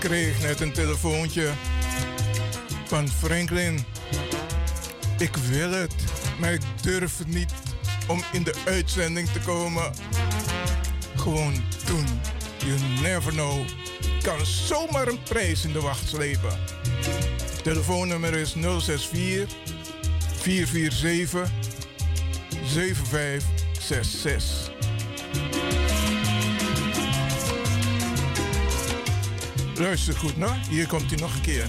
Kreeg net een telefoontje van Franklin. Ik wil het, maar ik durf niet om in de uitzending te komen. Gewoon doen. You never know. Kan zomaar een prijs in de wacht slepen. Telefoonnummer is 064 447 7566. Luister goed, nou. Hier komt hij nog een keer.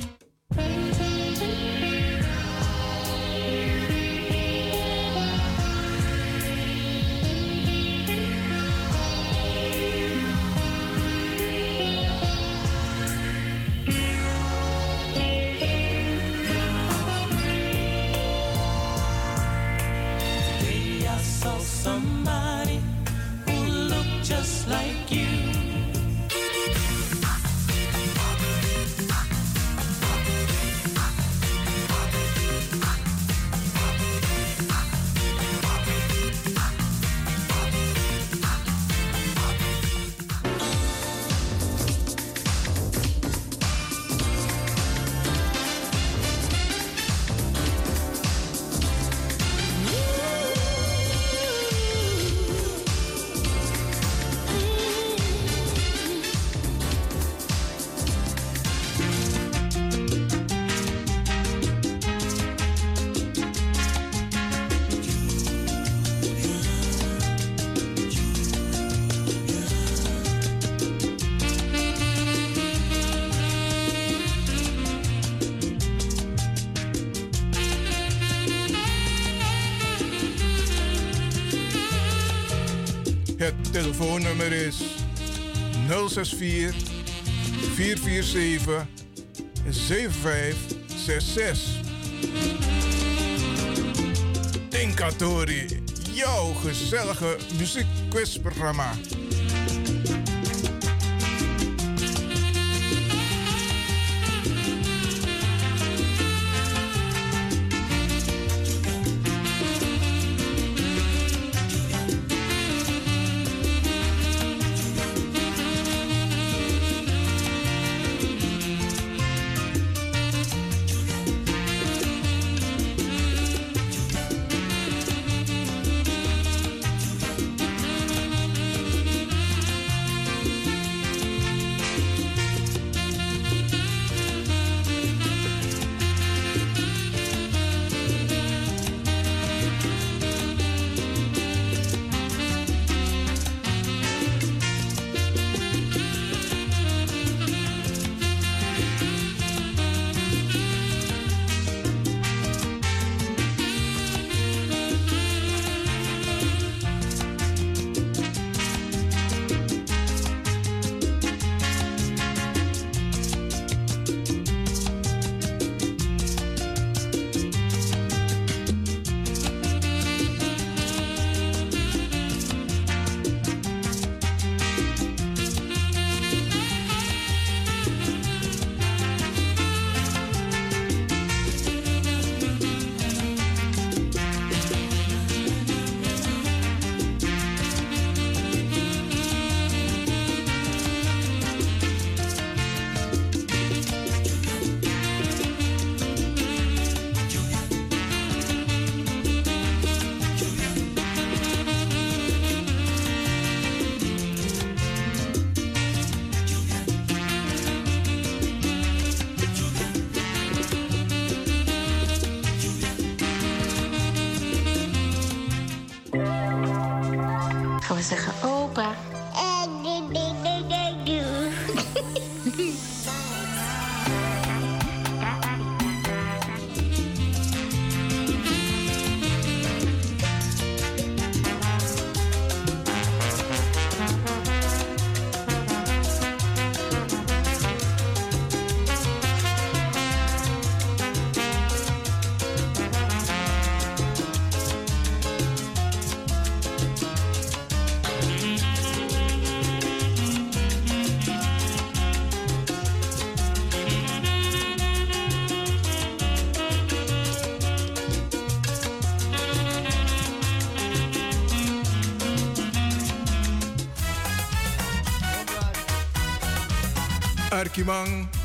Telefoonnummer is 064 447 7566. Tinkatori, jouw gezellige muziekquizprogramma.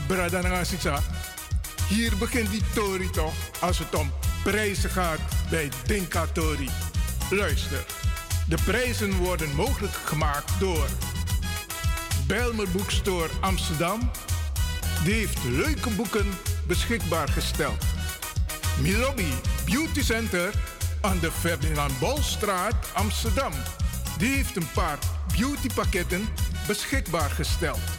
Bradananga Sitsa. Hier begint die Tori toch als het om prijzen gaat bij Dinka Tori. Luister, de prijzen worden mogelijk gemaakt door Belmer Boekstore Amsterdam. Die heeft leuke boeken beschikbaar gesteld. Milobi Beauty Center aan de Ferdinand Bolstraat Amsterdam. Die heeft een paar beautypakketten beschikbaar gesteld.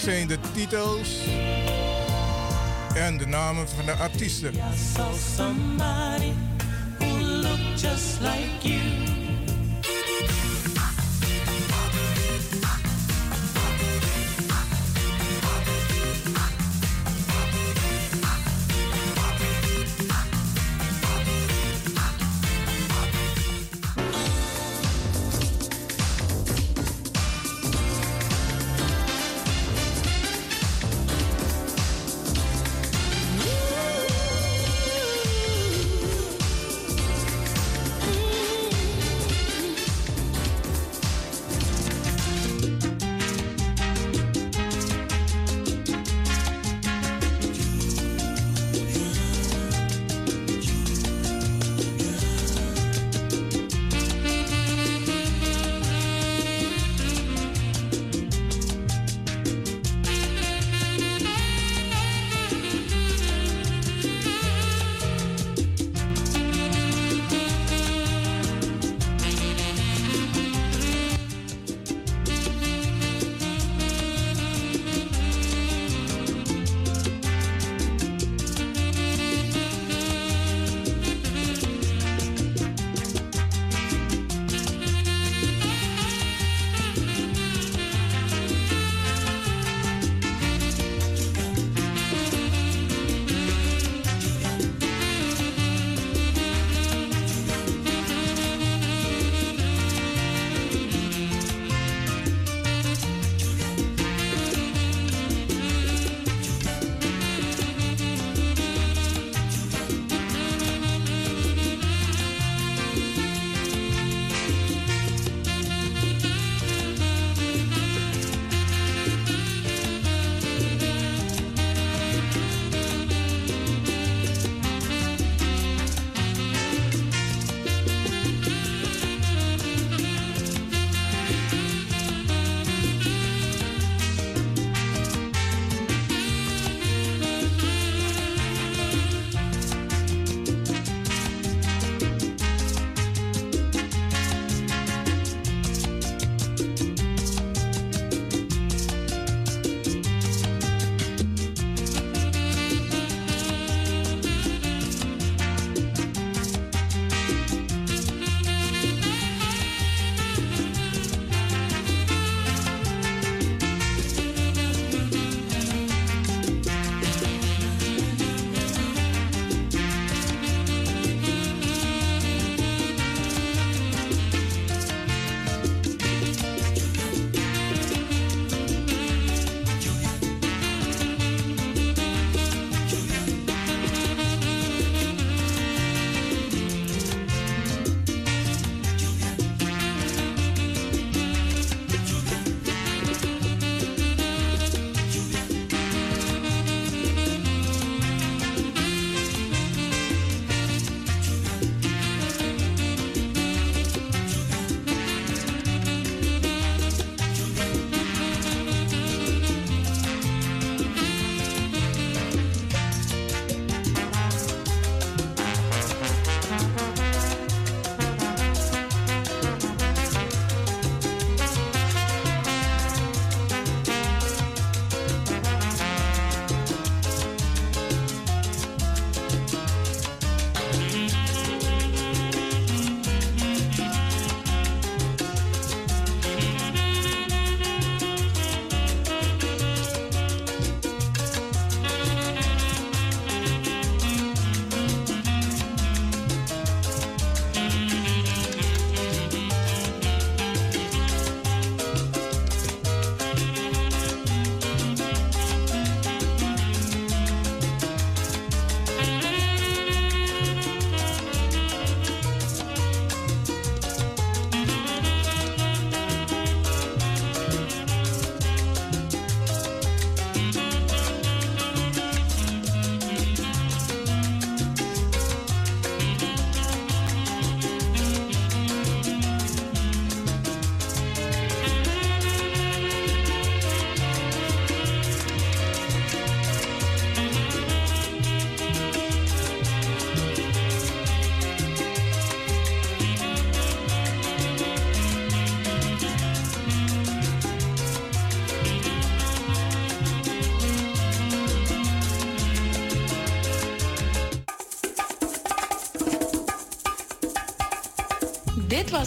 Zijn de titels en de namen van de artiesten?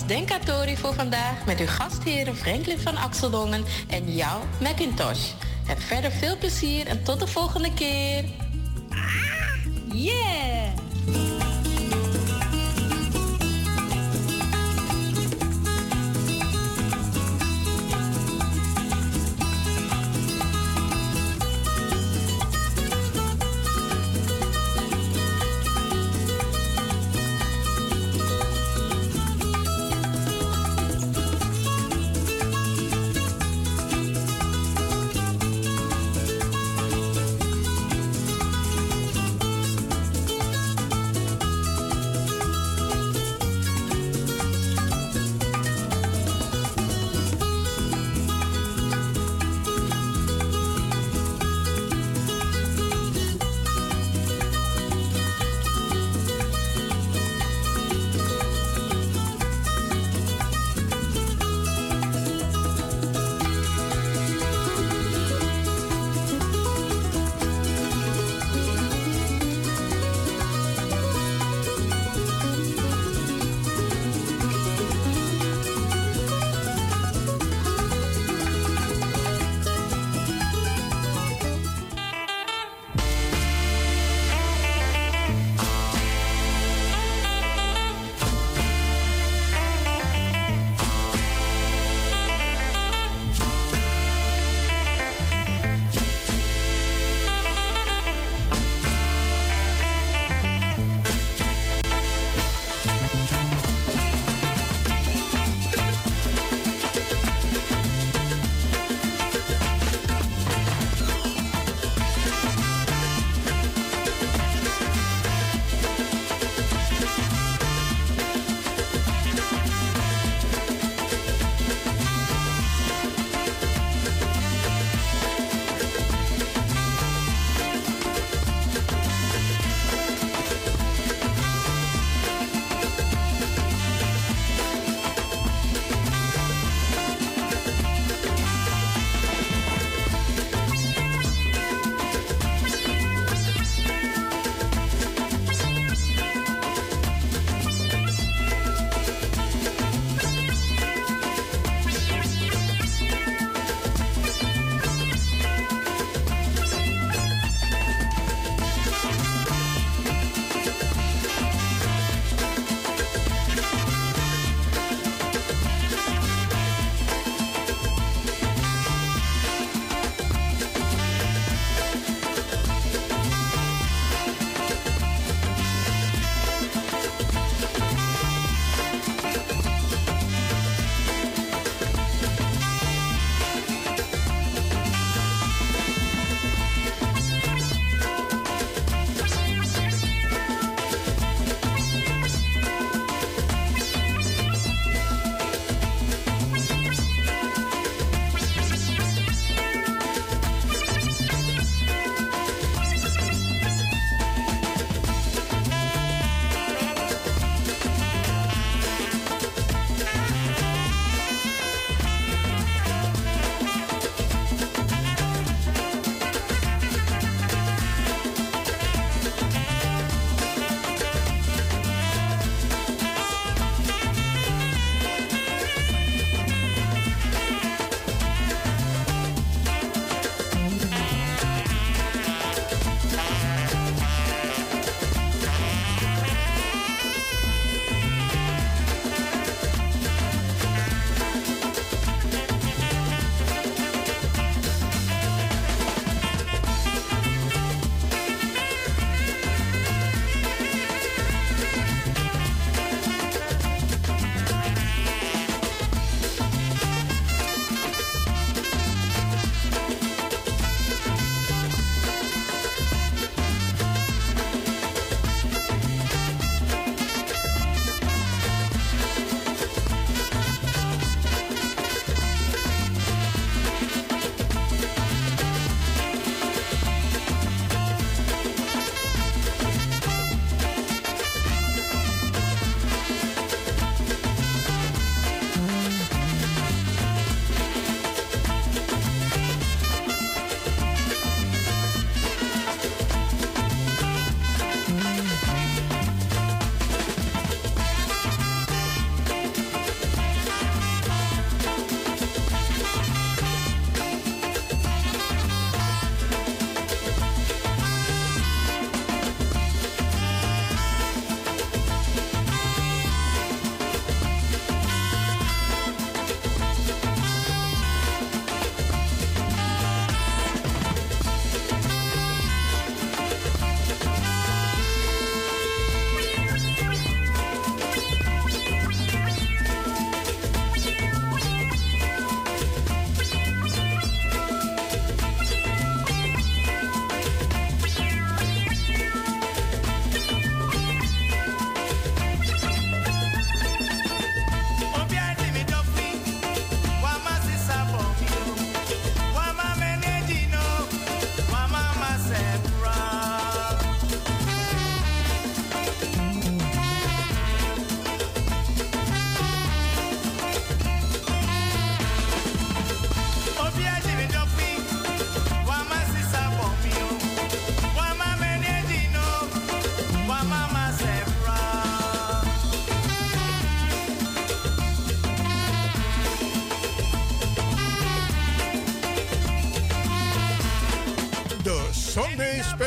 Was Denkatori voor vandaag met uw gastheren Franklin van Axeldongen en jou, Macintosh. Heb verder veel plezier en tot de volgende keer.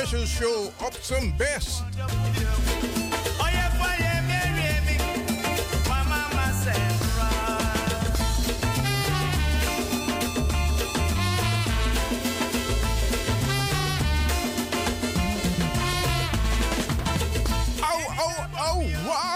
Special Show op zijn best. Au, au, au, wow!